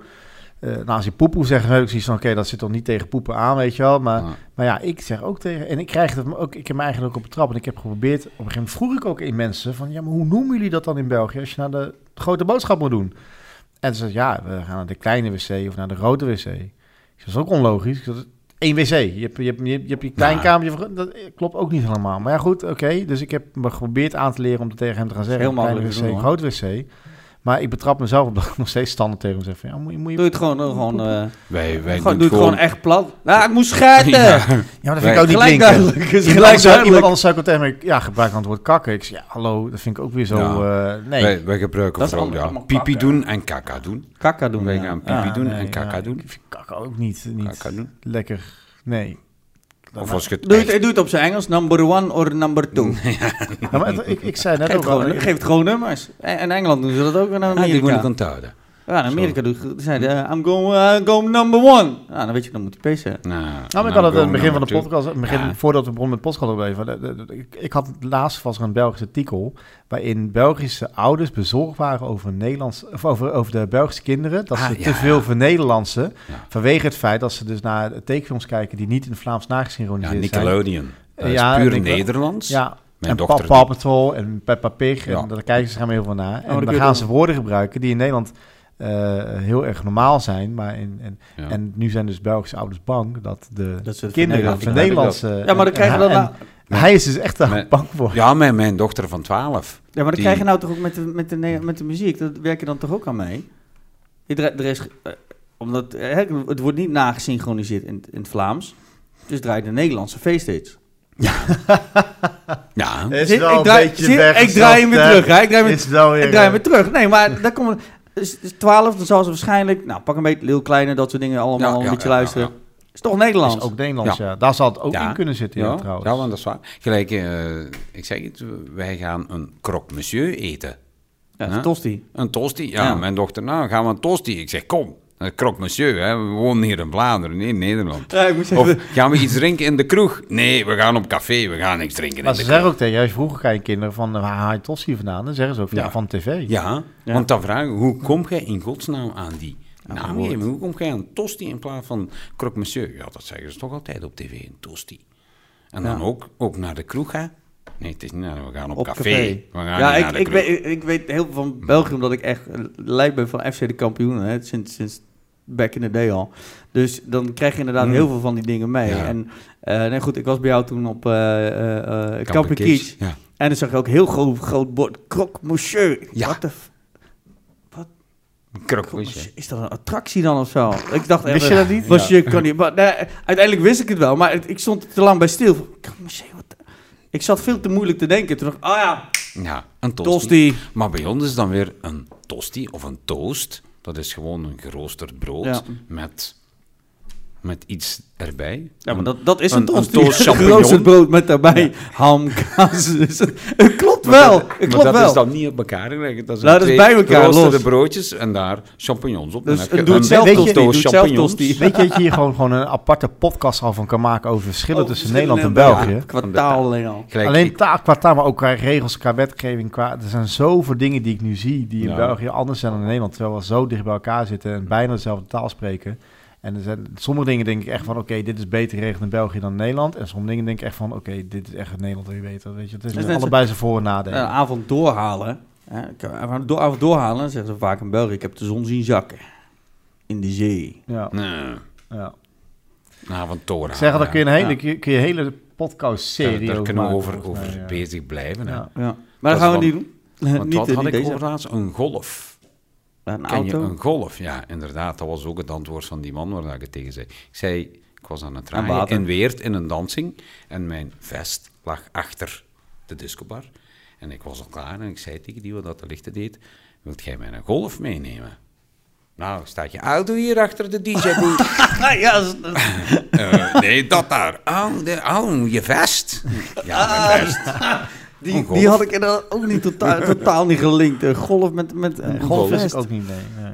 Eh, nou, als je poepoe zegt, heb ik zoiets van, oké, dat zit toch niet tegen poepen aan, weet je wel. Maar, Ja. maar ja, ik zeg ook tegen, en ik krijg het ook, ik heb me eigenlijk ook op betrapt. En ik heb geprobeerd, op een gegeven moment vroeg ik ook in mensen van, ja, maar hoe noemen jullie dat dan in België als je naar de grote boodschap moet doen? En ze zei, ja, we gaan naar de kleine wc of naar de grote wc. Dat is ook onlogisch. Ik zei, één wc. Je hebt je, hebt, je, hebt- je, hebt je klein Ja. kamertje. voor- Dat klopt ook niet helemaal. Maar ja, goed, oké. Dus ik heb me geprobeerd aan te leren om tegen hem te gaan zeggen. Heel kleine wc, doen, groot wc. Maar ik betrap mezelf op dat ik nog steeds standaard tegen hem zeg van, ja, moet je... Moet je Doe het gewoon, doe gewoon, eh, Wij, wij gewoon, doen doe het gewoon echt plat. Nou, ik moest schijten. Ja. ja, maar dat vind ik ook niet Gelijk duidelijk. is Gelijk anders, zou, duidelijk. iemand anders zou ik wel tegen me, ja, gebruik dan het woord kakken. Ik zeg, ja, hallo, dat vind ik ook weer zo, Ja. eh, nee. Wij, wij gebruiken Dat vooral ja, pipi doen en kaka doen. Kakka doen. Wij gaan Ja. pipi doen nee, en kaka ja, doen. Ik vind kakken ook niet, niet Kaka doen. lekker, nee. Of als het Doe het, echt- doe het op zijn Engels, number one or number two. Ja, maar het- ik, ik zei net Geef, ook gewoon, al, geef het gewoon nummers. En in Engeland doen ze dat ook, en Ah, die moet ik onthouden. Ja, in Amerika doen ze zeiden, I'm going, uh, going number one. Ja, dan weet je, dan moet hij pacen. Nou, Nou, maar ik nou, had het aan gewoon het begin van de podcast, het begin, Ja. voordat we begonnen met podcast de- Ik, ik had laatst was er een Belgisch artikel waarin Belgische ouders bezorgd waren over Nederlands, of over, over de Belgische kinderen, dat Ah, ze ja. te veel vernederlandsen, Ja. vanwege het feit dat ze dus naar tekenfilms kijken die niet in het Vlaams nagesynchroniseerd zijn. Nickelodeon. Dat is Ja, puur Nederlands. Ja, Mijn en dochter Paw Patrol en Peppa Pig, Ja. en daar kijken ze gaan heel veel naar. maar En dan je gaan ze woorden gebruiken die in Nederland eh, heel erg normaal zijn, maar in, en, Ja. en nu zijn dus Belgische ouders bang dat de Dat kinderen van Nederlandse... Ja, maar dan krijg je dan... hij is dus echt daar bang voor. Ja, mijn, mijn dochter van 12. Ja, maar dat Die- krijg je nou toch ook met de, met de, met de muziek. Dat werk je dan toch ook aan mee? Er, er is, eh, omdat, het wordt niet nagesynchroniseerd in, in het Vlaams. Dus draait de Nederlandse feesthits. Ja, Is wel ik een draai, beetje zie, ik draai hem weer terug. Hè? Ik draai hem, weer, draai eh, weer terug. Nee, maar daar komt... Is, is 12, dan zal ze waarschijnlijk... Nou, pak een beetje heel kleine, dat soort dingen allemaal Ja, een beetje ja, luisteren. ja, Is toch Nederlands? is ook Nederlands, ja. Daar zal het ook Ja. in kunnen zitten, ja, ja, trouwens. ja, want dat is waar. Gelijk, eh, ik zeg het, wij gaan een croque monsieur eten. ja, Ja. tosti. Een tosti? Ja, Ja. mijn dochter, nou gaan we een tosti. Ik zeg, kom, een croque monsieur, hè. we wonen hier in Vlaanderen, in Nederland. Ja, ik moet Of gaan we iets drinken in de kroeg? Nee, we gaan op café, we gaan niks drinken Maar in ze de zeggen kroeg. ook tegen je vroeger je kinderen van, eh, waar haal je tossie vandaan? Dan zeggen ze ook, van, ja, Ja. van tv. Ja, Ja. want dan vragen we, hoe kom jij in godsnaam aan die naam? Hoe kom jij aan tosti in plaats van croque monsieur? Ja, dat zeggen ze toch altijd op tv, een tosti. En dan Ja. ook, ook naar de kroeg, hè? Nee, het is niet, naar- we gaan op, Op café. café. We gaan Ja, ik, ik, weet, ik weet heel veel van België, omdat ik echt lijk ben van FC de kampioenen, hè, sinds, sinds back in the day al. Dus dan krijg je inderdaad Mm. heel veel van die dingen mee. Ja. En eh, nee, goed, ik was bij jou toen op eh eh eh, Kampen Kampen Kies. Kies. Ja. En dan zag je ook heel groot, groot bord, croque monsieur. Ja. Wat de f- Croque monsieur. Is dat een attractie dan of zo? Ik dacht echt, Wist je dat niet? Monsieur kan niet. Maar, nee, uiteindelijk wist ik het wel, maar het- ik stond te lang bij stil. Croque monsieur, wat de- Ik zat veel te moeilijk te denken. Toen dacht ik, oh ja, Ja, een tosti. tosti. Maar bij ons is dan weer een tosti of een toast. Dat is gewoon een geroosterd brood Ja. met, met iets erbij. Ja, maar dat, dat is een- een een brood met daarbij ham, kaas. Dus het, het klopt Maar wel. dat- het maar klopt dat wel. is dan niet op elkaar gelegd. Dat, Nou, dat is twee bij elkaar, los. broodjes en daar champignons op. Dus een doe het zelf champignons. Weet je dat je hier gewoon, gewoon een aparte podcast al van kan maken over verschillen Oh, tussen Nederland en België? Ja, kwartaal alleen al. Gelijk, Alleen ik- taal, qua taal, maar ook qua regels, qua wetgeving. Qua, er zijn zoveel dingen die ik nu zie die in Ja. België anders zijn dan in Nederland. Terwijl we zo dicht bij elkaar zitten en bijna dezelfde taal spreken. En er zijn, sommige dingen denk ik echt van, oké, dit is beter geregeld in België dan in Nederland. En sommige dingen denk ik echt van, oké, dit is echt in Nederland weer beter. Weet je, het is Het is met net allebei zijn voor- en nadelen. Een avond doorhalen. Hè, kan avond door, avond doorhalen, dan zeggen ze vaak in België. Ik heb de zon zien zakken. In de zee. Ja, Nee, ja. nou, van Tora. Ik zeg, daar kun je een hele, Ja. kun je- kun je een hele podcast-serie Daar over kunnen we over, ja. bezig blijven. hè. Ja. Ja. Maar Dat dat gaan we niet doen. Want niet, wat eh, had niet ik deze. over laatst? Een golf. Ja, een Ken auto. je een golf? Ja, inderdaad. Dat was ook het antwoord van die man waar ik het tegen zei. Ik zei, ik was aan het En draaien in Weert in een dansing. En mijn vest lag achter de discobar. En ik was al klaar en ik zei tegen die wat dat de lichten deed. Wilt jij mij een golf meenemen? Nou, staat je auto hier achter de DJ-boot? ja, dat is- Eh, nee, dat daar. Oh, de, oh, je vest. Ja, mijn vest. Die, die had ik inderdaad ook niet totaal, totaal niet gelinkt. Een golf met, met een Golf golf. wist ik ook niet, nee. nee.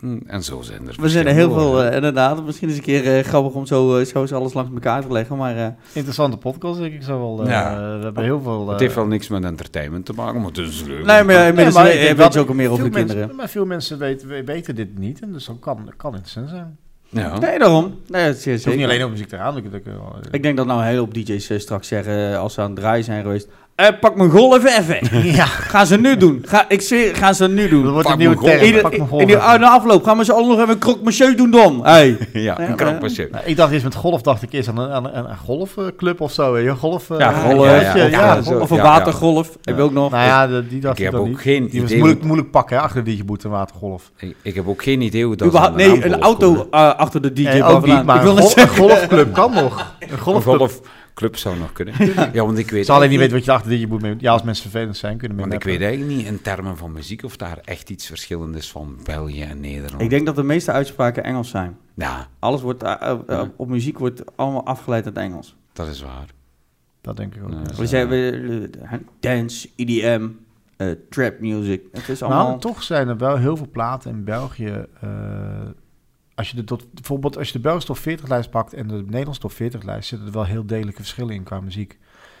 Hm, En zo zijn er We zijn er heel veel, eh, inderdaad. Misschien is het een keer eh, grappig om zo, eh, zo eens alles langs elkaar te leggen. Maar eh, Interessante podcast, denk ik zo wel. eh, Ja. we hebben heel veel... Het eh, heeft wel niks met entertainment te maken, maar het is leuk. nee, maar ja, maar weet je ook al meer over veel de kinderen. Mensen, maar veel mensen weten, we- weten dit niet, en dus dat kan, kan interessant zijn. Ja. Nee, daarom. Nee, is Het zeker. niet alleen op muziek te gaan. Ik, ik, ik, Ik denk dat nou een hele hoop DJ's straks zeggen, als ze aan het draaien zijn geweest... Eh, pak mijn golf even. ja, Gaan ze nu doen. Ga, ik zweer, gaan ze nu doen. dat wordt Pak een nieuwe term. Ieder, Pak mijn in, de afloop gaan we ze allemaal nog even een croque monsieur doen dan. Hey. Ja, een krampasje. Nou, ik dacht eerst met golf, dacht ik eerst aan een, aan een, aan een golfclub of zo. je, golf, eh, Ja, golf. ja, Ja. Of een Ja, watergolf. Heb je ook nog. Nou ja, die dacht Ik ik, heb dan ook niet. geen Die was moeilijk, moeilijk pakken hè, achter de DJ-boot en watergolf. Ik, ik heb ook geen idee hoe dat de nee, een auto eh, achter de DJ. Ook niet, vandaan. maar ik wil een, een golfclub kan nog. Een Een golfclub. Golfclub zou nog kunnen. Ja, want ik weet, zal alleen niet weten wat je achter de DJ-boot mee Ja, als mensen vervelend zijn, kunnen we Want ik weet eigenlijk niet in termen van muziek of daar echt iets verschillend is van België en Nederland. Ik denk dat de meeste uitspraken Engels zijn. Ja, Alles wordt, eh, eh, Ja. op muziek wordt allemaal afgeleid uit Engels. dat is waar. Dat denk ik ook. Ja. We zeggen we, eh, dance, EDM, eh, trap music. Het is allemaal... Nou, toch zijn er wel heel veel platen in België. eh, als je de tot, bijvoorbeeld als je de Belgische top 40 lijst pakt en de Nederlandse top 40 lijst, zitten er wel heel degelijke verschillen in qua muziek.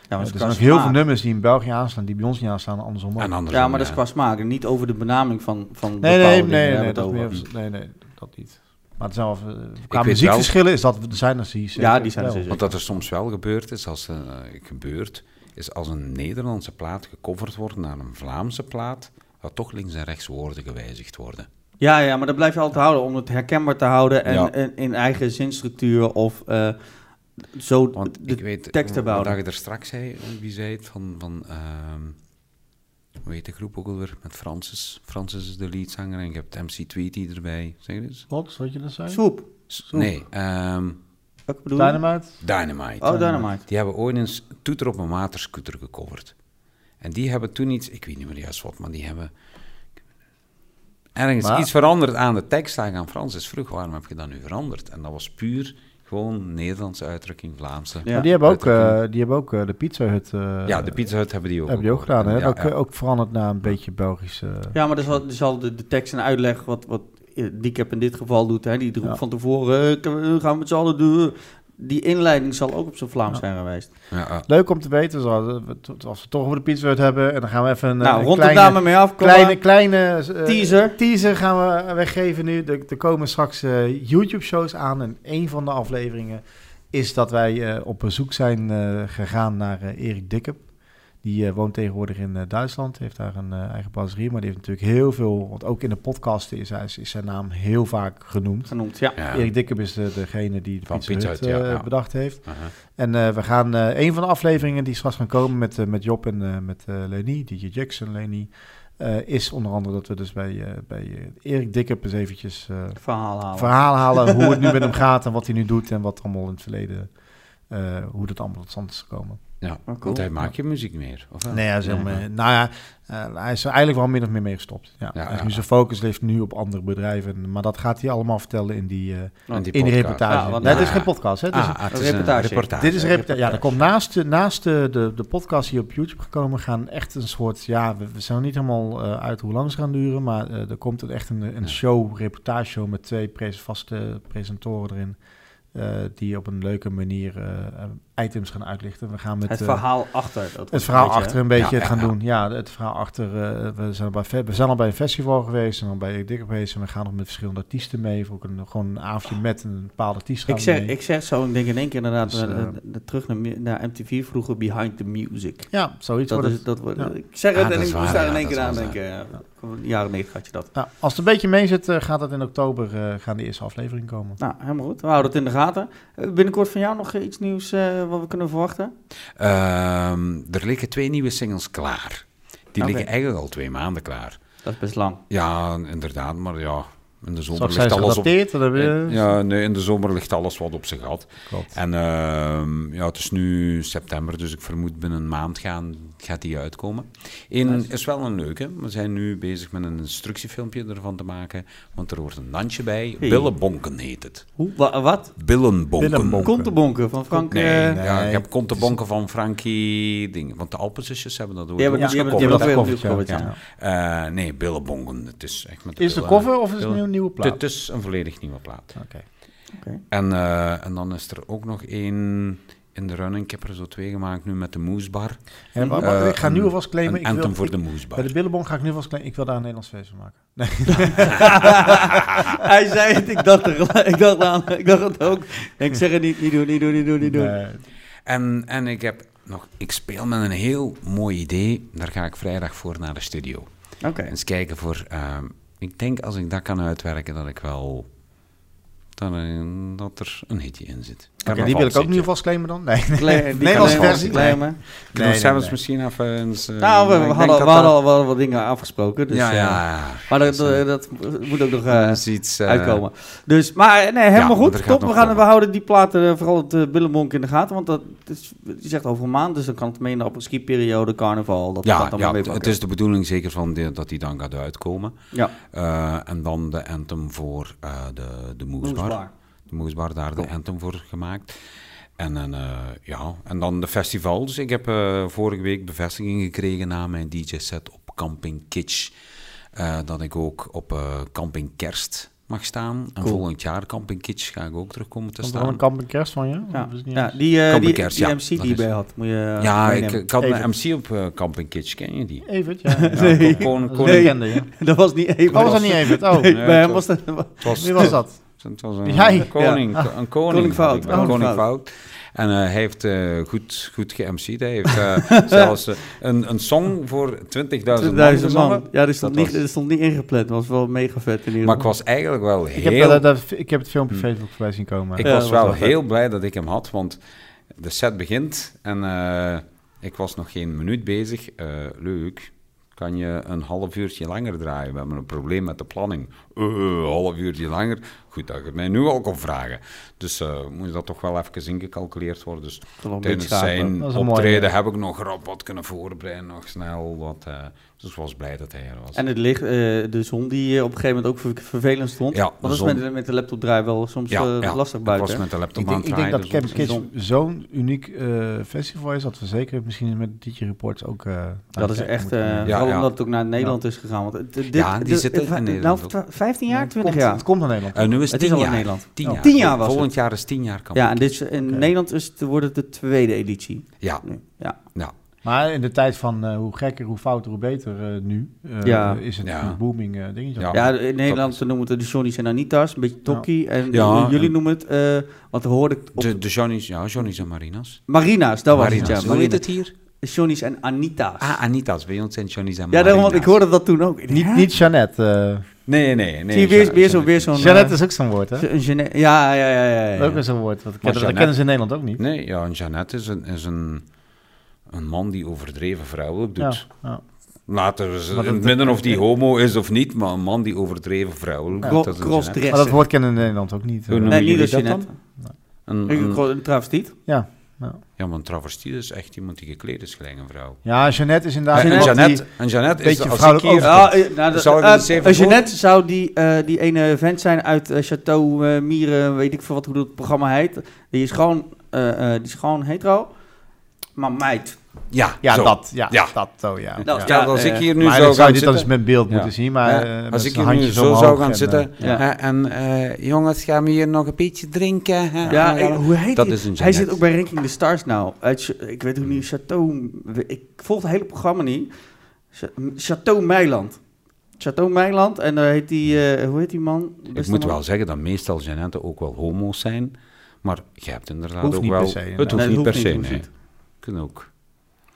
ja, Eh, er zijn ook heel veel nummers die in België aanstaan, die bij ons niet aanstaan, andersom ook. En andersom, Ja, maar dat is qua smaak. En niet over de benaming van, van Nee, bepaalde nee, dingen nee, nee, dat nee, nee, dat niet. Maar het zijn wel, eh, qua muziekverschillen is dat, er zijn er die zeker Ja, die zijn er. Want dat er soms wel gebeurd is, als, eh, gebeurt, is als een Nederlandse plaat gecoverd wordt naar een Vlaamse plaat, dat toch links en rechts woorden gewijzigd worden. Ja, ja, maar dat blijf je altijd houden om het herkenbaar te houden en, Ja. en in eigen zinstructuur of eh, zo Want de ik weet, tekst te wat bouwen. je er straks zei, wie zei het, van, van ehm, hoe heet de groep ook alweer, met Francis. Francis is de leadzanger en je hebt MC Tweety erbij. Zeg je eens? Wat, wat je dat zei? Swoep. Nee, ehm, Welke bedoel je? Dynamite? Dynamite. Oh, Dynamite. Die hebben ooit eens Toeter op een waterscooter gecoverd. En die hebben toen iets, ik weet niet meer juist wat, maar die hebben ergens Maar- iets veranderd aan de tekst. Daar gaan Frans is vroeg, waarom heb je dat nu veranderd? En dat was puur gewoon Nederlandse uitdrukking, Vlaamse. Ja. Maar die hebben ook, eh, die hebben ook eh, de Pizza Hut... eh, ja, de Pizza Hut hebben die ook. hebben die ook gedaan. Hè? Ja, ook, ja. ook veranderd naar een beetje Belgisch... eh, Ja, maar dat is wel, dat is wel de, de tekst en uitleg wat, wat Diekep in dit geval doet. Hè. Die roept Ja. van tevoren, eh, we gaan met z'n allen doen. Die inleiding zal ook op zijn Vlaams Ja. zijn geweest. Ja, ja. Leuk om te weten, zoals als we het toch over de Hut hebben... en dan gaan we even een, nou, een rond de kleine, mee af. kleine, eh, Teaser. teaser gaan we weggeven nu. Er, er komen straks eh, YouTube-shows aan. En een van de afleveringen is dat wij eh, op bezoek zijn eh, gegaan naar Erik Dikkep. Die eh, woont tegenwoordig in eh, Duitsland, heeft daar een eh, eigen brasserie. Maar die heeft natuurlijk heel veel, want ook in de podcast is, hij, is zijn naam heel vaak genoemd. Genoemd, ja. Ja. Erik Dikkep is de, degene die de Van Pizza, Pizza Hut, Hut, ja, ja. bedacht heeft. Aha. En eh, we gaan eh, een van de afleveringen die straks gaan komen met, met Job en eh, met eh Leni, DJ Jackson, Leni, eh, is onder andere dat we dus bij, eh, bij eh, Erik Dikkep eens eventjes eh, Verhaal halen. verhaal halen hoe het nu met hem gaat en wat hij nu doet en wat allemaal in het verleden, eh, hoe dat allemaal tot stand is gekomen. Ja, Oh, cool. want hij maakt je muziek meer. Of wel? Nee, hij is, Nee. helemaal, nou ja, eh, hij is er eigenlijk wel min of meer mee gestopt. Ja. Ja, Hij is ja. nu zijn focus ligt nu op andere bedrijven, maar dat gaat hij allemaal vertellen in die, eh, die in die reportage. Ja, want- nee, het is geen podcast, hè? Het is Ah, het een is een reportage. reportage. Dit is een reportage. Ja, er komt naast, de, naast de, de, de podcast die op YouTube gekomen, gaan echt een soort. Ja, we, we zijn nog niet helemaal eh, uit hoe lang ze gaan duren. Maar eh, er komt er echt een, een show, reportage show met twee pres- vaste presentatoren erin. eh, die op een leuke manier eh, eh, items gaan uitlichten. We gaan met het eh, verhaal achter. Dat het verhaal hè? achter een beetje Ja, gaan ja. doen. Ja, het verhaal achter. eh, we, zijn bij, we zijn al bij een festival geweest en dan bij Dikker geweest. En we gaan nog met verschillende artiesten mee. Voor ook een, gewoon een avondje met een bepaalde artiest gaan Ik zeg, mee. ik zeg zo, ik denk in één keer inderdaad Dus, eh, terug naar, naar MTV vroeger Behind the Music. ja, zoiets Dat is, het. dat wordt, Ja. Ik zeg het dat en ik moest daar ja, in één dat keer aan denken. ja. In de jaren 90 had je dat. Ja, als het een beetje mee zit, eh, gaat het in oktober eh, gaan de eerste aflevering komen. Nou, helemaal goed. We houden het in de gaten. Binnenkort van jou nog iets nieuws eh, wat we kunnen verwachten? Ehm, er liggen twee nieuwe singles klaar. Die liggen eigenlijk al twee maanden klaar. Dat is best lang. Ja, inderdaad, maar ja, in de zomer ligt alles op... Eh, Ja, nee, in de zomer ligt alles wat op zijn gat. Klopt. En ehm, ja, het is nu september, dus ik vermoed binnen een maand gaan, gaat die uitkomen. Eén Nice. is wel een leuke. We zijn nu bezig met een instructiefilmpje ervan te maken, want er hoort een dansje bij. Hey. Billenbonken heet het. Hoe? Wa- wat? Billenbonken. Billenbonken. Kontebonken van Frank. Nee, eh, nee. ja, ik heb Kontebonken van Frankie dingen. Want de Alpenzusjes hebben dat ook. Weer ja. gecoverd, ja. Eh, nee, Billenbonken. Het is echt met de Is het een cover of is het een nieuwe plaat? Het is een volledig nieuwe plaat. Oké. Oké. En, eh, en dan is er ook nog één in de running. Ik heb er zo twee gemaakt nu met de Moesbar. En ik ga nu een- alvast claimen. Een Ik wil, anthem voor ik- de bij Moesbar. de Billenbong ga ik nu alvast claimen. Ik wil daar een Nederlands feest van maken. Nee. Hij zei het, ik dacht er ik dacht aan, ik dacht het ook. Ik zeg het niet, niet doen, niet doen, niet doen, niet doen. Nee. En, en ik heb nog... Ik speel met een heel mooi idee. Daar ga ik vrijdag voor naar de studio. Oké. Eens kijken voor... ehm, ik denk als ik dat kan uitwerken, dat ik wel... Dat, dat er een hitje in zit. Oké, die wil ik ook nu alvast claimen dan? Nee. Nederlandse kan versie? claimen. Nee, nee, nee, nee. misschien even eens... eh, Nou, we, we hadden, we hadden al wel wat dingen afgesproken. Dus, ja, eh, ja, ja. maar dat, eh, dat moet ook nog eh, is iets... eh, uitkomen. Dus, maar nee, helemaal goed. Top. We, gaan, we houden die platen, vooral het uh, Billenbonk in de gaten. Want dat is, je zegt over een maand, dus dan kan het mee naar de ski-periode, carnaval. Dat Ja, dat dan ja mee het is de bedoeling zeker van dat die dan gaat uitkomen. Ja, Eh, en dan de anthem voor eh, de, de Moesbar. Moesbar, daar Cool. de anthem voor gemaakt. En, dan, eh, ja, en dan de festivals. Ik heb eh, vorige week bevestiging gekregen na mijn DJ-set op Camping Kitsch. eh, dat ik ook op eh, Camping Kerst mag staan. En Cool. volgend jaar Camping Kitsch ga ik ook terugkomen te Komt staan. een kamp en kerst van je? Ja, ja die, Camping die, Kerst, die ja, MC dat die je bij had, moet je ja, ik, had een MC op Camping Kitsch. Ken je die? Evert, ja. ja. Nee. Koning, Dat een ja. dat was niet even. Oh, was dat niet Evert? Oh, Nee, bij hem was was- dat... het was, wie was dat? Het was een Jij? koning, Ja. een koning. Koning Fout. had ik bij koning Fout. Fout. En eh, hij heeft eh, goed, goed ge-MC'd. Hij heeft eh, zelfs eh, een, een song voor 20.000 man 20.000 gezongen. man. Ja, die stond, Dat niet, was- die stond niet ingepland. Dat was wel mega vet in ieder Maar ik was eigenlijk wel Ik heb, heel... dat, dat, ik heb het filmpje op Hm. Facebook voorbij zien komen. ik Ja, was dat wel was wel heel blij dat ik hem had, want de set begint en eh, ik was nog geen minuut bezig. Eh, leuk, kan je een half uurtje langer draaien? We hebben een probleem met de planning. eh, een half uurtje langer. Goed, dat je mij nu al kon vragen. Dus eh, moet dat toch wel even ingecalculeerd worden. Dus tijdens zijn optreden mooie- heb ik nog rap wat kunnen voorbereiden, nog snel wat. eh, dus ik was blij dat hij er was. En het licht, eh, de zon die eh, op een gegeven moment ook ver- vervelend stond. Ja, de dat is zon. met, de- met de laptop draaien wel soms Ja, eh, ja. lastig buiten. was hè? met de laptop Ik aan denk, ik denk dat dus Kids zo'n uniek eh, festival is dat we zeker misschien met DJ Reports ook. eh, Dat is echt, eh, Ja, vooral ja. omdat het ook naar Nederland is gegaan. Want het- dit, Ja, die dit- zitten in nou, Nederland twa- 15 jaar, Het 20 komt, jaar? Het komt naar Nederland. Nu is Het is al in jaar. Nederland. Tien Oh. jaar. Tien jaar was Volgend het. jaar is tien jaar Camp Ja, en dit is, in. Nederland is wordt het de tweede editie. Ja. Ja. Ja. Maar in de tijd van eh, hoe gekker, hoe fouter, hoe beter eh, nu, eh, Ja. is het Ja. een booming eh, dingetje. Ja. Ja, in Nederland is- noemen we het de Johnny's en Anita's, een beetje tokkie. En Ja, jullie en- noemen het, eh wat hoorde ik op De, de Johnny's, ja, Johnny's en Marina's. Marina's, dat was het, ja. Hoe heet het hier? Johnny's en Anita's. Ah, Anita's. Bij ons zijn Johnny's en ja, Marina's. daarom, want ik hoorde dat toen ook. Niet, niet Jeannette. eh Nee, nee, nee. Zie je weer, Ja, weer, zo'n... Jeannette is ook zo'n woord, hè? een ja, ja, ja, ja. ja. Ook zo'n woord. Dat, kennen, dat Jeannette- kennen ze in Nederland ook niet. Nee, ja, en Jeannette is een, is een, man die overdreven vrouwelijk Ja, doet. ja. Laten we in het dat- midden of die homo is of niet, maar een man die overdreven vrouwelijk Cro- doet. dat. Maar dat woord kennen in Nederland ook niet. Hoe Nee, niet dat Jeannette. Een, Een, een- een travestiet. ja. ja, maar een travestiet is echt iemand die gekleed is gelijk een vrouw. ja, Jeannette is inderdaad En Jeannette, die- en Jeannette is, beetje als ik vrouwelijk hier... Ja, eh, nou, Zou ik eh, Jeannette zou die, eh, die ene vent zijn uit Chateau Mieren, weet ik veel wat, hoe dat programma heet. Die is gewoon, eh, eh, die is gewoon hetero, maar meid. Ja, Ja, zo. dat. Ja, Ja. dat zo, ja. Dat- ja. Stel, als eh, ik hier nu maar zou dit dan eens zitten... met beeld Ja. moeten zien, maar Ja, eh, als ik hier nu zo zou gaan en, zitten Ja. hè, en eh, jongens, gaan we hier nog een beetje drinken? hè? Ja, Ja, eh, hoe heet dat is een Hij zit ook bij Ranking the Stars nou. Uit, ik weet hoe niet, Chateau, ik volg het hele programma niet. Cha- Chateau Meiland. Chateau Meiland en daar heet die, eh, hoe heet die man? Ik moet wel zeggen dat meestal Jeannette ook wel homo's zijn, maar je hebt inderdaad Hoeft ook niet wel... per se, het hoeft Nee, niet per se, niet, nee. Hoeft Kunnen ook.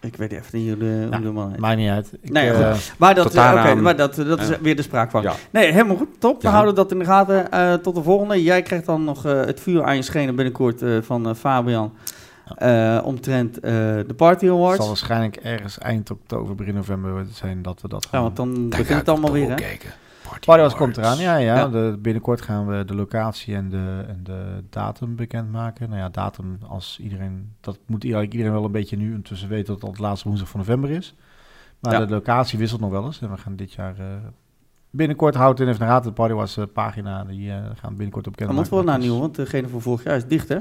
Ik weet even niet hoe de, hoe de man heet. Maakt niet uit. Ik, Nee, eh, goed. Maar dat, eh, maar dat, dat is Ja. weer de spraak van. Ja. Nee, helemaal goed. Top. We Ja. houden dat in de gaten. Eh, tot de volgende. Jij krijgt dan nog eh, het vuur aan je schenen binnenkort eh, van eh, Fabian. eh, omtrent eh, de Party het Awards. zal waarschijnlijk ergens eind oktober, begin november zijn dat we dat Ja, gaan want dan begint het allemaal weer, hè? kijken. Party Party Awards Awards. komt eraan, ja. ja. Ja. De, binnenkort gaan we de locatie en de, en de datum bekendmaken. Nou ja, datum als iedereen... Dat moet eigenlijk iedereen wel een beetje nu intussen weten dat het al het laatste woensdag van november is. Maar Ja. de locatie wisselt nog wel eens. En we gaan dit jaar... eh, binnenkort houdt in even de raad. De Party Awards eh, pagina, die eh, gaan we binnenkort op Dan bekendmaken. moeten we wel naar nieuw, want degene van vorig jaar is dicht, hè?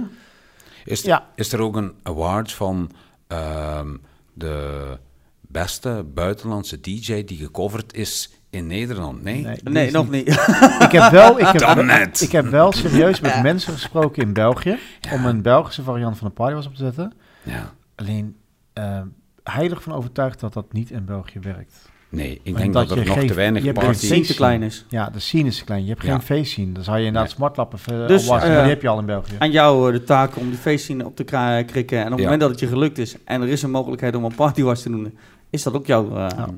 Is, Ja. is er ook een award van ehm, de beste buitenlandse DJ die gecoverd is in Nederland? Nee? Nee, is nog niet. niet. Ik heb wel, ik heb, Dan wel- net. ik heb wel serieus met mensen gesproken in België om een Belgische variant van de party was op te zetten. Ja. Alleen eh, heilig van overtuigd dat dat niet in België werkt. Nee, ik denk dat dat, er nog te weinig je scene te klein is. Ja, de scene is klein. Je hebt Ja. geen feestscene. Dan zou je inderdaad Nee. smartlappen uh, Dus, maar eh, die heb je al in België. Aan jou eh, de taak om die feestscene op te krikken. En op het Ja. moment dat het je gelukt is en er is een mogelijkheid om een Party Awards te doen, is dat ook jouw... Ja.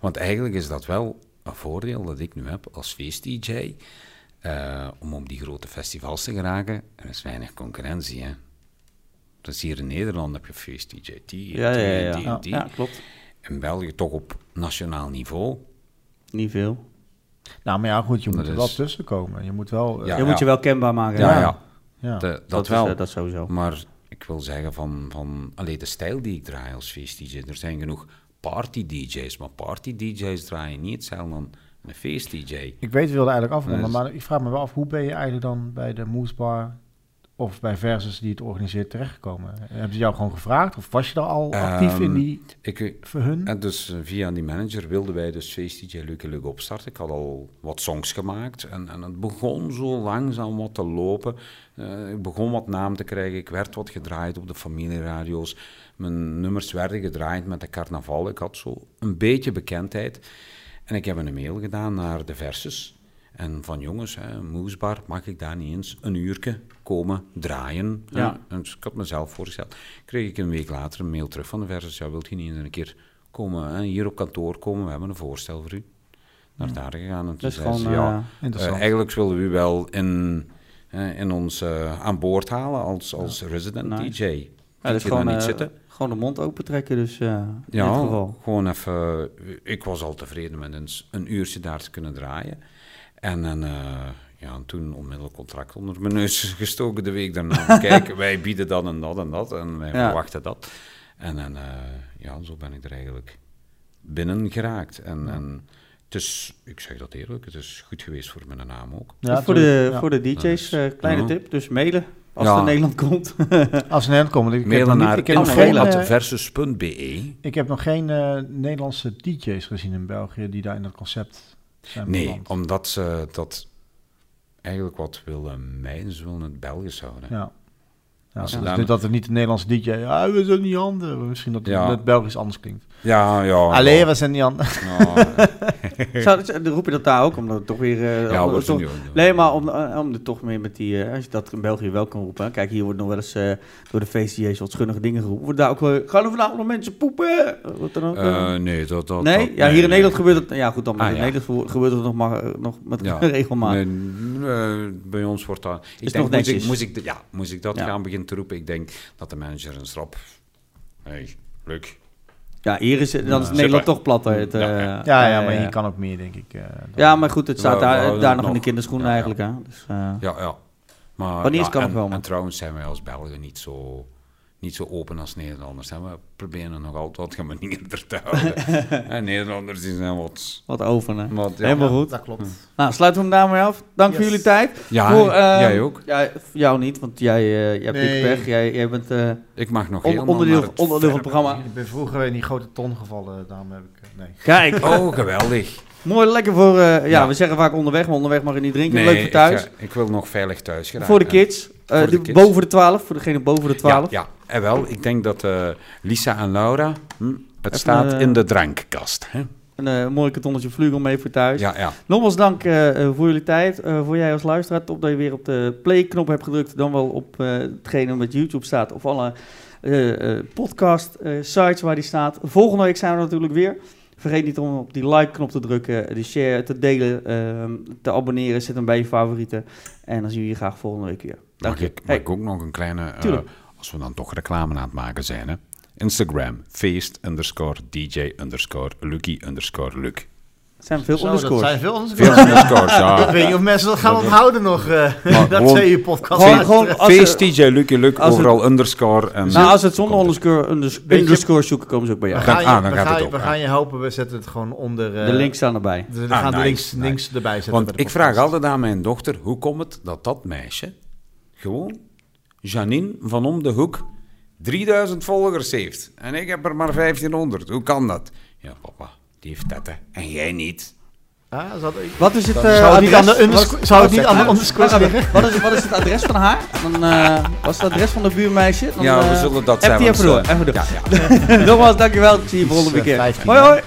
Want eigenlijk is dat wel een voordeel dat ik nu heb als feest-dj. eh, om op die grote festivals te geraken. Er is weinig concurrentie, hè. Dus hier in Nederland heb je feest-dj, die, Ja, ja, die, ja. die, Ja, die. ja, klopt. In België toch op nationaal niveau. Niet veel. Nou, maar ja, goed, je Dat moet er is- wel tussen komen. Je moet wel... eh, Ja, je moet je wel kenbaar maken. Ja, ja. ja. De- dat, dat, wel. Is, eh, dat sowieso. Maar ik wil zeggen van, van alleen de stijl die ik draai als feest-dj. Er zijn genoeg party-dj's, maar party-dj's draaien niet hetzelfde dan een feest-dj. Ik weet, we wilden eigenlijk afronden, maar ik vraag me wel af, hoe ben je eigenlijk dan bij de Moose Bar of bij Versus die het organiseert terechtgekomen? Hebben ze jou gewoon gevraagd of was je daar al actief in Ehm, die Ik, voor hun? En dus eh, via die manager wilden wij dus Feest DJ Leuke Leuk opstarten. Ik had al wat songs gemaakt en, en het begon zo langzaam wat te lopen. Eh, ik begon wat naam te krijgen. Ik werd wat gedraaid op de familieradio's. Mijn nummers werden gedraaid met de carnaval. Ik had zo een beetje bekendheid. En ik heb een mail gedaan naar de Versus. En van jongens, hè, Moesbar, mag ik daar niet eens een uurtje komen draaien? Ja. En dus ik had mezelf voorgesteld. Kreeg ik een week later een mail terug van de Versus. Ja, wilt u niet eens een keer komen, hè, hier op kantoor komen? We hebben een voorstel voor u. Naar daar gegaan. En toen zei ze, ja, eh, eh, eigenlijk willen we u wel in, in ons eh, aan boord halen als, als resident Nice. DJ. Ja, dat Kunt is je gewoon, niet eh, zitten? gewoon de mond open trekken, dus eh, dit Ja, geval. gewoon even. Ik was al tevreden met eens een uurtje daar te kunnen draaien. En, en, eh, ja, en toen onmiddellijk contract onder mijn neus gestoken de week daarna. Kijk, wij bieden dat en dat en dat en wij Ja. verwachten dat. En, en eh, ja, zo ben ik er eigenlijk binnen geraakt. En, en het is, ik zeg dat eerlijk, het is goed geweest voor mijn naam ook. Ja, voor, de, ja. voor de DJ's, eh, kleine Ja. tip. Dus mailen als Ja. het in Nederland komt. Als ze naar. Ik niet- naar ik geen, mailen. eh, versus.be. ik heb nog geen eh, Nederlandse DJ's gezien in België die daar in dat concept zijn Nee, beland. omdat ze dat eigenlijk wat willen mijden, ze willen het Belgisch houden. Ja. Dus dan- dat het niet de Nederlandse DJ, ja, we zijn niet handen. Misschien dat Ja. het Belgisch anders klinkt. Ja, ja. Allee, ja. we zijn niet. Ja, Zou, dan roep je dat daar ook, omdat het toch weer... eh, ja, om- toch- Nee, maar om, eh, om er toch meer met die... eh, als je dat in België wel kan roepen. hè. Kijk, hier wordt nog wel eens eh, door de feestdj's wat schunnige dingen geroepen. Wordt daar ook wel... Gaan er vanavond nog mensen poepen? Dan ook... nee, dat... dat nee? dat- ja, hier in nee. Nederland gebeurt het... Ja, goed, dan maar Ah, in ja. Nederland gebeurt het nog, maar, nog met Ja. regelmaat. Nee, bij ons wordt dat... Ik Is denk, nog moest ik, moest, ik, ja, moest ik dat Ja. gaan beginnen te roepen? Ik denk dat de manager een strop... Hey, leuk. Ja, hier is, het- dan is Ja, Nederland toch platter. Het, eh, Ja, ja. Ja, ja, eh, maar hier kan ook meer, denk ik. eh, Ja, maar goed, het staat We- we daar, daar nog in de kinderschoenen Ja, ja. eigenlijk. Hè? Dus, eh, Ja, ja. Maar, Wanneer ja, kan het en, wel, man? En trouwens zijn wij als Belgen niet zo, niet zo open als Nederlanders. Hè. We proberen nog altijd wat gemanieren te houden. en Nederlanders die zijn wat... wat over, hè? wat ja. Helemaal goed. Dat klopt. Nou, sluiten we hem daarmee af. Dank voor jullie tijd. Ja, voor, eh, jij ook. Ja, voor jou niet, want jij, eh, jij hebt Nee. dikke pech. Jij, jij bent eh, Ik mag nog on- onderdeel, het onderdeel van het programma. Ik ben vroeger in die grote ton gevallen, daarom heb ik... eh, nee. Kijk, Oh, geweldig. mooi lekker voor... eh, ja, Ja. we zeggen vaak onderweg, maar onderweg mag je niet drinken. Nee, Leuk voor thuis. Ik, ga- ik wil nog veilig thuis geraken. voor de kids. Eh, Voor de de- kids. Boven de 12, voor degene boven de 12. Ja, ja. En wel, ik denk dat eh, Lisa en Laura... Hm, het Even, staat eh, in de drankkast. Hè? Een eh, mooi kartonnetje vlugel mee voor thuis. Ja, ja. Nogmaals dank eh, eh, voor jullie tijd. Eh, voor jij als luisteraar. Top dat je weer op de play-knop hebt gedrukt. Dan wel op eh, hetgene wat YouTube staat. Of alle eh, eh, podcast-sites waar die staat. Volgende week zijn we natuurlijk weer. Vergeet niet om op die like-knop te drukken. De share te delen. ehm, te abonneren. Zet hem bij je favorieten. En dan zien we je graag volgende week weer. Dank Mag je. ik, mag Hey, ik ook nog een kleine... eh, als we dan toch reclame aan het maken zijn, hè. Instagram, feest underscore DJ underscore Lucky underscore Luc. het zijn veel Zo, dat zijn veel underscores. Veel underscores, Ik ja. weet niet of mensen dat gaan onthouden nog. eh, dat gewoon- ze je podcast Gewoon- luisteren. gewoon- Als Feest ze- DJ Lucky Luc, het- overal underscore. En Nou, als het zonder underscore, unders- Weet je- underscore zoeken, komen ze ook bij We jou. gaat- gaan, ah, je, dan we gaat gaan, het op, we gaan je helpen. We zetten het gewoon onder... eh, De links staan erbij. We Ah, gaan de nice, links, nice. links erbij zetten. Want de ik vraag altijd aan mijn dochter, hoe komt het dat dat meisje gewoon Janine van om de hoek 3000 volgers heeft. En ik heb er maar 1500. Hoe kan dat? Ja, papa, die heeft dat, hè. En jij niet. Ah, zou het- Wat is het eh, zou het niet adres? aan de underscore- Wat- zou het niet aan de liggen? Wat is, wat is het adres van haar? Dan, eh, wat is het adres van de buurmeisje? Dan, ja, we eh, zullen dat die zelfs, even door, eh, even door. Ja, ja. Nogmaals, dankjewel. Ik zie je volgende eh, keer. 15, Hoi hoi.